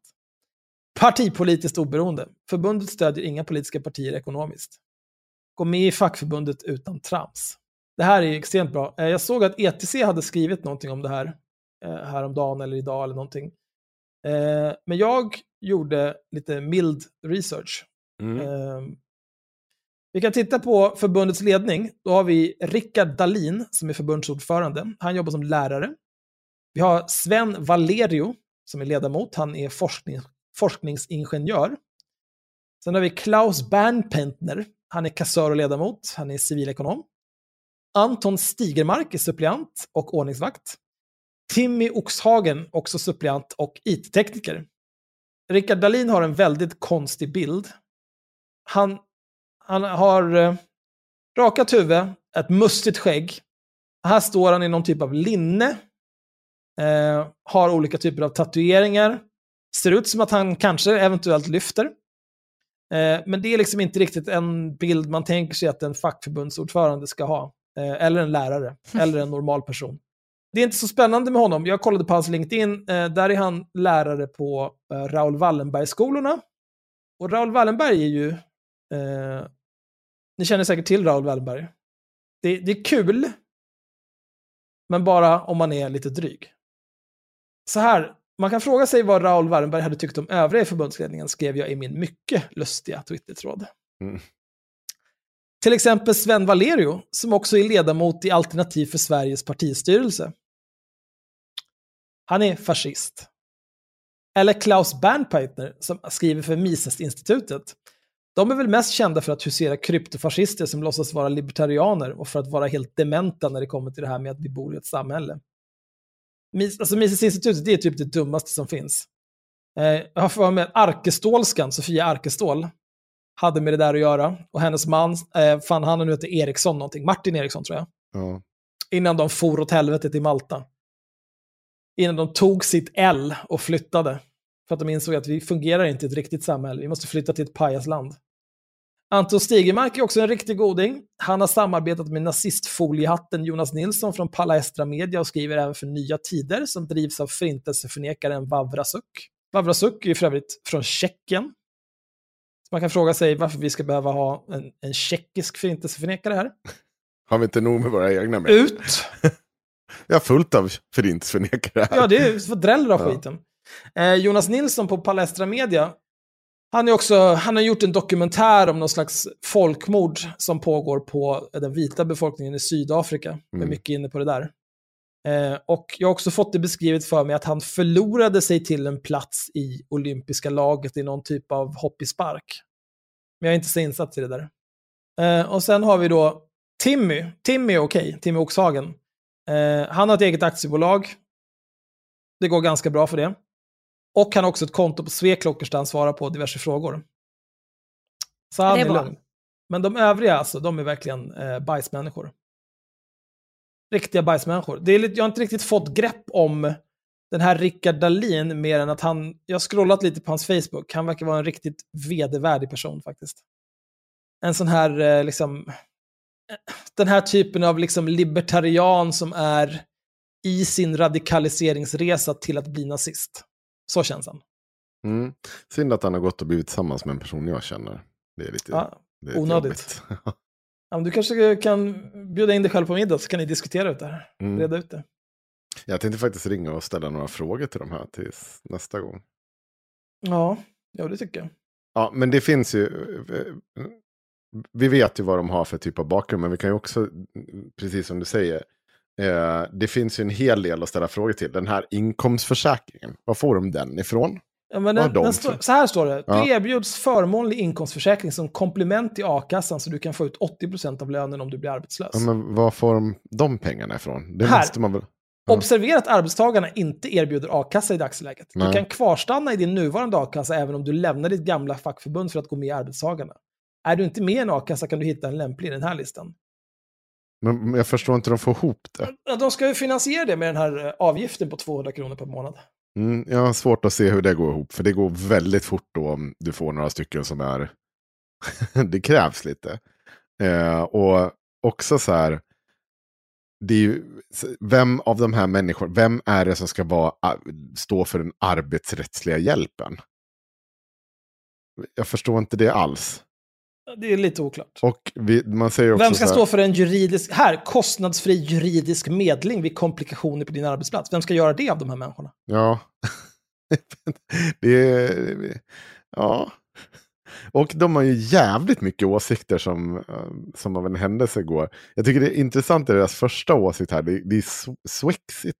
Speaker 5: Partipolitiskt oberoende. Förbundet stödjer inga politiska partier ekonomiskt. Gå med i fackförbundet utan trams. Det här är extremt bra. Eh, Jag såg att ETC hade skrivit någonting om det här eh, häromdagen eller idag eller någonting. Eh, Men jag gjorde lite mild research.
Speaker 3: Mm.
Speaker 5: Eh, Vi kan titta på förbundets ledning. Då har vi Rickard Dahlin som är förbundsordförande. Han jobbar som lärare. Vi har Sven Valerio som är ledamot. Han är forskning, forskningsingenjör. Sen har vi Klaus Bernpentner. Han är kassör och ledamot. Han är civilekonom. Anton Stigermark är suppleant och ordningsvakt. Timmy Oxhagen, också suppleant och IT-tekniker. Rickard Dahlin har en väldigt konstig bild. Han, Han har eh, rakat huvud, ett mustigt skägg. Här står han i någon typ av linne. Eh, har olika typer av tatueringar. Ser ut som att han kanske eventuellt lyfter. Eh, men det är liksom inte riktigt en bild man tänker sig att en fackförbundsordförande ska ha. Eh, eller en lärare, eller en normal person. Det är inte så spännande med honom. Jag kollade på hans LinkedIn. Eh, där är han lärare på eh, Raoul Wallenberg-skolorna. Och Raoul Wallenberg är ju... Eh, ni känner säkert till Raoul Wallenberg. Det, det är kul, men bara om man är lite dryg. Så här, man kan fråga sig vad Raoul Wallenberg hade tyckt om övriga i förbundsledningen, skrev jag i min mycket lustiga Twitter-tråd.
Speaker 3: Mm.
Speaker 5: Till exempel Sven Valerio, som också är ledamot i Alternativ för Sveriges partistyrelse. Han är fascist. Eller Klaus Bernpeitner, som skriver för Misesinstitutet. De är väl mest kända för att husera kryptofascister som låtsas vara libertarianer och för att vara helt dementa när det kommer till det här med att vi bor i ett samhälle. Mis, alltså Misesinstitutet, det är typ det dummaste som finns. Eh, jag har för mig att Arkestålskan, Sofia Arkestål, hade med det där att göra. Och hennes man, eh, fan han nu heter Eriksson någonting, Martin Eriksson tror jag.
Speaker 3: Ja.
Speaker 5: Innan de for åt helvete till Malta. Innan de tog sitt L och flyttade. För att de insåg att vi fungerar inte i ett riktigt samhälle, vi måste flytta till ett pajasland. Anton Stigemark är också en riktig goding. Han har samarbetat med nazistfoliehatten Jonas Nilsson från Palestra Media och skriver även för Nya Tider som drivs av förintelseförnekaren Vavrasuk. Vavrasuk är ju för övrigt från Tjeckien. Så man kan fråga sig varför vi ska behöva ha en, en tjeckisk förintelseförnekare här.
Speaker 3: Har vi inte nog med våra egna med?
Speaker 5: Ut!
Speaker 3: Vi har fullt av förintelseförnekare här.
Speaker 5: Ja, det är dräller av
Speaker 3: Ja.
Speaker 5: skiten. Eh, Jonas Nilsson på Palestra Media, han, är också, han har gjort en dokumentär om någon slags folkmord som pågår på den vita befolkningen i Sydafrika. Jag är
Speaker 3: Mm.
Speaker 5: mycket inne på det där. Eh, och jag har också fått det beskrivet för mig att han förlorade sig till en plats i olympiska laget i någon typ av hopp i spark. Men jag är inte så insatt i det där. Eh, och sen har vi då Timmy. Timmy är okej, Timmy Oxhagen. Eh, han har ett eget aktiebolag. Det går ganska bra för det. Och han har också ett konto på Sveklockers där han svarar på diverse frågor. Så han är,
Speaker 4: är
Speaker 5: lugn. Men de övriga, alltså, de är verkligen eh, bajsmänniskor. Riktiga bajsmänniskor. Det är lite, jag har inte riktigt fått grepp om den här Rickard Dahlin mer än att han, jag har scrollat lite på hans Facebook, han verkar vara en riktigt vedervärdig person faktiskt. En sån här, eh, liksom, eh, den här typen av liksom libertarian som är i sin radikaliseringsresa till att bli nazist. Så känns han.
Speaker 3: Mm. Synd att han har gått och blivit tillsammans med en person jag känner. Det är lite,
Speaker 5: Ja,
Speaker 3: det är lite
Speaker 5: onödigt. Ja, du kanske kan bjuda in dig själv på middag så kan ni diskutera ut det här.
Speaker 3: Mm.
Speaker 5: Reda ut det.
Speaker 3: Jag tänkte faktiskt ringa och ställa några frågor till de här tills nästa gång.
Speaker 5: Ja, ja, det tycker jag.
Speaker 3: Ja, men det finns ju... Vi vet ju vad de har för typ av bakgrund, men vi kan ju också, precis som du säger, eh, det finns ju en hel del att ställa frågor till. Den här inkomstförsäkringen, var får de den ifrån?
Speaker 5: Ja, men den, den står, så här står det. Du
Speaker 3: Ja.
Speaker 5: erbjuds förmånlig inkomstförsäkring som komplement till a-kassan så du kan få ut 80% av lönen om du blir arbetslös.
Speaker 3: Ja, men var får de de pengarna ifrån? Det
Speaker 5: Här.
Speaker 3: måste man väl... Ja.
Speaker 5: Observera att arbetstagarna inte erbjuder a-kassa i dagsläget.
Speaker 3: Nej.
Speaker 5: Du kan kvarstanna i din nuvarande a-kassa även om du lämnar ditt gamla fackförbund för att gå med i arbetstagarna. Är du inte med i en a-kassa kan du hitta en lämplig i den här listan.
Speaker 3: Men men jag förstår inte hur de får ihop det.
Speaker 5: De ska ju finansiera det med den här eh, avgiften på 200 kronor per månad.
Speaker 3: Mm, jag har svårt att se hur det går ihop, för det går väldigt fort då om du får några stycken som är... det krävs lite. Eh, och också så här, det är ju, vem av de här människorna, vem är det som ska vara, stå för den arbetsrättsliga hjälpen? Jag förstår inte det alls.
Speaker 5: Det är lite oklart.
Speaker 3: Och vi, man säger också
Speaker 5: Vem ska
Speaker 3: här,
Speaker 5: stå för en juridisk, här, kostnadsfri juridisk medling vid komplikationer på din arbetsplats? Vem ska göra det av de här människorna?
Speaker 3: Ja. det är... Ja. Och de har ju jävligt mycket åsikter som, eh, som av en händelse går. Jag tycker det är intressant i deras första åsikt här. Det, det är Sw- Swexit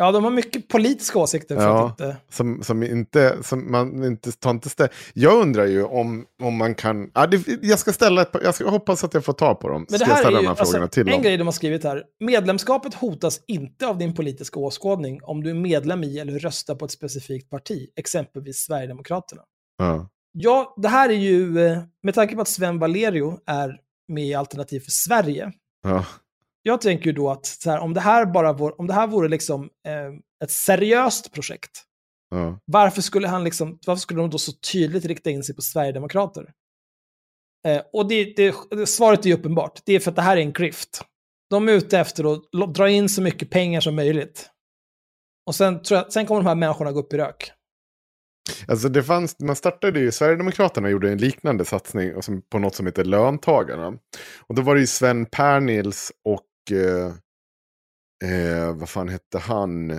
Speaker 5: Ja, de har mycket politiska åsikter
Speaker 3: Ja.
Speaker 5: inte...
Speaker 3: som, som inte, som man inte tar inte stä- Jag undrar ju om, om man kan, ja, det, jag ska ställa ett jag ska hoppas att jag får ta på dem.
Speaker 5: Men det
Speaker 3: jag
Speaker 5: här
Speaker 3: ställa
Speaker 5: är ju, alltså, en
Speaker 3: dem.
Speaker 5: grej de har skrivit här. Medlemskapet hotas inte av din politiska åskådning om du är medlem i eller röstar på ett specifikt parti, exempelvis Sverigedemokraterna.
Speaker 3: Ja.
Speaker 5: Ja, det här är ju, eh, med tanke på att Sven Valerio är med i Alternativ för Sverige,
Speaker 3: Ja.
Speaker 5: Jag tänker ju då att så här, om, det här bara vore, om det här vore liksom eh, ett seriöst projekt,
Speaker 3: Ja.
Speaker 5: varför skulle, han liksom, varför skulle de då så tydligt rikta in sig på Sverigedemokrater? Eh, och det, det, svaret är ju uppenbart. Det är för att det här är en grift. De är ute efter att dra in så mycket pengar som möjligt. Och sen, tror jag, sen kommer de här människorna gå upp i rök.
Speaker 3: Alltså det fanns, man startade ju, Sverigedemokraterna gjorde en liknande satsning på något som heter Löntagarna. Och då var det ju Sven Pernils och, Eh, eh, vad fan hette han?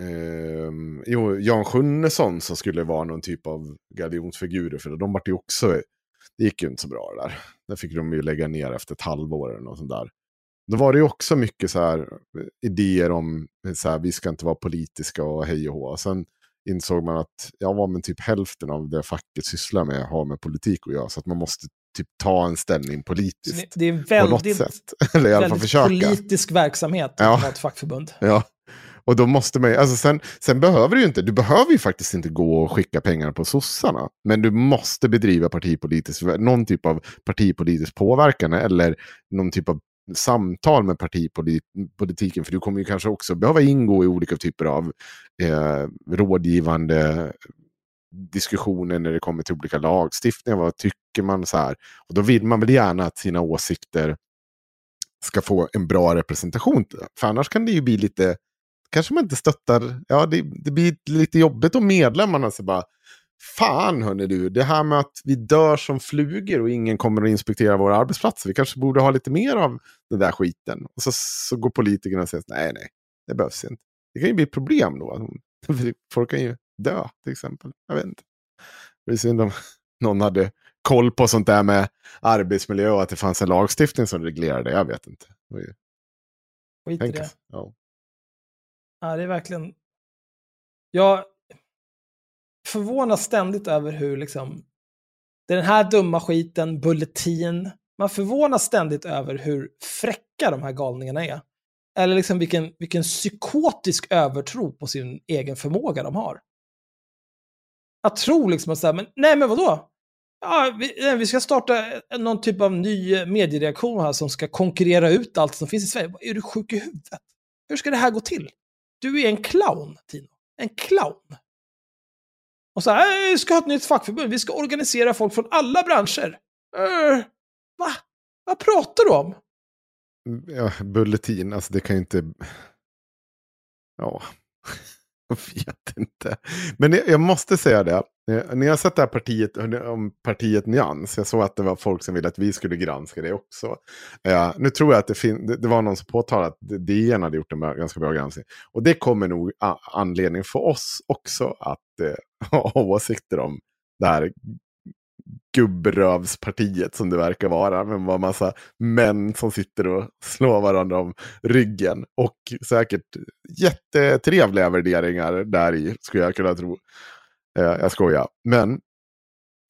Speaker 3: Eh, jo, Jan Sjunnesson som skulle vara någon typ av galjonsfigurer. För de vart ju också, det gick ju inte så bra det där. Det fick de ju lägga ner efter ett halvår eller något sånt där. Då var det ju också mycket så här eh, idéer om eh, så här, vi ska inte vara politiska och hej och hå. Sen insåg man att ja, men typ hälften av det facket sysslar med har med politik att göra. Så att man måste typ ta en ställning politiskt.
Speaker 5: det, är
Speaker 3: på något
Speaker 5: väldigt,
Speaker 3: sätt. Eller i alla fall försöka.
Speaker 5: politisk verksamhet
Speaker 3: Ja.
Speaker 5: att ha ett fackförbund.
Speaker 3: Ja. Och då måste man ju, alltså sen, sen behöver du ju inte, du behöver ju faktiskt inte gå och skicka pengar på sossarna. Men du måste bedriva partipolitisk, någon typ av partipolitisk påverkan eller någon typ av samtal med partipolitiken. För du kommer ju kanske också behöva ingå i olika typer av eh, rådgivande diskussioner när det kommer till olika lagstiftningar. Vad tycker man så här? Och då vill man väl gärna att sina åsikter ska få en bra representation. För annars kan det ju bli lite, kanske man inte stöttar, ja det, det blir lite jobbigt om medlemmarna så bara, fan hörni du, det här med att vi dör som flugor och ingen kommer att inspektera våra arbetsplatser, vi kanske borde ha lite mer av den där skiten. Och så, så går politikerna och säger, nej nej, det behövs inte. Det kan ju bli ett problem då. Folk kan ju dö till exempel. Jag vet inte. Det är synd om någon hade koll på sånt där med arbetsmiljö och att det fanns en lagstiftning som reglerar det. Jag vet inte. Ju-
Speaker 5: Skit i det.
Speaker 3: Ja.
Speaker 5: Ja, det är verkligen... Jag förvånas ständigt över hur liksom... Det är den här dumma skiten, Bulletin. Man förvånas ständigt över hur fräcka de här galningarna är. Eller liksom vilken, vilken psykotisk övertro på sin egen förmåga de har. Jag tror liksom att säga, men nej men vadå? Ja, vi, nej, vi ska starta någon typ av ny mediereaktion här som ska konkurrera ut allt som finns i Sverige. Är du sjuk i huvudet? Hur ska det här gå till? Du är en clown, Tino. En clown. Och så här, äh, vi ska ha ett nytt fackförbund. Vi ska organisera folk från alla branscher. Uh, va? Vad pratar du om?
Speaker 3: Mm, ja, bulletin, alltså det kan ju inte... Ja, jag vet inte. Men jag, måste säga det. Ni När jag sett det här partiet, eh, om partiet Nyans, jag såg att det var folk som ville att vi skulle granska det också. Eh, nu tror jag att det, fin- det, var någon som påtalade att DN hade gjort en ganska bra granskning. Och det kommer nog a- anledning för oss också att eh, ha åsikter om det här gubbrövspartiet som det verkar vara. Med en massa män som sitter och slår varandra om ryggen. Och säkert jättetrevliga värderingar där i, skulle jag kunna tro. Eh, jag skojar. Men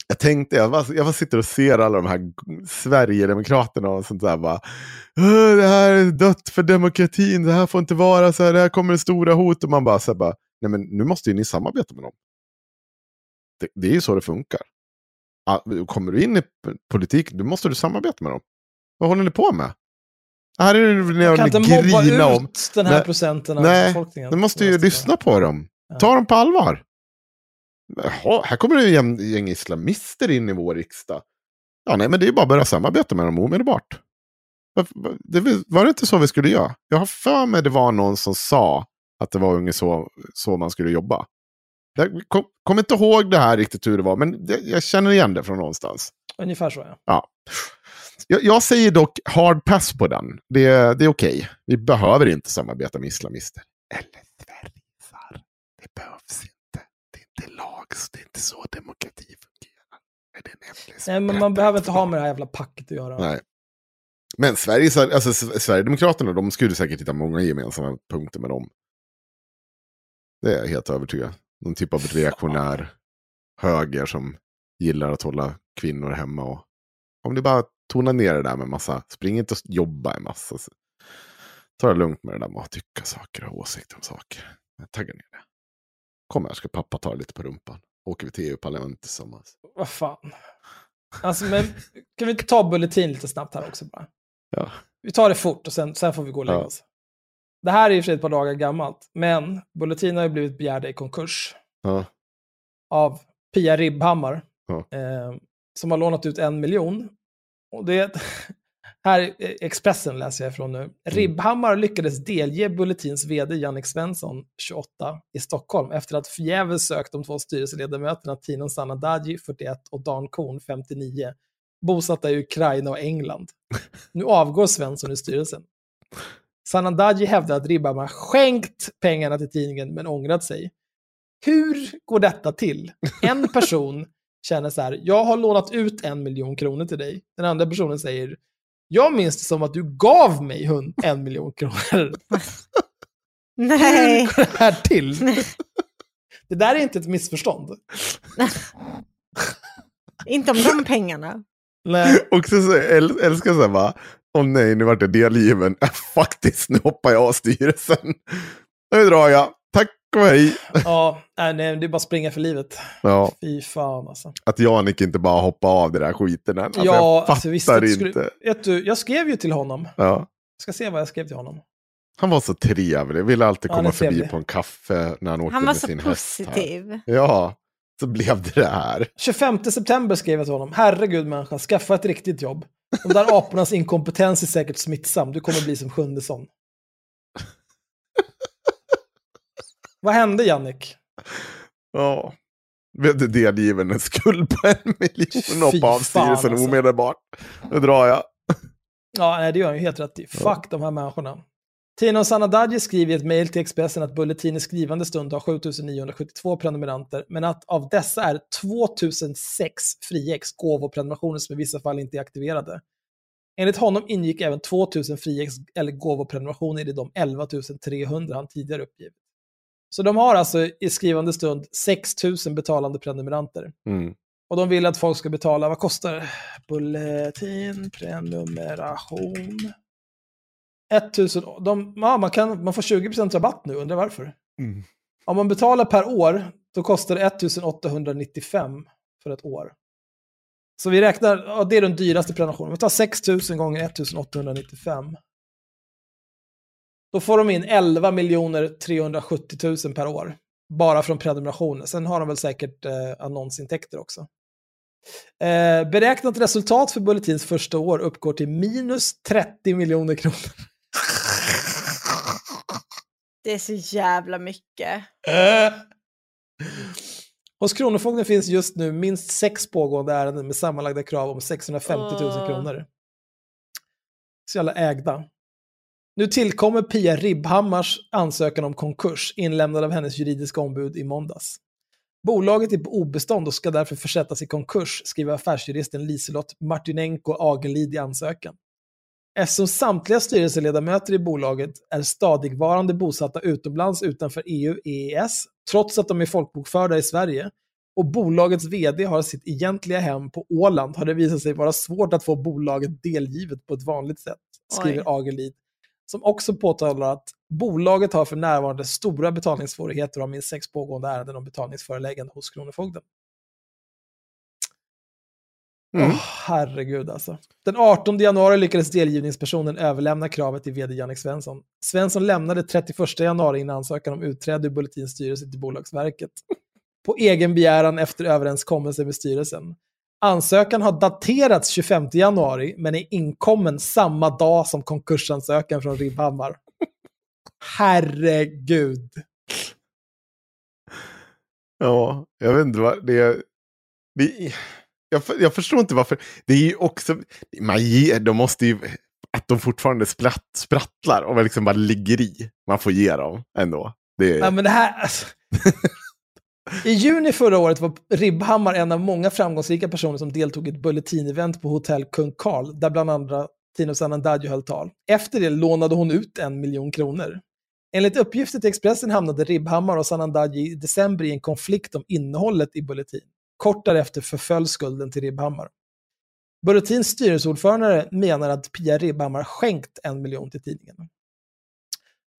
Speaker 3: jag tänkte, jag bara, jag bara sitter och ser alla de här Sverigedemokraterna och sånt där. Bara, det här är dött för demokratin, det här får inte vara så här, det här kommer stora hot. Och man bara, så här, bara nej men nu måste ju ni samarbeta med dem. Det, det är ju så det funkar. Ah, Kommer du in i politik, då måste du samarbeta med dem. Vad håller ni på med? Här är det när
Speaker 5: Jag kan
Speaker 3: ni
Speaker 5: inte mobba
Speaker 3: grina om.
Speaker 5: ut den här
Speaker 3: Nej,
Speaker 5: procenten av
Speaker 3: Nej,
Speaker 5: befolkningen.
Speaker 3: du måste ju lyssna på dem.
Speaker 5: Ja.
Speaker 3: Ta dem på allvar. Jaha, här kommer det en gäng islamister in i vår riksdag. Ja, nej, men det är ju bara att börja samarbeta med dem omedelbart. Det var- var det inte så vi skulle göra? Jag har för mig det var någon som sa att det var ungefär så, så man skulle jobba. Jag kom, kommer inte ihåg det här riktigt hur det var, men det, jag känner igen det från någonstans.
Speaker 5: Ungefär så, ja.
Speaker 3: Ja. Jag, jag säger dock hard pass på den. Det, det är okej. Vi behöver inte samarbeta med islamister. Eller sverigissar. Det behövs inte. Det är inte lag, så det är inte så demokrati fungerar. Det?
Speaker 5: Nej, men man behöver inte ha med det här jävla packet att göra.
Speaker 3: Nej. Men Sveriges, alltså, Sverigedemokraterna, de skulle säkert hitta många gemensamma punkter med dem. Det är jag helt övertygad. Någon typ av reaktionär höger som gillar att hålla kvinnor hemma. Och, om ni bara tonar ner det där med massa, spring inte och jobba en massa. Ta det lugnt med det där med att tycka saker och ha åsikter om saker. Jag taggar ner det. Kom här ska pappa ta lite på rumpan. åker vi till EU-parlamentet tillsammans.
Speaker 5: Vad fan. Alltså, men kan vi inte ta Bulletin lite snabbt här också bara?
Speaker 3: Ja.
Speaker 5: Vi tar det fort och sen, sen får vi gå och lägga oss. Det här är i och för sig ett par dagar gammalt, men Bulletin har ju blivit begärda i konkurs
Speaker 3: Ja.
Speaker 5: av Pia Ribbhammar,
Speaker 3: Ja.
Speaker 5: eh, som har lånat ut en miljon. Och det, här är Expressen läser jag ifrån nu. Ribbhammar lyckades delge Bulletins vd Jannik Svensson, 28, i Stockholm efter att förgäves sökt de två styrelseledamöterna Tinon Sanandaji, 41, och Dan Korn, 59, bosatta i Ukraina och England. Nu avgår Svensson ur styrelsen. Sanandaji hävdar att Ribbhammar skänkt pengarna till tidningen men ångrat sig. Hur går detta till? En person känner så här, jag har lånat ut en miljon kronor till dig. Den andra personen säger, jag minns det som att du gav mig hund- en miljon kronor.
Speaker 4: Nej.
Speaker 5: Hur går det här till? Det där är inte ett missförstånd.
Speaker 4: Inte om de pengarna.
Speaker 5: Nej.
Speaker 3: Också så äl, älskar så här bara, åh nej nu vart jag delgiven. Faktiskt, nu hoppar jag av styrelsen. Nu drar jag. Tack och hej.
Speaker 5: Ja, nej, nej, det är bara springa för livet.
Speaker 3: Ja,
Speaker 5: Fy fan alltså.
Speaker 3: att Janik inte bara hoppar av det där skiten än. Alltså,
Speaker 5: ja,
Speaker 3: jag fattar
Speaker 5: alltså visst.
Speaker 3: inte.
Speaker 5: Skulle, vet du, jag skrev ju till honom.
Speaker 3: Ja.
Speaker 5: Jag ska se vad jag skrev till honom.
Speaker 3: Han var så trevlig, ville alltid
Speaker 5: Ja, han
Speaker 3: komma förbi på en kaffe när han åkte
Speaker 4: Han var
Speaker 3: med
Speaker 4: så
Speaker 3: sin häst. Här.
Speaker 4: positiv.
Speaker 3: Ja, så blev det det här.
Speaker 5: 25 september skrev jag till honom. Herregud människa, skaffa ett riktigt jobb. De där apornas inkompetens är säkert smittsam. Du kommer bli som Sjundesson. Vad hände Jannik?
Speaker 3: Ja. Blev du delgiven en skuld på en miljon
Speaker 5: Fy
Speaker 3: hoppa av
Speaker 5: fan,
Speaker 3: styrelsen
Speaker 5: alltså.
Speaker 3: omedelbart. Nu drar jag.
Speaker 5: Ja, nej, det gör han ju helt rätt i. Fuck de här människorna. Tino Sanadaji skriver i ett mejl till Expressen att Bulletin i skrivande stund har 7972 prenumeranter, men att av dessa är 2006 friex gåvoprenumerationer som i vissa fall inte är aktiverade. Enligt honom ingick även 2000 friex eller gåvoprenumerationer i de 11 300 han tidigare uppgivit. Så de har alltså i skrivande stund 6000 betalande prenumeranter.
Speaker 3: Mm.
Speaker 5: Och de vill att folk ska betala, vad kostar? Bulletin, prenumeration. 1000, de, ja, man, kan, man får 20% rabatt nu, undrar varför.
Speaker 3: Mm.
Speaker 5: Om man betalar per år, då kostar det 1895 för ett år. Så vi räknar, ja, det är den dyraste prenumerationen. Vi tar 6000 gånger 1895. Då får de in 11 370 000 per år. Bara från prenumerationer. Sen har de väl säkert eh, annonsintäkter också. Eh, beräknat resultat för Bulletins första år uppgår till minus 30 miljoner kronor.
Speaker 4: Det är så jävla mycket.
Speaker 5: Hos Kronofogden finns just nu minst sex pågående ärenden med sammanlagda krav om 650 000
Speaker 4: Åh.
Speaker 5: kronor. Så jävla ägda. Nu tillkommer Pia Ribbhammars ansökan om konkurs, inlämnad av hennes juridiska ombud i måndags. Bolaget är på obestånd och ska därför försättas i konkurs, skriver affärsjuristen Liselott Martinenko Agelid i ansökan. Eftersom samtliga styrelseledamöter i bolaget är stadigvarande bosatta utomlands utanför EU EES, trots att de är folkbokförda i Sverige, och bolagets vd har sitt egentliga hem på Åland har det visat sig vara svårt att få bolaget delgivet på ett vanligt sätt, skriver
Speaker 4: Oj.
Speaker 5: Agelid. Som också påtalar att bolaget har för närvarande stora betalningssvårigheter och har minst sex pågående ärenden om betalningsföreläggande hos Kronofogden.
Speaker 3: Mm.
Speaker 5: Åh, herregud alltså. Den 18 januari lyckades delgivningspersonen överlämna kravet till vd Jannik Svensson. Svensson lämnade 31 januari in ansökan om utträde ur Bulletins styrelse till Bolagsverket. På egen begäran efter överenskommelse med styrelsen. Ansökan har daterats 25 januari, men är inkommen samma dag som konkursansökan från Ribbhammar. Herregud.
Speaker 3: Ja, jag vet inte vad det är. Det, jag, jag förstår inte varför. Det är ju också, man ger, de måste ju, att de fortfarande spratt, sprattlar och liksom bara ligger i. Man får ge dem ändå. Det är,
Speaker 5: Ja, men det här, alltså. I juni förra året var Ribbhammar en av många framgångsrika personer som deltog i ett bulletin-event på hotell Kung Karl, där bland andra Tino Sanandaji höll tal. Efter det lånade hon ut en miljon kronor. Enligt uppgifter till Expressen hamnade Ribbhammar och Sanandaji i december i en konflikt om innehållet i Bulletin. Kort därefter förföll skulden till Ribbhammar. Bulletins styrelseordförande menar att Pia Ribbhammar skänkt en miljon till tidningen.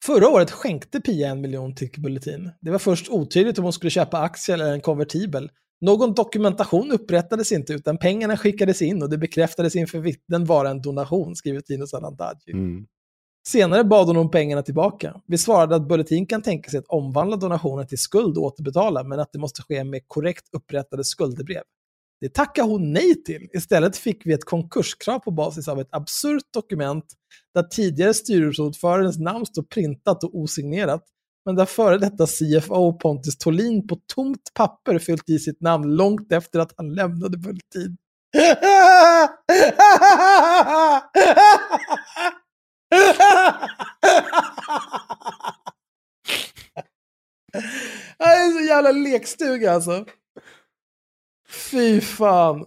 Speaker 5: Förra året skänkte Pia en miljon till Bulletin. Det var först otydligt om hon skulle köpa aktier eller en konvertibel. Någon dokumentation upprättades inte utan pengarna skickades in och det bekräftades inför vittnen vara en donation, skriver Tino Sanandaji.
Speaker 3: Mm.
Speaker 5: Senare bad hon om pengarna tillbaka. Vi svarade att Bulletin kan tänka sig att omvandla donationen till skuld och återbetala, men att det måste ske med korrekt upprättade skuldebrev. Det tackade hon nej till. Istället fick vi ett konkurskrav på basis av ett absurt dokument där tidigare styrelseordförandens namn står printat och osignerat, men där före detta CFO Pontus Tolin på tomt papper fyllt i sitt namn långt efter att han lämnade Bulletin. Det är så jävla lekstuga alltså. Fy fan.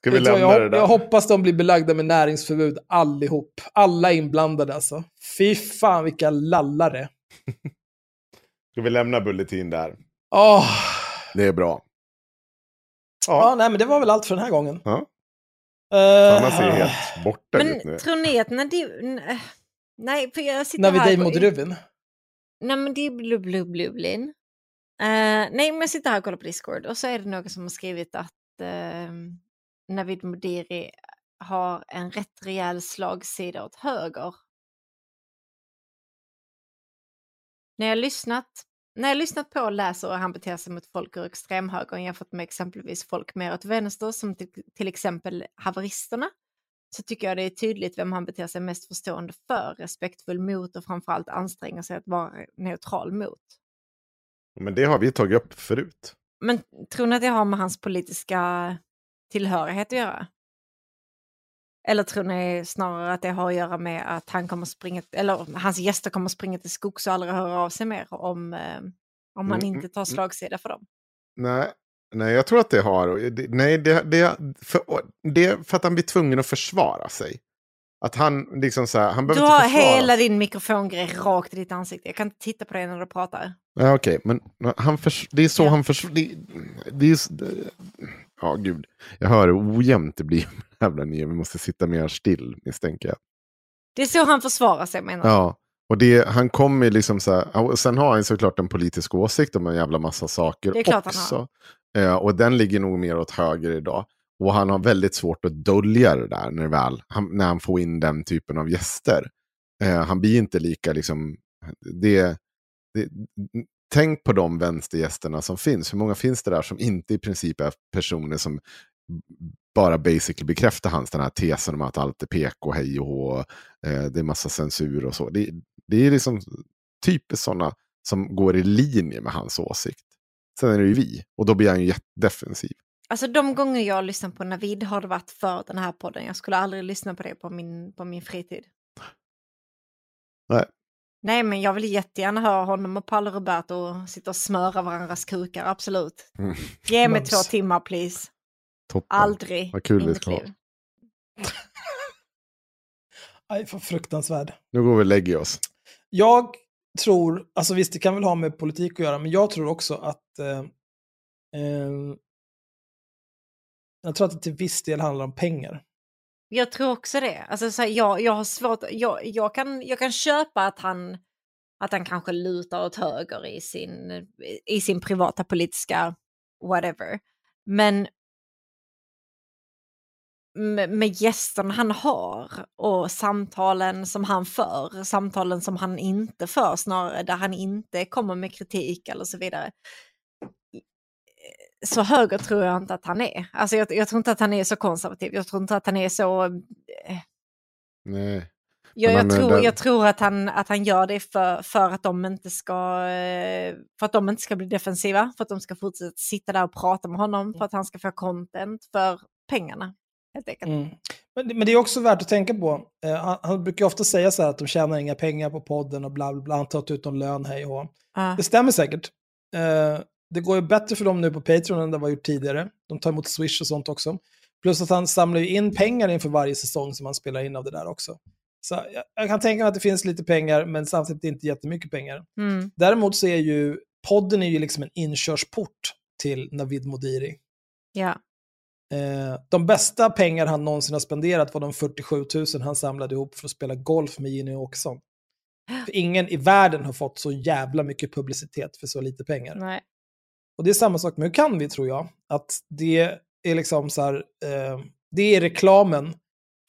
Speaker 3: Ska vi
Speaker 5: du
Speaker 3: lämna det
Speaker 5: jag,
Speaker 3: där?
Speaker 5: jag hoppas de blir belagda med näringsförbud allihop. Alla inblandade alltså. Fy fan vilka lallare.
Speaker 3: Ska vi lämna Bulletin där?
Speaker 5: Åh.
Speaker 3: Det är bra.
Speaker 5: Ja. nej men det var väl allt för den här gången.
Speaker 3: Ja.
Speaker 5: Uh,
Speaker 3: Annars är helt borta ut nu.
Speaker 4: Men tror ni att när det... n- Nej, för jag sitter
Speaker 5: när vi
Speaker 4: här...
Speaker 5: Dave mot Ruvin.
Speaker 4: Nej, men det är blub. Uh, nej, men jag sitter här och kollar på Discord och så är det någon som har skrivit att uh, Navid Modiri har en rätt rejäl slagsida åt höger. När jag lyssnat, när jag lyssnat på och läser och han beter sig mot folk ur extremhögern jämfört med exempelvis folk mer åt vänster som till, till exempel haveristerna så tycker jag det är tydligt vem han beter sig mest förstående för, respektfull mot och framförallt anstränger sig att vara neutral mot.
Speaker 3: Men det har vi tagit upp förut.
Speaker 4: Men tror ni att det har med hans politiska tillhörighet att göra? Eller tror ni snarare att det har att göra med att han kommer springa, eller hans gäster kommer springa till skogs och aldrig höra av sig mer om, eh, om han
Speaker 3: Mm,
Speaker 4: inte tar slagsida för dem?
Speaker 3: Nej, nej jag tror att det har... Nej, det, det, för, det är för att han blir tvungen att försvara sig. Att han liksom så här, han
Speaker 4: Du
Speaker 3: behöver
Speaker 4: har
Speaker 3: inte försvara
Speaker 4: hela din mikrofongrej rakt i ditt ansikte. Jag kan inte titta på dig när du pratar.
Speaker 3: Ja, Okej, men han förs- det är så
Speaker 4: Ja.
Speaker 3: han försvarar... Det, det är, ja, gud. Jag hör hur ojämnt det blir. Jävla ni, vi måste sitta mer still, misstänker jag.
Speaker 4: Det är så han försvarar sig menar jag.
Speaker 3: Ja, och det, han kommer liksom så här, sen har han såklart en politisk åsikt om en jävla massa saker
Speaker 4: Det är klart han
Speaker 3: också. Eh, och den ligger nog mer åt höger idag. Och han har väldigt svårt att dölja det där när, väl, han, när han får in den typen av gäster. Eh, han blir inte lika liksom, det, det, tänk på de vänstergästerna som finns. Hur många finns det där som inte i princip är personer som bara basically bekräftar hans den här tesen om att allt är PK, hej och hå, eh, det är massa censur och så. Det, det är liksom typiskt sådana som går i linje med hans åsikt. Sen är det ju vi, och då blir han ju jättedefensiv.
Speaker 4: Alltså de gånger jag har lyssnat på Navid har det varit för den här podden. Jag skulle aldrig lyssna på det på min, på min fritid.
Speaker 3: Nej.
Speaker 4: Nej, men jag vill jättegärna höra honom och Paolo Roberto sitta och smöra varandras kukar, absolut.
Speaker 3: Mm.
Speaker 4: Ge mig två timmar please.
Speaker 3: Toppen.
Speaker 4: Aldrig
Speaker 3: Vad kul
Speaker 4: i mitt
Speaker 3: ska
Speaker 4: liv.
Speaker 5: Aj, för fruktansvärd.
Speaker 3: Nu går vi och lägger oss.
Speaker 5: Jag tror, alltså visst det kan väl ha med politik att göra, men jag tror också att eh, eh, jag tror att det till viss del handlar om pengar.
Speaker 4: Jag tror också det. Alltså, så här, jag, jag har svårt, jag, jag, kan, jag kan köpa att han, att han kanske lutar åt höger i sin, i sin privata politiska whatever. Men med, med gästerna han har och samtalen som han för, samtalen som han inte för snarare, där han inte kommer med kritik eller så vidare. Så höger tror jag inte att han är. Alltså jag, jag tror inte att han är så konservativ. Jag tror inte att han är så... eh,
Speaker 3: Nej.
Speaker 4: Jag, jag,
Speaker 3: är
Speaker 4: tror, jag tror att han, att han gör det för, för, att de inte ska, eh, för att de inte ska bli defensiva, för att de ska fortsätta sitta där och prata med honom, för att han ska få content för pengarna. Helt enkelt.
Speaker 5: Mm. Men, men det är också värt att tänka på. Eh, han, han brukar ofta säga så här att de tjänar inga pengar på podden och bla bla bla, han tar ut någon lön, hej och.
Speaker 4: Ja.
Speaker 5: Det stämmer säkert. Eh, det går ju bättre för dem nu på Patreon än det var gjort tidigare. De tar emot Swish och sånt också. Plus att han samlar ju in pengar inför varje säsong som han spelar in av det där också. Så jag, jag kan tänka mig att det finns lite pengar, men samtidigt inte jättemycket pengar.
Speaker 4: Mm.
Speaker 5: Däremot så är ju podden är ju liksom en inkörsport till Navid Modiri.
Speaker 4: ja.
Speaker 5: Eh, de bästa pengar han någonsin har spenderat var de 47 000 han samlade ihop för att spela golf med Jimmy Åkesson. För ingen i världen har fått så jävla mycket publicitet för så lite pengar.
Speaker 4: Nej.
Speaker 5: Och det är samma sak med Hur kan vi, tror jag. Att det är liksom så här, eh, det är reklamen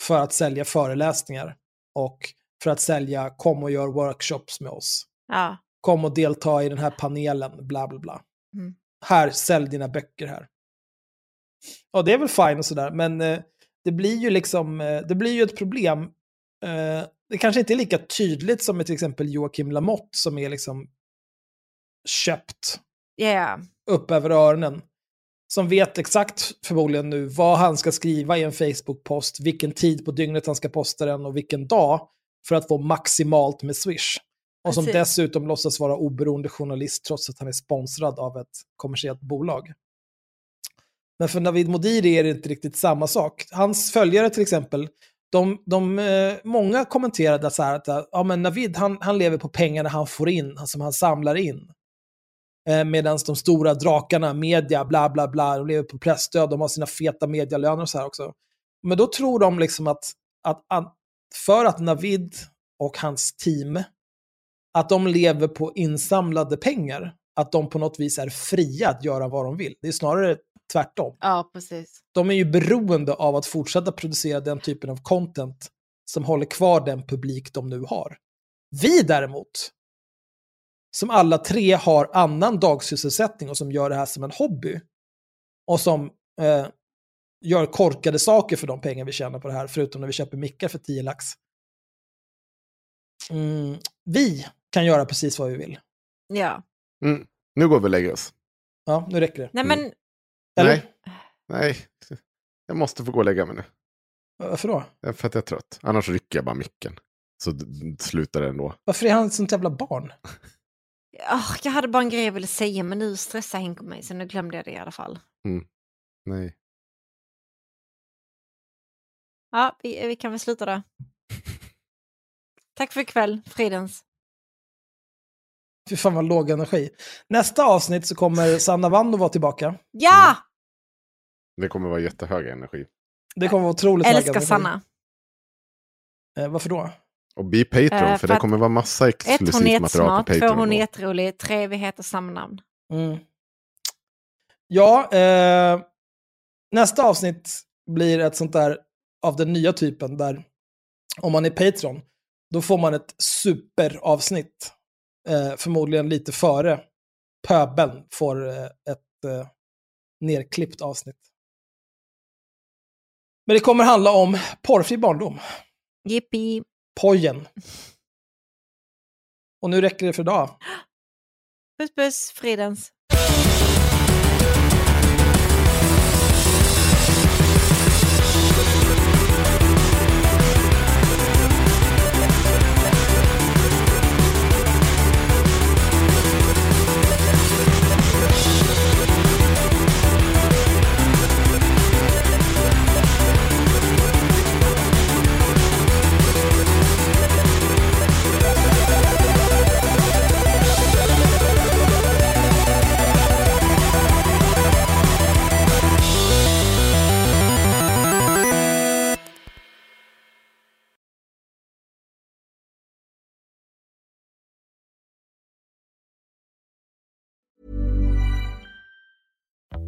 Speaker 5: för att sälja föreläsningar och för att sälja kom och gör workshops med oss.
Speaker 4: Ja.
Speaker 5: Kom och delta i den här panelen, bla bla bla.
Speaker 4: Mm.
Speaker 5: Här, sälj dina böcker här. Och det är väl fine och sådär, men eh, det blir ju liksom, eh, det blir ju ett problem. Eh, det kanske inte är lika tydligt som med till exempel Joakim Lamotte som är liksom köpt
Speaker 4: Yeah.
Speaker 5: upp över öronen. Som vet exakt förmodligen nu vad han ska skriva i en Facebook-post, vilken tid på dygnet han ska posta den och vilken dag för att få maximalt med Swish. Och som
Speaker 4: Precis.
Speaker 5: dessutom låtsas vara oberoende journalist trots att han är sponsrad av ett kommersiellt bolag. Men för Navid Modiri är det inte riktigt samma sak. Hans följare till exempel, de, de, eh, många kommenterade så här att eh, ja, men Navid han, han lever på pengarna han får in, som han samlar in. Eh, Medan de stora drakarna, media, bla bla bla, de lever på pressstöd, de har sina feta medialöner och så här också. Men då tror de liksom att, att, att för att Navid och hans team, att de lever på insamlade pengar, att de på något vis är fria att göra vad de vill. Det är snarare tvärtom.
Speaker 4: Ja, precis.
Speaker 5: De är ju beroende av att fortsätta producera den typen av content som håller kvar den publik de nu har. Vi däremot, som alla tre har annan dagsysselsättning och som gör det här som en hobby och som eh, gör korkade saker för de pengar vi tjänar på det här, förutom när vi köper mickar för 10 lax. Mm, vi kan göra precis vad vi vill.
Speaker 4: Ja.
Speaker 3: Mm. Nu går vi och lägger oss.
Speaker 5: Ja, nu räcker det.
Speaker 4: Nej,
Speaker 3: Mm.
Speaker 4: men
Speaker 5: Eller?
Speaker 3: Nej. Nej, jag måste få gå och lägga mig nu.
Speaker 5: Varför då?
Speaker 3: Det är För att jag är trött. Annars rycker jag bara micken. Så slutar det ändå.
Speaker 5: Varför är han ett sånt jävla barn?
Speaker 4: ah, jag hade bara en grej jag ville säga, men nu stressar Henke mig, så nu glömde jag det i alla fall.
Speaker 3: Nej.
Speaker 4: Ja, vi, vi kan väl sluta då. Tack för ikväll, Fridens.
Speaker 5: Fy fan vad låg energi. Nästa avsnitt så kommer Sanna Wanno vara tillbaka.
Speaker 4: Ja!
Speaker 3: Det kommer vara jättehög energi.
Speaker 5: Det kommer vara otroligt hög
Speaker 4: Älskar
Speaker 5: energi.
Speaker 4: Sanna.
Speaker 5: Eh, varför då?
Speaker 3: Och be Patreon,
Speaker 4: Eh,
Speaker 3: för
Speaker 4: för
Speaker 3: det kommer vara massa
Speaker 4: Ett, hon är
Speaker 3: exklusivt material
Speaker 4: jättesmart.
Speaker 3: på
Speaker 4: Två,
Speaker 3: Patreon.
Speaker 4: hon är jätterolig. Tre, vi heter samma namn.
Speaker 5: Mm. Ja, eh, nästa avsnitt blir ett sånt där av den nya typen där om man är Patreon, då får man ett superavsnitt. Eh, förmodligen lite före pöbeln får eh, ett eh, nerklippt avsnitt. Men det kommer handla om porrfri barndom.
Speaker 4: Jippi.
Speaker 5: Pojen. Och nu räcker det för idag.
Speaker 4: Puss puss, Fridens.